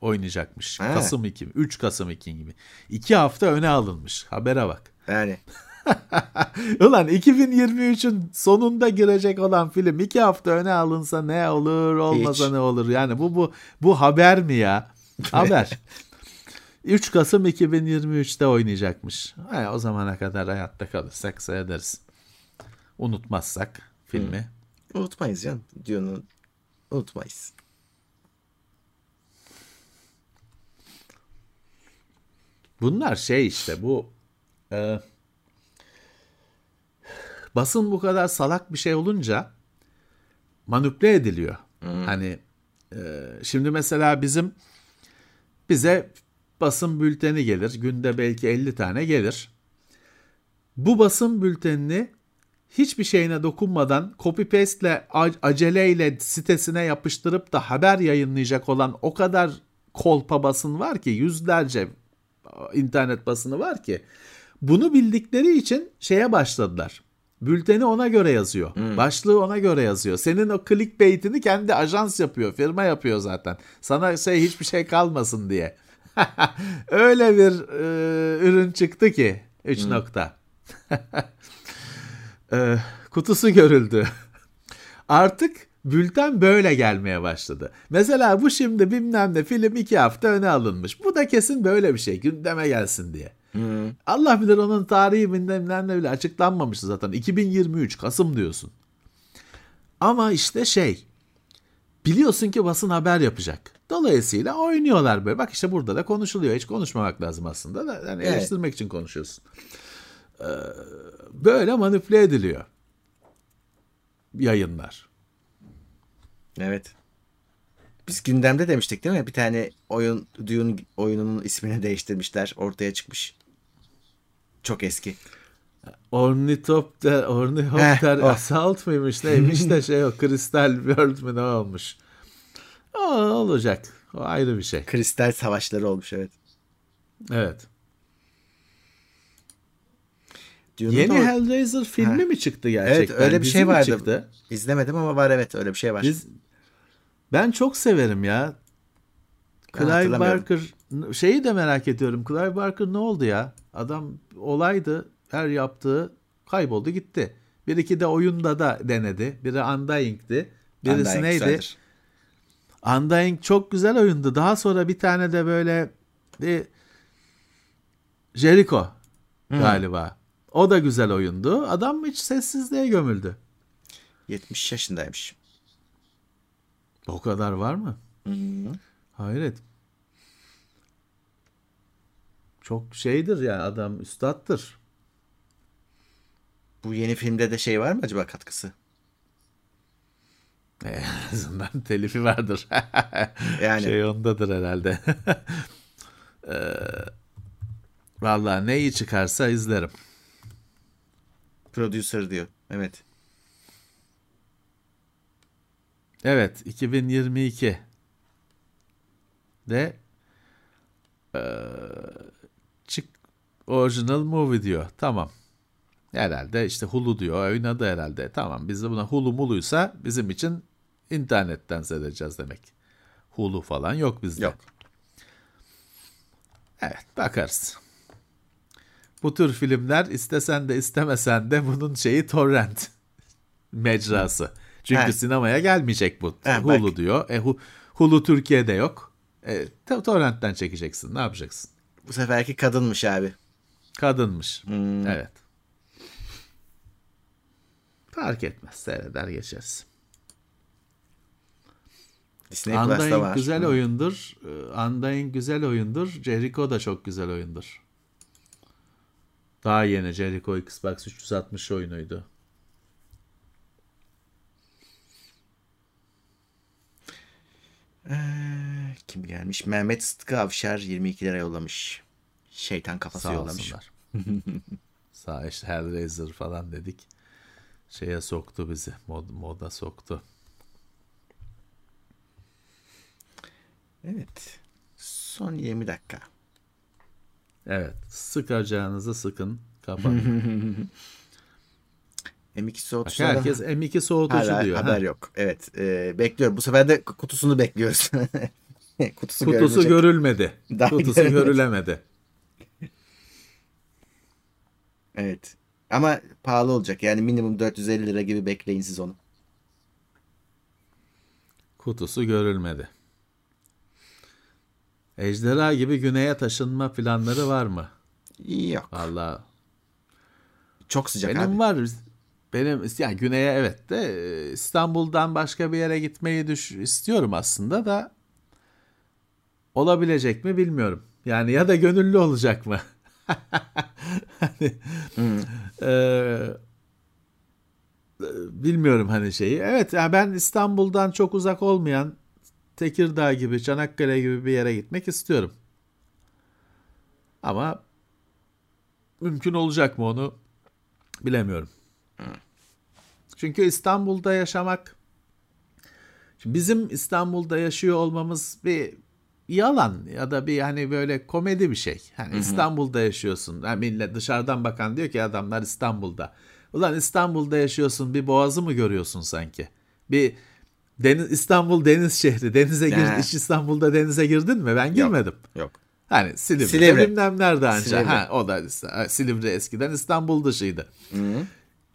oynayacakmış. Ha. Kasım 2, 3 Kasım 2 gibi. 2 hafta öne alınmış. Habere bak. Yani (laughs) Ulan 2023'ün sonunda girecek olan film 2 hafta öne alınsa ne olur, olmasa Hiç. ne olur? Yani bu bu bu haber mi ya? (laughs) Haber. 3 Kasım 2023'te oynayacakmış. He, o zamana kadar hayatta kalırsak seyrederiz. Unutmazsak filmi. unutmayız canım. Diyor'un unutmayız. Bunlar şey işte bu e, basın bu kadar salak bir şey olunca manipüle ediliyor. Hani e, şimdi mesela bizim bize basın bülteni gelir. Günde belki 50 tane gelir. Bu basın bültenini hiçbir şeyine dokunmadan copy paste'le aceleyle sitesine yapıştırıp da haber yayınlayacak olan o kadar kolpa basın var ki yüzlerce internet basını var ki bunu bildikleri için şeye başladılar. Bülteni ona göre yazıyor. Hmm. Başlığı ona göre yazıyor. Senin o clickbait'ini kendi ajans yapıyor. Firma yapıyor zaten. Sana şey hiçbir şey kalmasın diye. (laughs) Öyle bir e, ürün çıktı ki 3 hmm. nokta. (laughs) e, kutusu görüldü. (laughs) Artık bülten böyle gelmeye başladı. Mesela bu şimdi bilmem ne film iki hafta öne alınmış. Bu da kesin böyle bir şey gündeme gelsin diye. Hmm. Allah bilir onun tarihi bilmem ne bile açıklanmamış zaten. 2023 Kasım diyorsun. Ama işte şey biliyorsun ki basın haber yapacak. Dolayısıyla oynuyorlar böyle. Bak işte burada da konuşuluyor. Hiç konuşmamak lazım aslında da. Yani evet. eleştirmek için konuşuyorsun. Ee, böyle manipüle ediliyor. Yayınlar. Evet. Biz gündemde demiştik değil mi? Bir tane oyun Dune oyununun ismini değiştirmişler. Ortaya çıkmış. Çok eski. Ornitopter, Ornithopter Heh, Assault mıymış neymiş de (laughs) şey o Crystal World mü ne olmuş. O olacak. O ayrı bir şey. Kristal savaşları olmuş evet. Evet. Dune'un Yeni o... Hellraiser filmi ha. mi çıktı gerçekten? Evet öyle bir Dizi şey vardı. Çıktı? İzlemedim ama var evet öyle bir şey var. Biz, ben çok severim ya. Clive Barker şeyi de merak ediyorum. Clive Barker ne oldu ya? Adam olaydı. Her yaptığı kayboldu gitti. Bir iki de oyunda da denedi. Biri Undying'di. Birisi Undying neydi? Güzeldir. Undying çok güzel oyundu. Daha sonra bir tane de böyle bir Jericho hmm. galiba. O da güzel oyundu. Adam hiç sessizliğe gömüldü. 70 yaşındaymış. O kadar var mı? Hı-hı. Hayret. Çok şeydir ya yani adam üstattır. Bu yeni filmde de şey var mı acaba katkısı? (laughs) En azından telifi vardır. (laughs) yani. Şey ondadır herhalde. (laughs) ee, vallahi neyi çıkarsa izlerim. Producer diyor. Evet. Evet 2022 de ee, çık original movie diyor. Tamam. Herhalde işte Hulu diyor. Oynadı herhalde. Tamam biz de buna Hulu muluysa bizim için internetten seyredeceğiz demek. Hulu falan yok bizde. Yok. Evet bakarız. Bu tür filmler istesen de istemesen de bunun şeyi torrent (laughs) mecrası. Çünkü He. sinemaya gelmeyecek bu. He, Hulu bak. diyor. E, Hulu Türkiye'de yok. E, torrentten çekeceksin. Ne yapacaksın? Bu seferki kadınmış abi. Kadınmış. Hmm. Evet. Fark etmez. Seyreder geçeriz. Disney Undying var. güzel oyundur. Undying güzel oyundur. Jericho da çok güzel oyundur. Daha yeni Jericho Xbox 360 oyunuydu. Ee, kim gelmiş? Mehmet Sıtkı Avşar 22 lira yollamış. Şeytan kafası Sağ yollamış. (laughs) Sağ işte Hellraiser falan dedik. Şeye soktu bizi. Mod, moda soktu. Evet. Son 20 dakika. Evet. Sıkacağınızı sıkın. Kapatın. (laughs) M2 soğutucu. Herkes M2 soğutucu hala diyor. Haber ha. yok. Evet. E, bekliyorum. Bu sefer de kutusunu bekliyoruz. (laughs) (laughs) Kutusu, Kutusu görülmedi. (laughs) Daha Kutusu görülmedi. görülemedi. evet. Ama pahalı olacak. Yani minimum 450 lira gibi bekleyin siz onu. Kutusu görülmedi. Ejderha gibi güneye taşınma planları var mı? Yok. Valla. Çok sıcak Benim abi. var. Benim yani güneye evet de e, İstanbul'dan başka bir yere gitmeyi düş istiyorum aslında da olabilecek mi bilmiyorum. Yani ya da gönüllü olacak mı? (laughs) hani, hmm. e, bilmiyorum hani şeyi. Evet yani ben İstanbul'dan çok uzak olmayan Tekirdağ gibi, Çanakkale gibi bir yere gitmek istiyorum. Ama mümkün olacak mı onu bilemiyorum. Çünkü İstanbul'da yaşamak Şimdi bizim İstanbul'da yaşıyor olmamız bir yalan ya da bir hani böyle komedi bir şey. Hani İstanbul'da yaşıyorsun. Yani millet dışarıdan bakan diyor ki adamlar İstanbul'da. Ulan İstanbul'da yaşıyorsun bir boğazı mı görüyorsun sanki? Bir deniz İstanbul deniz şehri. Denize gir, hiç İstanbul'da denize girdin mi? Ben girmedim. Yok. Hani Silivri, Silivri. bilmem nerede anca. Silivri. Ha, o da Silivri eskiden İstanbul dışıydı.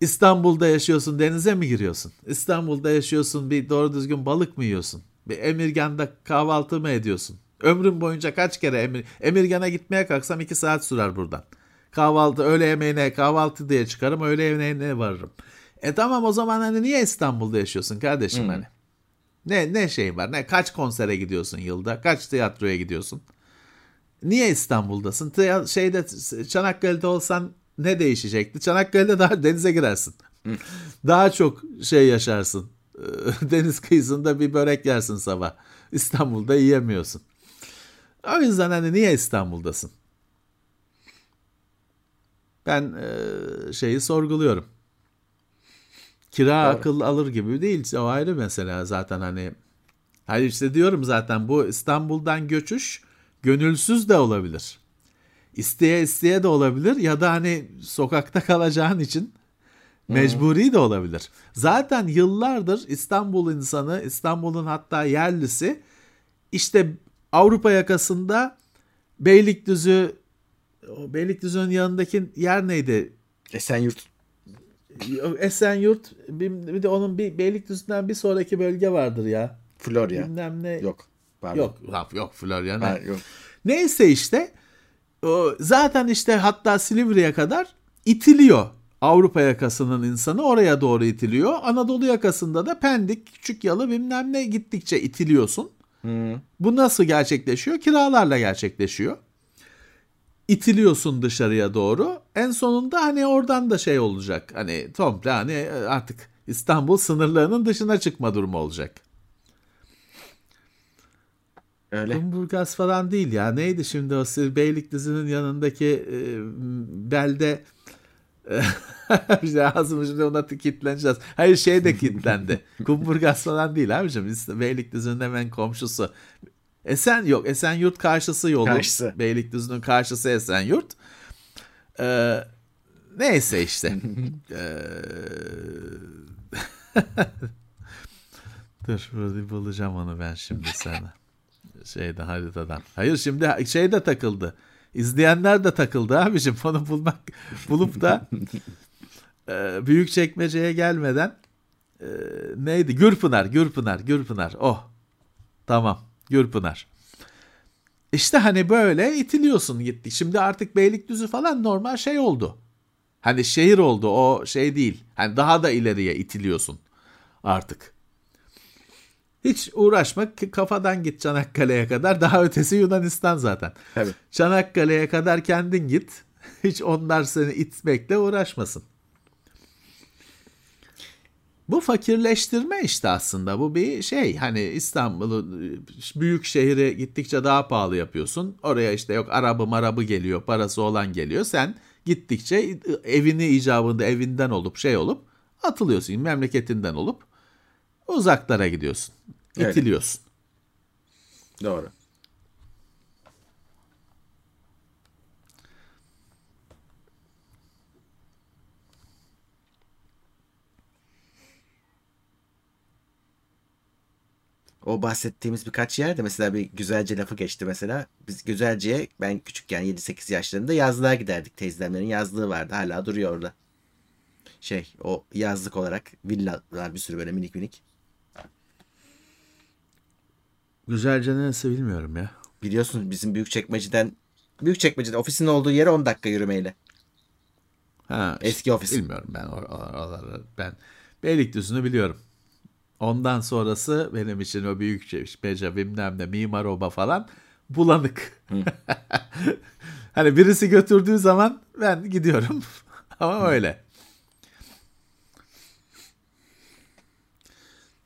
İstanbul'da yaşıyorsun denize mi giriyorsun? İstanbul'da yaşıyorsun bir doğru düzgün balık mı yiyorsun? Bir Emirgan'da kahvaltı mı ediyorsun? Ömrüm boyunca kaç kere Emir, Emirgan'a gitmeye kalksam iki saat sürer buradan. Kahvaltı, öğle yemeğine kahvaltı diye çıkarım, öğle yemeğine varırım. E tamam o zaman hani niye İstanbul'da yaşıyorsun kardeşim hani? Ne ne şey var? Ne kaç konsere gidiyorsun yılda? Kaç tiyatroya gidiyorsun? Niye İstanbul'dasın? Tiya- şeyde Çanakkale'de olsan ne değişecekti? Çanakkale'de daha (laughs) denize girersin. Daha çok şey yaşarsın. (laughs) Deniz kıyısında bir börek yersin sabah. İstanbul'da yiyemiyorsun. O yüzden hani niye İstanbul'dasın? Ben e, şeyi sorguluyorum. Kira akıl alır gibi değil. O ayrı mesela zaten hani. Hayır işte diyorum zaten bu İstanbul'dan göçüş gönülsüz de olabilir. İsteye isteye de olabilir ya da hani sokakta kalacağın için mecburi de olabilir. Zaten yıllardır İstanbul insanı, İstanbul'un hatta yerlisi işte Avrupa yakasında Beylikdüzü o Beylikdüzü'nün yanındaki yer neydi? Esenyurt. Esenyurt bir, bir de onun bir Beylikdüzü'nden bir sonraki bölge vardır ya. Florya. Bilmem ne. Yok. Pardon. Yok, yok, yok Florya ne? Ha, yok. Neyse işte o, zaten işte hatta Silivri'ye kadar itiliyor. Avrupa yakasının insanı oraya doğru itiliyor. Anadolu yakasında da Pendik, Küçük Yalı bilmem ne gittikçe itiliyorsun. Bu nasıl gerçekleşiyor? Kiralarla gerçekleşiyor. İtiliyorsun dışarıya doğru. En sonunda hani oradan da şey olacak. Hani komple hani artık İstanbul sınırlarının dışına çıkma durumu olacak. Öyle. Kumburgaz falan değil ya. Neydi şimdi o Beylikdüzü'nün yanındaki e, belde (laughs) işte ağzımı şimdi ona kilitleneceğiz. Hayır şey de kilitlendi. (laughs) Kumburgaz falan değil abicim. Beylikdüzü'nün hemen komşusu. Esen yok. Esenyurt karşısı yolu. Karşısı. Beylikdüzü'nün karşısı Esenyurt. Ee, neyse işte. (laughs) Ee, Dur burada bulacağım onu ben şimdi sana. Şeyde haritadan. Hayır şimdi şey de takıldı. İzleyenler de takıldı abicim. (laughs) Onu bulmak bulup da (laughs) e, büyük çekmeceye gelmeden e, neydi? Gürpınar, Gürpınar, Gürpınar. Oh. Tamam. Gürpınar. İşte hani böyle itiliyorsun gittik. Şimdi artık Beylikdüzü falan normal şey oldu. Hani şehir oldu o şey değil. Hani daha da ileriye itiliyorsun artık. Hiç uğraşma kafadan git Çanakkale'ye kadar. Daha ötesi Yunanistan zaten. Tabii. Çanakkale'ye kadar kendin git. (laughs) Hiç onlar seni itmekle uğraşmasın. Bu fakirleştirme işte aslında. Bu bir şey hani İstanbul'u büyük şehri gittikçe daha pahalı yapıyorsun. Oraya işte yok arabı marabı geliyor, parası olan geliyor. Sen gittikçe evini icabında evinden olup şey olup atılıyorsun. Memleketinden olup uzaklara gidiyorsun. İtiliyorsun. Doğru. O bahsettiğimiz birkaç yerde mesela bir güzelce lafı geçti mesela. Biz güzelce'ye ben küçükken 7-8 yaşlarında yazlığa giderdik. Teyzemlerin yazlığı vardı. Hala duruyor orada. Şey o yazlık olarak villalar bir sürü böyle minik minik. Güzelce neresi bilmiyorum ya. Biliyorsunuz bizim Büyükçekmece'den Büyükçekmece'de ofisin olduğu yere 10 dakika yürümeyle. Ha, Eski ofis. Bilmiyorum ben or- or- oraları. Ben Beylikdüzü'nü biliyorum. Ondan sonrası benim için o büyük beca bilmem ne mimar oba falan bulanık. (laughs) hani birisi götürdüğü zaman ben gidiyorum. (laughs) Ama öyle.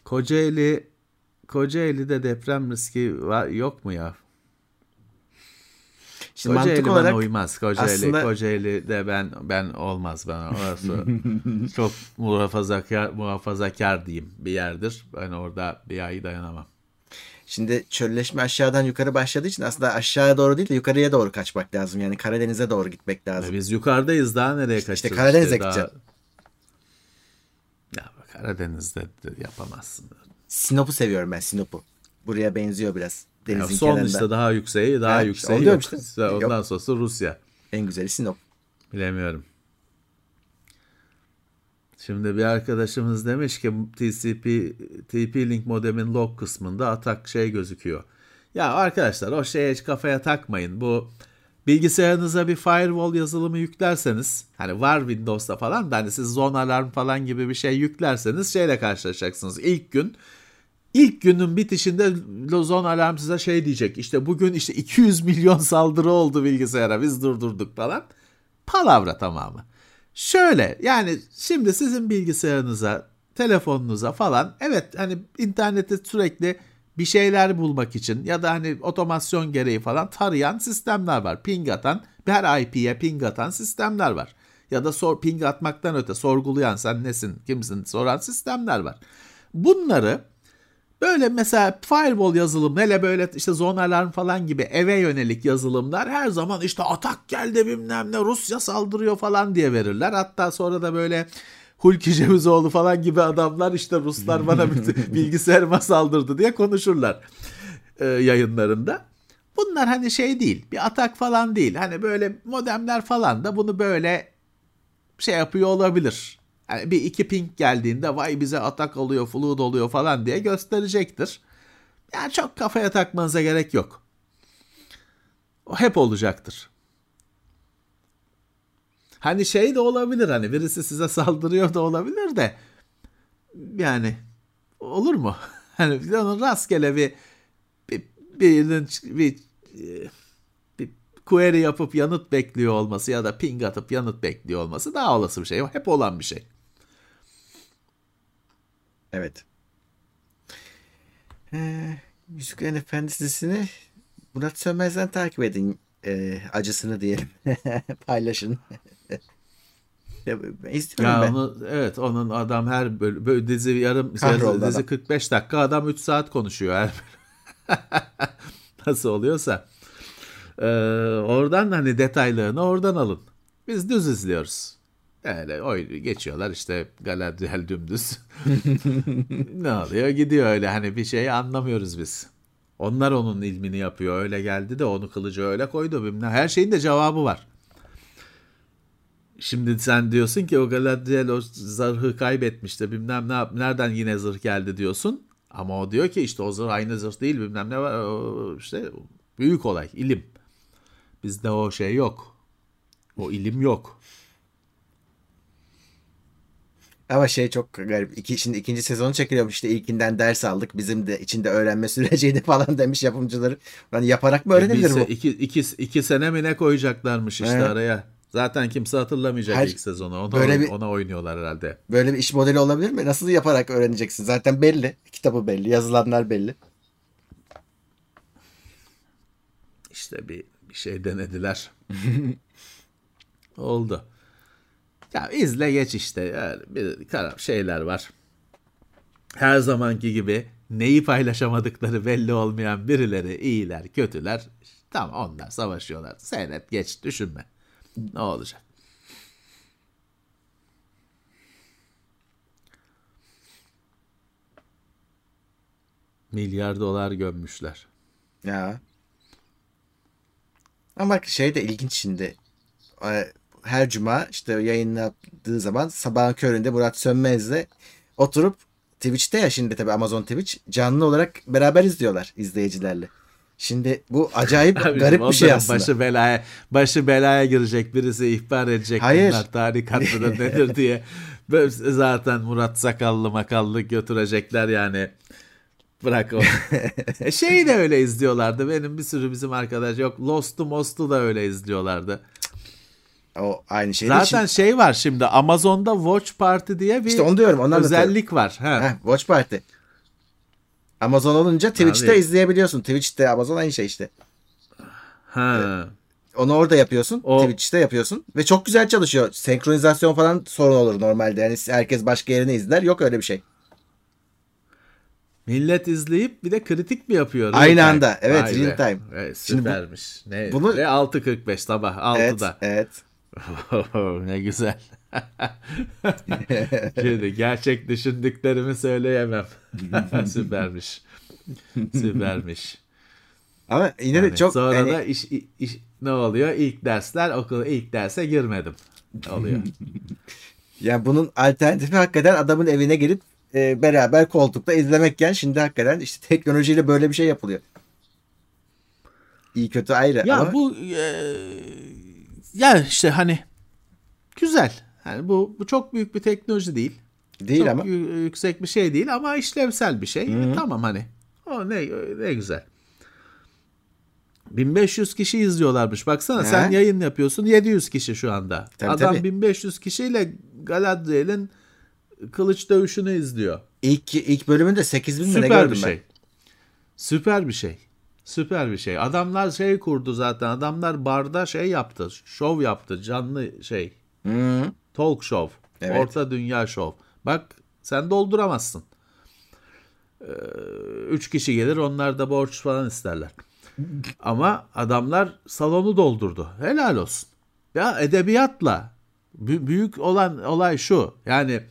Kocaeli Kocaeli'de deprem riski var yok mu ya? Şimdi Kocaeli mantık bana olarak uymaz. Kocaeli, aslında- Kocaeli de ben ben olmaz bana. Orası (laughs) çok muhafazakar, muhafazakar diyeyim bir yerdir. Ben orada bir ay dayanamam. Şimdi çölleşme aşağıdan yukarı başladığı için aslında aşağıya doğru değil de yukarıya doğru kaçmak lazım. Yani Karadeniz'e doğru gitmek lazım. E Biz yukarıdayız daha nereye kaçacağız? Karadeniz'e daha- gideceksin. Ya Karadeniz'de de yapamazsın. Sinop'u seviyorum ben Sinop'u. Buraya benziyor biraz. Ya Denizin son kenarında. işte daha yükseği, daha Ha, yükseği yok. işte. Ondan Yok. sonrası Rusya. En güzeli Sinop. Bilemiyorum. Şimdi bir arkadaşımız demiş ki TCP TP-Link modemin log kısmında atak şey gözüküyor. Ya arkadaşlar o şeye hiç kafaya takmayın. Bu bilgisayarınıza bir firewall yazılımı yüklerseniz hani var Windows'ta falan da hani siz zone alarm falan gibi bir şey yüklerseniz şeyle karşılaşacaksınız. İlk gün İlk günün bitişinde Lozon Alarm size şey diyecek. İşte bugün işte 200 milyon saldırı oldu bilgisayara biz durdurduk falan. Palavra tamamı. Şöyle yani şimdi sizin bilgisayarınıza, telefonunuza falan evet hani internette sürekli bir şeyler bulmak için ya da hani otomasyon gereği falan tarayan sistemler var. Ping atan, her IP'ye ping atan sistemler var. Ya da sor, ping atmaktan öte sorgulayan sen nesin, kimsin soran sistemler var. Bunları Böyle mesela firewall yazılım hele böyle işte zone alarm falan gibi eve yönelik yazılımlar her zaman işte atak geldi bilmem ne Rusya saldırıyor falan diye verirler. Hatta sonra da böyle Hulki (laughs) Cevizoğlu falan gibi adamlar işte Ruslar bana (laughs) bilgisayarıma saldırdı diye konuşurlar e, yayınlarında. Bunlar hani şey değil bir atak falan değil. Hani böyle modemler falan da bunu böyle şey yapıyor olabilir. Yani bir iki ping geldiğinde vay bize atak oluyor, flood oluyor falan diye gösterecektir. Yani çok kafaya takmanıza gerek yok. O hep olacaktır. Hani şey de olabilir hani birisi size saldırıyor da olabilir de yani olur mu? (laughs) Hani bir onun rastgele bir bir birinin bir, bir query yapıp yanıt bekliyor olması ya da ping atıp yanıt bekliyor olması daha olası bir şey. Hep olan bir şey. Evet. Ee, Yüzüklerin Efendisi dizisini Murat Sönmez'den takip edin. Ee, acısını diyelim. (laughs) Paylaşın. (laughs) istiyorum Ya ben. onu evet onun adam her bölüm böyle dizi yarım Kahroldu dizi adam. 45 dakika adam 3 saat konuşuyor her. (laughs) Nasıl oluyorsa. Ee, oradan hani detaylarını oradan alın. Biz düz izliyoruz. Öyle oy geçiyorlar işte Galadriel dümdüz. (laughs) ne oluyor gidiyor öyle hani bir şey anlamıyoruz biz. Onlar onun ilmini yapıyor öyle geldi de onu kılıcı öyle koydu bilmem. Her şeyin de cevabı var. Şimdi sen diyorsun ki o Galadriel o zırhı kaybetmişti bilmem ne yap- nereden yine zırh geldi diyorsun. Ama o diyor ki işte o zırh aynı zırh değil bilmem ne var işte büyük olay ilim. Bizde o şey yok. O ilim yok. Ama şey çok garip. İki, şimdi ikinci sezonu çekiliyormuş işte ilkinden ders aldık. Bizim de içinde öğrenme (laughs) süreciydi falan demiş yapımcıları. Hani yaparak mı öğrenilir Bir bu? iki, iki, iki sene mi ne koyacaklarmış işte Evet. araya. Zaten kimse hatırlamayacak Her- ilk sezonu. Ona, böyle bir- ona oynuyorlar herhalde. Böyle bir iş modeli olabilir mi? Nasıl yaparak öğreneceksin? Zaten belli. Kitabı belli. Yazılanlar belli. İşte bir, bir şey denediler. (laughs) Oldu. Ya izle geç işte. Yani bir kara şeyler var. Her zamanki gibi neyi paylaşamadıkları belli olmayan birileri iyiler, kötüler. Tamam onlar savaşıyorlar. Seyret geç düşünme. Ne olacak? Milyar dolar gömmüşler. Ya. Ama bak şey de ilginç şimdi. Ee, Her cuma işte yayınladığı zaman sabahın köründe Murat Sönmez'le oturup Twitch'te ya şimdi tabii Amazon Twitch canlı olarak beraber izliyorlar izleyicilerle. Şimdi bu acayip (laughs) Abi, garip bir şey aslında. Başı belaya, başı belaya girecek birisi ihbar edecek Hayır. bunlar tarikat mıdır (laughs) nedir diye. Böyle Zaten Murat Sakallı makallı götürecekler yani. Bırak o. (laughs) e şeyi de öyle izliyorlardı. Benim bir sürü bizim arkadaş yok. Lost'u Most'u da öyle izliyorlardı. O aynı şey. Zaten şey var şimdi Amazon'da Watch Party diye bir İşte onu diyorum, onu özellik var. Ha. Heh, Watch Party. Amazon olunca Twitch'te Abi. izleyebiliyorsun. Twitch'te Amazon aynı şey işte. ha. Onu orada yapıyorsun. O- Twitch'te yapıyorsun. Ve çok güzel çalışıyor. Senkronizasyon falan sorun olur normalde. Yani herkes başka yerini izler. Yok öyle bir şey. Millet izleyip bir de kritik mi yapıyor? Aynı anda, evet, Vay real time. Evet, Şimdi bu- süpermiş. ne, bunu- Ve 6.45 sabah 6'da. Evet. Evet. (laughs) ne güzel. (laughs) Şimdi gerçek düşündüklerimi söyleyemem. (laughs) Süpermiş. Süpermiş. Ama yine de Yani çok sonra hani- da iş, iş- ne oluyor? İlk dersler okula ilk derse girmedim. Oluyor. yani bunun alternatifi hakikaten adamın evine gelip e, beraber koltukta izlemekken şimdi hakikaten işte teknolojiyle böyle bir şey yapılıyor. İyi kötü ayrı ya ama bu e, ya işte hani güzel. Yani bu bu çok büyük bir teknoloji değil. değil çok ama yü- yüksek bir şey değil ama işlevsel bir şey. Hı. Tamam hani. O ne ne güzel. 1500 kişi izliyorlarmış. Baksana He. sen yayın yapıyorsun. 700 kişi şu anda. Tabii, Adam tabii. 1500 kişiyle Galadriel'in kılıç dövüşünü izliyor. ilk ilk bölümünde 8000 mi ne gördüm bir ben. şey. Süper bir şey. Süper bir şey. Adamlar şey kurdu zaten. Adamlar barda şey yaptı. Şov yaptı. Canlı şey. Hı. Talk show. Evet. Orta dünya şov. Bak sen dolduramazsın. Ee, üç kişi gelir onlar da borç falan isterler. Ama adamlar salonu doldurdu. Helal olsun. Ya edebiyatla bü- büyük olan olay şu. Yani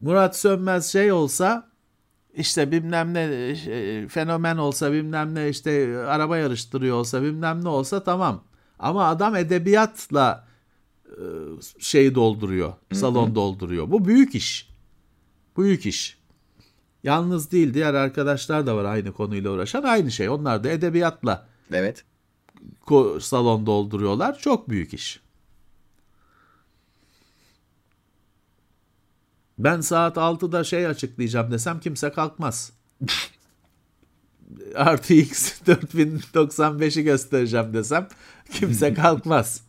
Murat Sönmez şey olsa işte bilmem ne şey, fenomen olsa bilmem ne işte araba yarıştırıyor olsa bilmem ne olsa tamam. Ama adam edebiyatla e, şeyi dolduruyor. Salon dolduruyor. Bu büyük iş. Büyük iş. Yalnız değil diğer arkadaşlar da var aynı konuyla uğraşan aynı şey. Onlar da edebiyatla Evet. salon dolduruyorlar. Çok büyük iş. Ben saat 6'da şey açıklayacağım desem kimse kalkmaz. (laughs) Artı X 4095'i göstereceğim desem kimse (laughs) kalkmaz.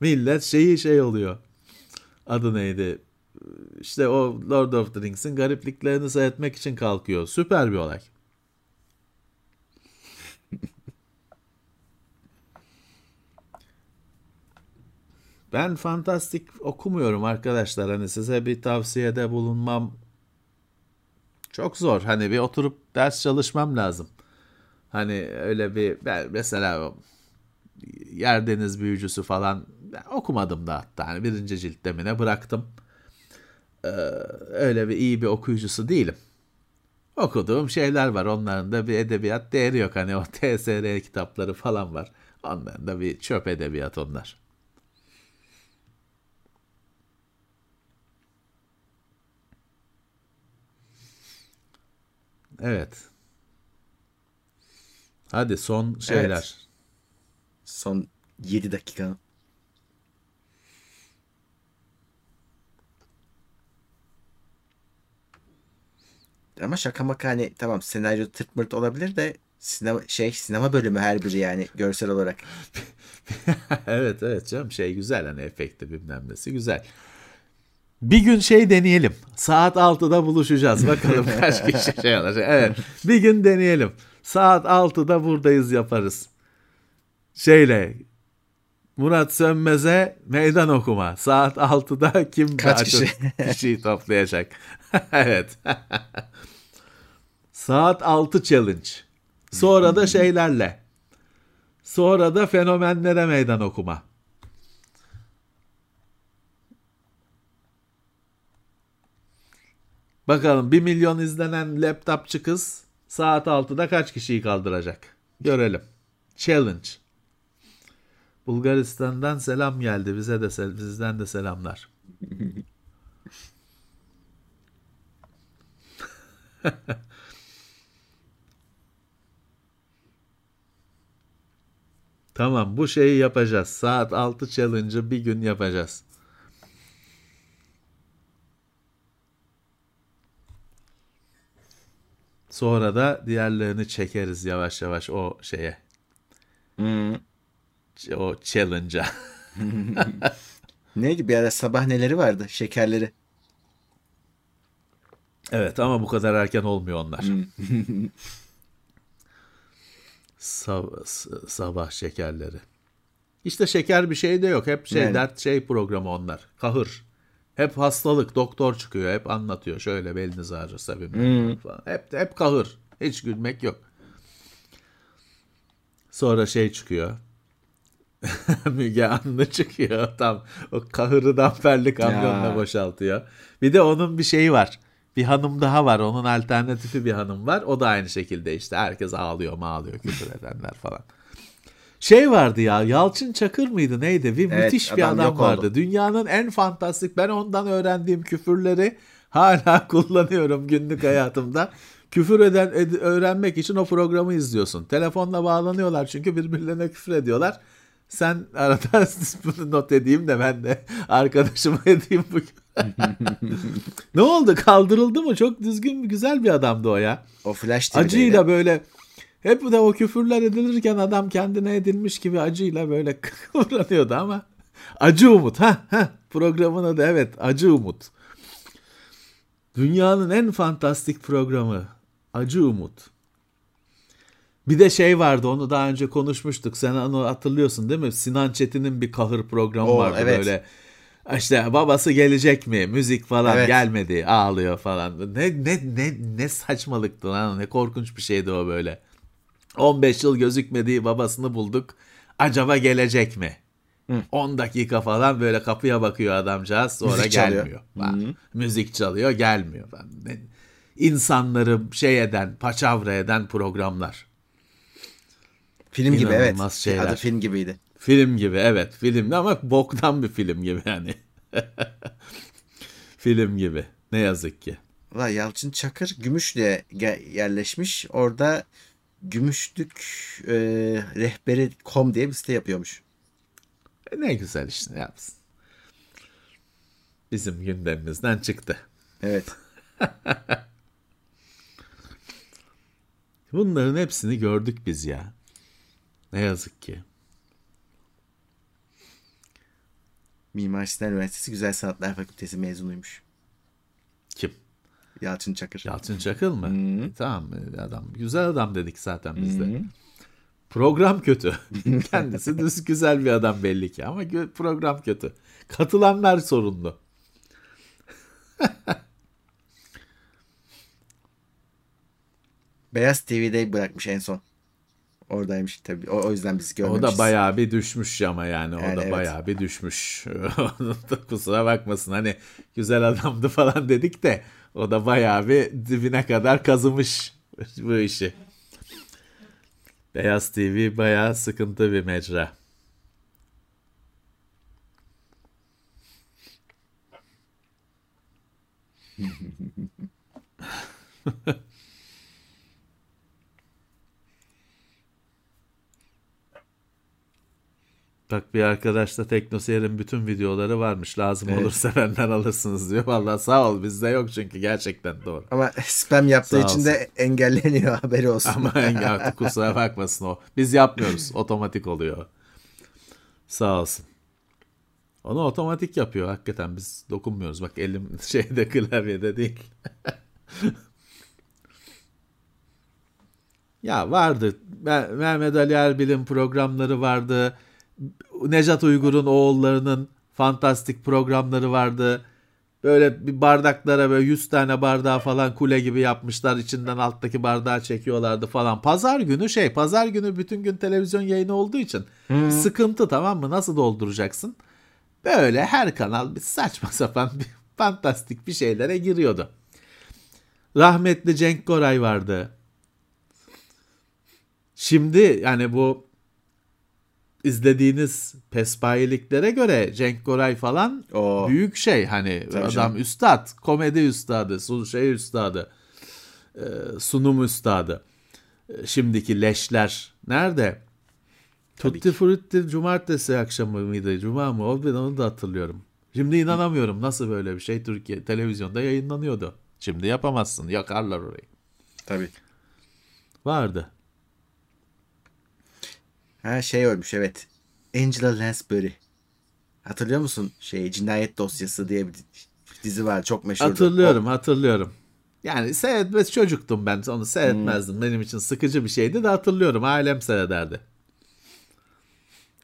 Millet şeyi şey oluyor. Adı neydi? İşte o Lord of the Rings'in garipliklerini seyretmek için kalkıyor. Süper bir olay. Ben fantastik okumuyorum arkadaşlar. Hani size bir tavsiyede bulunmam çok zor. Hani bir oturup ders çalışmam lazım. Hani öyle bir ben mesela o Yer Deniz Büyücüsü falan okumadım da hatta. Hani birinci ciltte mi ne bıraktım. Ee, öyle bir iyi bir okuyucusu değilim. Okuduğum şeyler var. Onların da bir edebiyat değeri yok. Hani o TSR kitapları falan var. Onların da bir çöp edebiyat onlar. Evet. Hadi son şeyler. Evet. Son 7 dakika. Ama şaka maka hani tamam senaryo tırt mırt olabilir de sinema şey sinema bölümü her biri yani görsel olarak. (laughs) evet evet canım şey güzel hani efekti bilmem nesi güzel. Bir gün şey deneyelim. Saat 6'da buluşacağız. Bakalım (laughs) kaç kişi şey olacak. Evet. Bir gün deneyelim. Saat 6'da buradayız yaparız. Şeyle Murat Sönmez'e meydan okuma. Saat 6'da (laughs) kim Kaç kişi? (laughs) kişiyi toplayacak? evet. Saat 6 challenge. Sonra da şeylerle. Sonra da fenomenlere meydan okuma. Bakalım 1 milyon izlenen laptopçı kız saat 6'da kaç kişiyi kaldıracak? Görelim. Challenge. Bulgaristan'dan selam geldi. Bize de sel- bizden de selamlar. (laughs) Tamam bu şeyi yapacağız. Saat 6 challenge'ı bir gün yapacağız. Sonra da diğerlerini çekeriz yavaş yavaş o şeye. Hmm. O challenge'a. (laughs) Neydi bir ara sabah neleri vardı şekerleri. Evet ama bu kadar erken olmuyor onlar. (laughs) Sab- s- sabah şekerleri. İşte şeker bir şey de yok. Hep şey Yani. dert şey programı onlar. Kahır. Hep hastalık. Doktor çıkıyor. Hep anlatıyor. Şöyle beliniz ağrırsa bilmem ne falan. Hep, hep kahır. Hiç gülmek yok. Sonra şey çıkıyor. (laughs) Müge Anlı çıkıyor. Tam o kahırı damperli kamyonla boşaltıyor. Bir de onun bir şeyi var. Bir hanım daha var. Onun alternatifi bir hanım var. O da aynı şekilde işte. Herkes ağlıyor mağlıyor küfür edenler falan. Şey vardı ya Yalçın Çakır mıydı neydi? Bir Evet, müthiş bir adam adam yok oldu. vardı. Dünyanın en fantastik ben ondan öğrendiğim küfürleri hala (laughs) kullanıyorum günlük hayatımda. Küfür eden ed- öğrenmek için o programı izliyorsun. Telefonla bağlanıyorlar çünkü birbirlerine küfür ediyorlar. Sen arada (laughs) bunu not edeyim de ben de arkadaşıma (laughs) edeyim bugün. ne oldu? Kaldırıldı mı? Çok düzgün, güzel bir adamdı o ya. O Flash TV'deydi. Acıyla böyle hep de o küfürler edilirken adam kendine edilmiş gibi acıyla böyle (laughs) kıvranıyordu ama Acı Umut ha ha programın adı evet Acı Umut. Dünyanın en fantastik programı Acı Umut. Bir de şey vardı onu daha önce konuşmuştuk. Sen onu hatırlıyorsun değil mi? Sinan Çetin'in bir kahır programı Oo, vardı evet. böyle. İşte babası gelecek mi? Müzik falan Evet. gelmedi. Ağlıyor falan. Ne ne ne ne saçmalıktı lan. Ne korkunç bir şeydi o böyle. 15 yıl gözükmediği babasını bulduk. Acaba gelecek mi? 10 dakika falan böyle kapıya bakıyor adamcağız sonra Müzik çalıyor. gelmiyor. Falan. Müzik çalıyor gelmiyor. Ne- İnsanları şey eden, paçavra eden programlar. Film gibi evet. İnanılmaz şeyler. Adı film gibiydi. Film gibi evet filmdi ama boktan bir film gibi yani. (laughs) film gibi ne yazık ki. Valla Yalçın Çakır Gümüşlü'ye yerleşmiş. Orada Gümüşlük e, rehberi com diye bir site yapıyormuş. E, ne güzel işte yapsın. Bizim gündemimizden çıktı. Evet. (laughs) Bunların hepsini gördük biz ya. Ne yazık ki. Mimar Sinan Üniversitesi Güzel Sanatlar Fakültesi mezunuymuş. Yalçın Çakır. Yalçın Çakıl mı? E, Tamam e, adam. Güzel adam dedik zaten biz de. Program kötü. (laughs) Kendisi düz güzel bir adam belli ki ama program kötü. Katılanlar sorunlu. (laughs) Beyaz TV'de bırakmış en son. Oradaymış tabii. O, o yüzden biz O görmemişiz. da bayağı bir düşmüş ama yani o Yani da evet. bayağı bir düşmüş. (laughs) Onun da kusura bakmasın hani güzel adamdı falan dedik de o da bayağı bir dibine kadar kazımış bu işi. Beyaz TV bayağı sıkıntı bir mecra. (laughs) Bak bir arkadaş da Teknoseyir'in bütün videoları varmış. Lazım Evet. olursa benden alırsınız diyor. Vallahi sağ ol bizde yok çünkü gerçekten doğru. Ama spam yaptığı Sağ için de engelleniyor (laughs) haberi olsun. Ama artık kusura bakmasın o. Biz yapmıyoruz. Otomatik oluyor. Sağ olsun. Onu otomatik yapıyor hakikaten. Biz dokunmuyoruz. Bak elim (laughs) şeyde klavyede değil. (laughs) ya vardı. Me- Mehmet Ali Erbil'in programları vardı. Nejat Uygur'un oğullarının fantastik programları vardı. Böyle bir bardaklara böyle 100 tane bardağı falan kule gibi yapmışlar. İçinden alttaki bardağı çekiyorlardı falan. Pazar günü şey, pazar günü bütün gün televizyon yayını olduğu için sıkıntı tamam mı? Nasıl dolduracaksın? Böyle her kanal bir saçma (laughs) sapan bir fantastik bir şeylere giriyordu. Rahmetli Cenk Koray vardı. Şimdi yani bu izlediğiniz pespayiliklere göre Cenk Koray falan Oo. büyük şey hani Tabii adam canım. üstad, komedi üstadı, su- şey üstadı, e, sunum üstadı. E, Şimdiki leşler nerede? Tutti Frutti cumartesi akşamı mıydı? Cuma mı? O ben onu da hatırlıyorum. Şimdi inanamıyorum nasıl böyle bir şey Türkiye televizyonda yayınlanıyordu. Şimdi yapamazsın. Yakarlar orayı. Tabii. Vardı. Ha şey ölmüş evet. Angela Lansbury. Hatırlıyor musun? Şey Cinayet Dosyası diye bir dizi var. Çok meşhurdu. Hatırlıyorum, hatırlıyorum. Yani seyretmez çocuktum ben. Onu seyretmezdim. Benim için sıkıcı bir şeydi de hatırlıyorum. Ailem seyrederdi.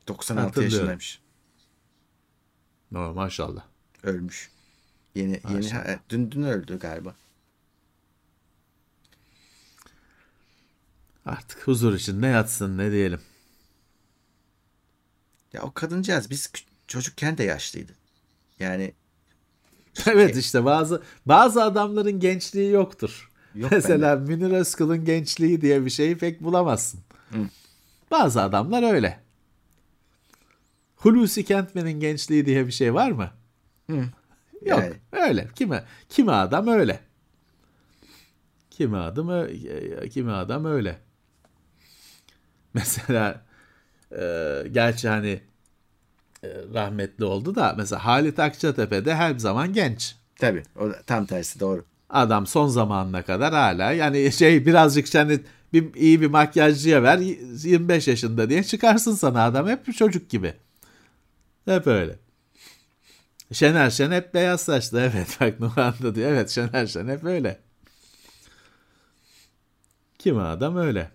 96 Hatırlıyorum. yaşındaymış. No, maşallah. Ölmüş. Yeni yeni ha, dün dün öldü galiba. Artık huzur içinde yatsın ne diyelim. Ya o kadıncağız biz çocukken de yaşlıydı. Yani (laughs) Evet işte bazı bazı adamların gençliği yoktur. Yok Mesela Münir Özkul'un gençliği diye bir şeyi pek bulamazsın. Hı. Bazı adamlar öyle. Hulusi Kentmen'in gençliği diye bir şey var mı? Hı. Yok. Yani. Öyle. Kimi kimi adam öyle. Kimi adam kimi adam öyle. Mesela e, gerçi hani e, rahmetli oldu da mesela Halit Akçatepe de her zaman genç. tabii o tam tersi doğru. Adam son zamanına kadar hala yani şey birazcık hani bir, iyi bir makyajcıya ver 25 yaşında diye çıkarsın sana adam hep bir çocuk gibi. Hep öyle. Şener Şen hep beyaz saçlı (laughs) evet bak Nurhan da diyor evet Şener Şen hep öyle. Kimi adam öyle.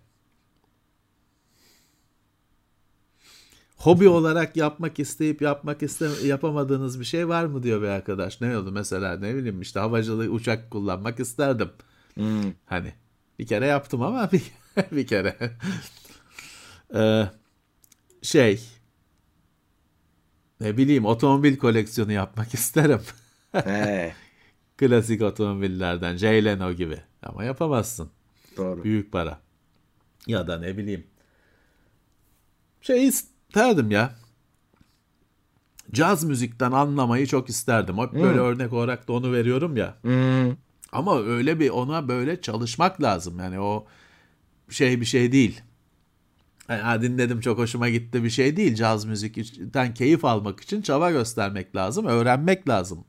Hobi olarak yapmak isteyip yapmak iste yapamadığınız bir şey var mı diyor bir arkadaş. Ne oldu mesela ne bileyim işte havacılık uçak kullanmak isterdim. Hmm. Hani bir kere yaptım ama (laughs) bir, bir kere. Ee, şey ne bileyim otomobil koleksiyonu yapmak isterim. (laughs) He, Klasik otomobillerden Jay Leno gibi. Ama yapamazsın. doğru. Büyük para. Ya da ne bileyim. Şey isterdim ya. Caz müzikten anlamayı çok isterdim. Hep böyle örnek olarak da onu veriyorum ya. Hmm. Ama öyle bir ona böyle çalışmak lazım. Yani o şey bir şey değil. Yani dinledim çok hoşuma gitti bir şey değil. Caz müzikten keyif almak için çaba göstermek lazım. Öğrenmek lazım.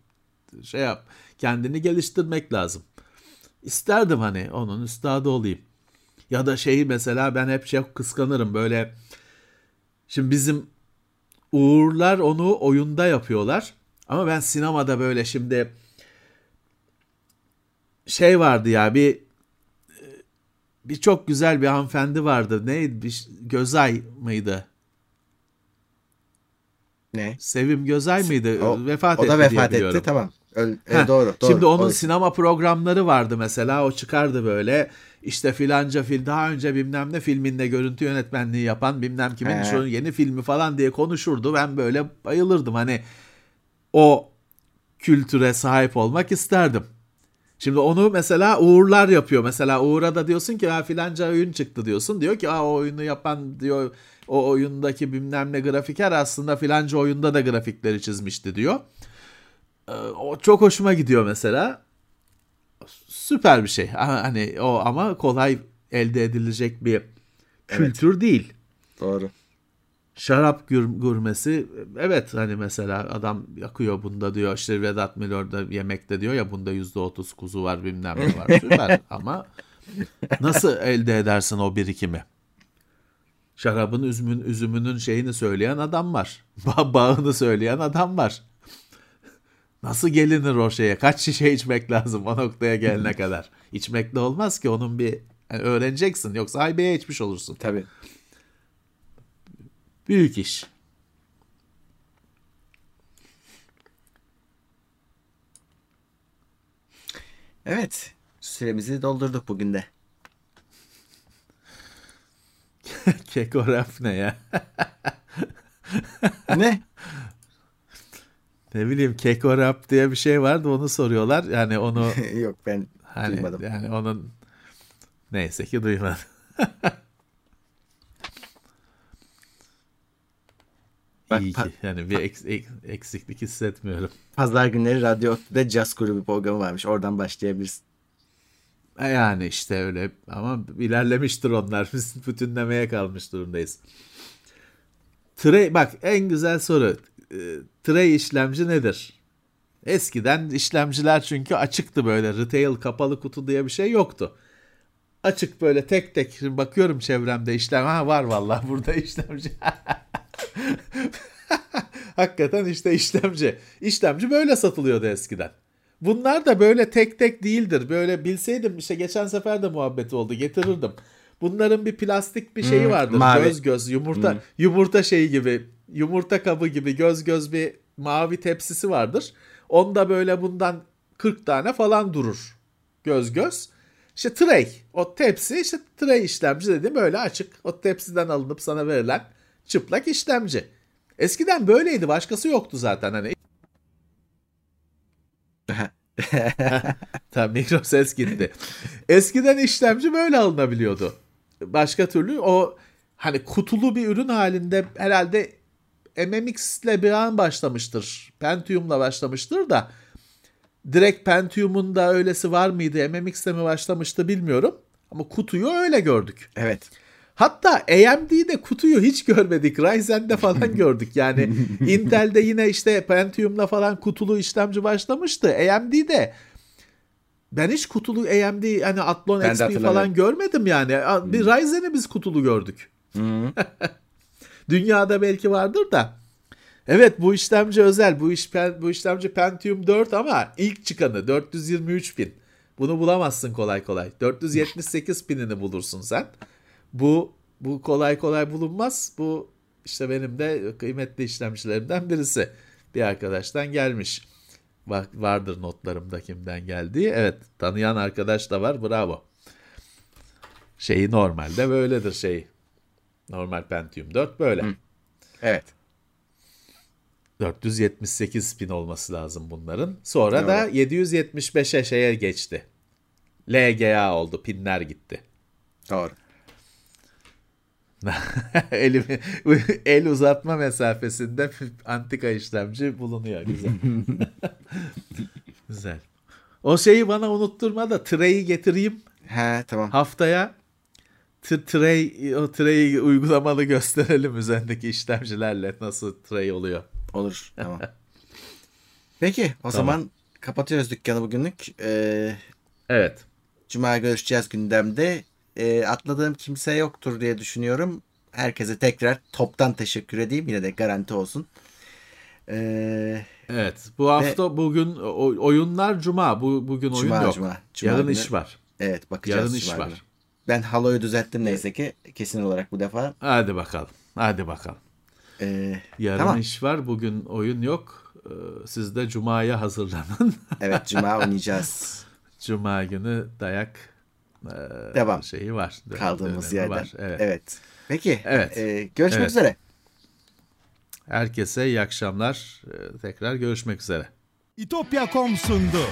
Şey yap. Kendini geliştirmek lazım. İsterdim hani onun üstadı olayım. Ya da şeyi mesela ben hep çok kıskanırım böyle. Şimdi bizim Uğurlar onu oyunda yapıyorlar. Ama ben sinemada böyle şimdi şey vardı ya bir bir çok güzel bir hanımefendi vardı. Neydi? Bir, Gözay mıydı? Ne? Sevim Gözay mıydı? O, vefat o etti da diye vefat etti tamam. Öl, e, doğru, doğru. Şimdi onun O- sinema programları vardı mesela. O çıkardı böyle. İşte filanca fil daha önce bilmem ne filminde görüntü yönetmenliği yapan bilmem kimin He. şu yeni filmi falan diye konuşurdu. Ben böyle bayılırdım. Hani o kültüre sahip olmak isterdim. Şimdi onu mesela Uğurlar yapıyor. Mesela Uğur'a da diyorsun ki ha filanca oyun çıktı diyorsun. Diyor ki ha o oyunu yapan diyor o oyundaki bilmem ne grafiker aslında filanca oyunda da grafikleri çizmişti diyor. Ee, O çok hoşuma gidiyor mesela. Süper bir şey. Ha, Hani o ama kolay elde edilecek bir kültür değil. Doğru. Şarap gurmesi evet hani mesela adam yakıyor bunda diyor işte Vedat Milor'da yemekte diyor ya bunda yüzde otuz kuzu var bilmem ne var süper (laughs) ama nasıl elde edersin o birikimi? Şarabın üzümün, üzümünün şeyini söyleyen adam var. (laughs) Ba- bağını söyleyen adam var. Nasıl gelinir o şeye? Kaç şişe içmek lazım o noktaya gelene (laughs) kadar? İçmekle olmaz ki onun bir yani öğreneceksin yoksa haybeye içmiş olursun. Tabii. Büyük iş. Evet. Süremizi doldurduk bugün de. (laughs) Keko rap ne ya? ne? Ne bileyim keko rap diye bir şey vardı onu soruyorlar. Yani onu (laughs) Yok ben hani duymadım. yani onun neyse ki duymadım. (laughs) Bak, İyi ki yani bir eks- ek- eksiklik hissetmiyorum. Pazar günleri Radyo Otlu'da Jazz grubu programı varmış. Oradan başlayabilirsin. E Yani işte öyle ama ilerlemiştir onlar. (laughs) Biz bütünlemeye kalmış durumdayız. Tray, bak en güzel soru. Tray işlemci nedir? Eskiden işlemciler çünkü açıktı böyle. Retail kapalı kutu diye bir şey yoktu. Açık böyle tek tek Şimdi bakıyorum çevremde işlem. Ha var vallahi burada (laughs) işlemci. (laughs) Hakikaten işte işlemci. İşlemci böyle satılıyordu eskiden. Bunlar da böyle tek tek değildir. Böyle bilseydim işte geçen sefer de muhabbeti oldu getirirdim. Bunların bir plastik bir şeyi Hmm, vardır. mavi. Göz göz yumurta yumurta şeyi gibi yumurta kabı gibi göz göz bir mavi tepsisi vardır. Onda böyle bundan 40 tane falan durur. Göz göz. İşte tray. O tepsi işte tray işlemci dediğim böyle açık. O tepsiden alınıp sana verilen çıplak işlemci. Eskiden böyleydi. Başkası yoktu zaten. Hani (laughs) Tam mikro ses gitti. Eskiden işlemci böyle alınabiliyordu. Başka türlü o hani kutulu bir ürün halinde herhalde MMX ile bir an başlamıştır. Pentium'la başlamıştır da direkt Pentium'un da öylesi var mıydı? MMX'le mi başlamıştı bilmiyorum. Ama kutuyu öyle gördük. Evet. Hatta AMD'de kutuyu hiç görmedik. Ryzen'de falan (laughs) gördük. Yani (laughs) Intel'de yine işte Pentium'la falan kutulu işlemci başlamıştı. AMD'de ben hiç kutulu AMD hani Athlon Ben XP falan görmedim yani. Bir Ryzen'i biz kutulu gördük. (laughs) Dünyada belki vardır da. Evet bu işlemci özel. Bu iş bu işlemci Pentium 4 ama ilk çıkanı 423 bin. Bunu bulamazsın kolay kolay. 478 binini bulursun sen. Bu bu kolay kolay bulunmaz. Bu işte benim de kıymetli işlemcilerimden birisi. Bir arkadaştan gelmiş. Bak vardır notlarımda kimden geldiği. Evet tanıyan arkadaş da var. Bravo. Şeyi normalde böyledir şey. Normal Pentium 4 böyle. Evet. 478 bin olması lazım bunların. Sonra Doğru. da 775'e şeye geçti. LGA oldu. Pinler gitti. Doğru. (laughs) Elimi, (laughs) el uzatma mesafesinde (laughs) antika işlemci bulunuyor. Güzel. Güzel. O şeyi bana unutturma da tray'i getireyim He tamam. haftaya. Tray, o tray'i uygulamalı gösterelim üzerindeki işlemcilerle nasıl tray oluyor. Olur. Tamam. (laughs) Peki o zaman kapatıyoruz dükkanı bugünlük. Ee, Evet. Cuma görüşeceğiz gündemde. Ee, atladığım kimse yoktur diye düşünüyorum. Herkese tekrar toptan teşekkür edeyim. Yine de garanti olsun. Ee, Evet. Bu hafta bugün o- oyunlar cuma. Bu bugün oyun Cuma, yok. cuma. Cuma Yarın günü. iş var. evet bakacağız. Yarın iş var. günü. Ben haloyu düzelttim neyse ki. Kesin olarak bu defa. Hadi bakalım. Hadi bakalım. Ee, Yarın tamam. iş var. Bugün oyun yok. Ee, Siz de cumaya hazırlanın. (laughs) Evet Cuma oynayacağız. (laughs) Cuma günü dayak e, Devam. şeyi var. Kaldığımız yerden. var. Evet. Evet. Peki. Evet. ee, görüşmek Evet. üzere. Herkese iyi akşamlar. Ee, Tekrar görüşmek üzere. İtopya.com sundu.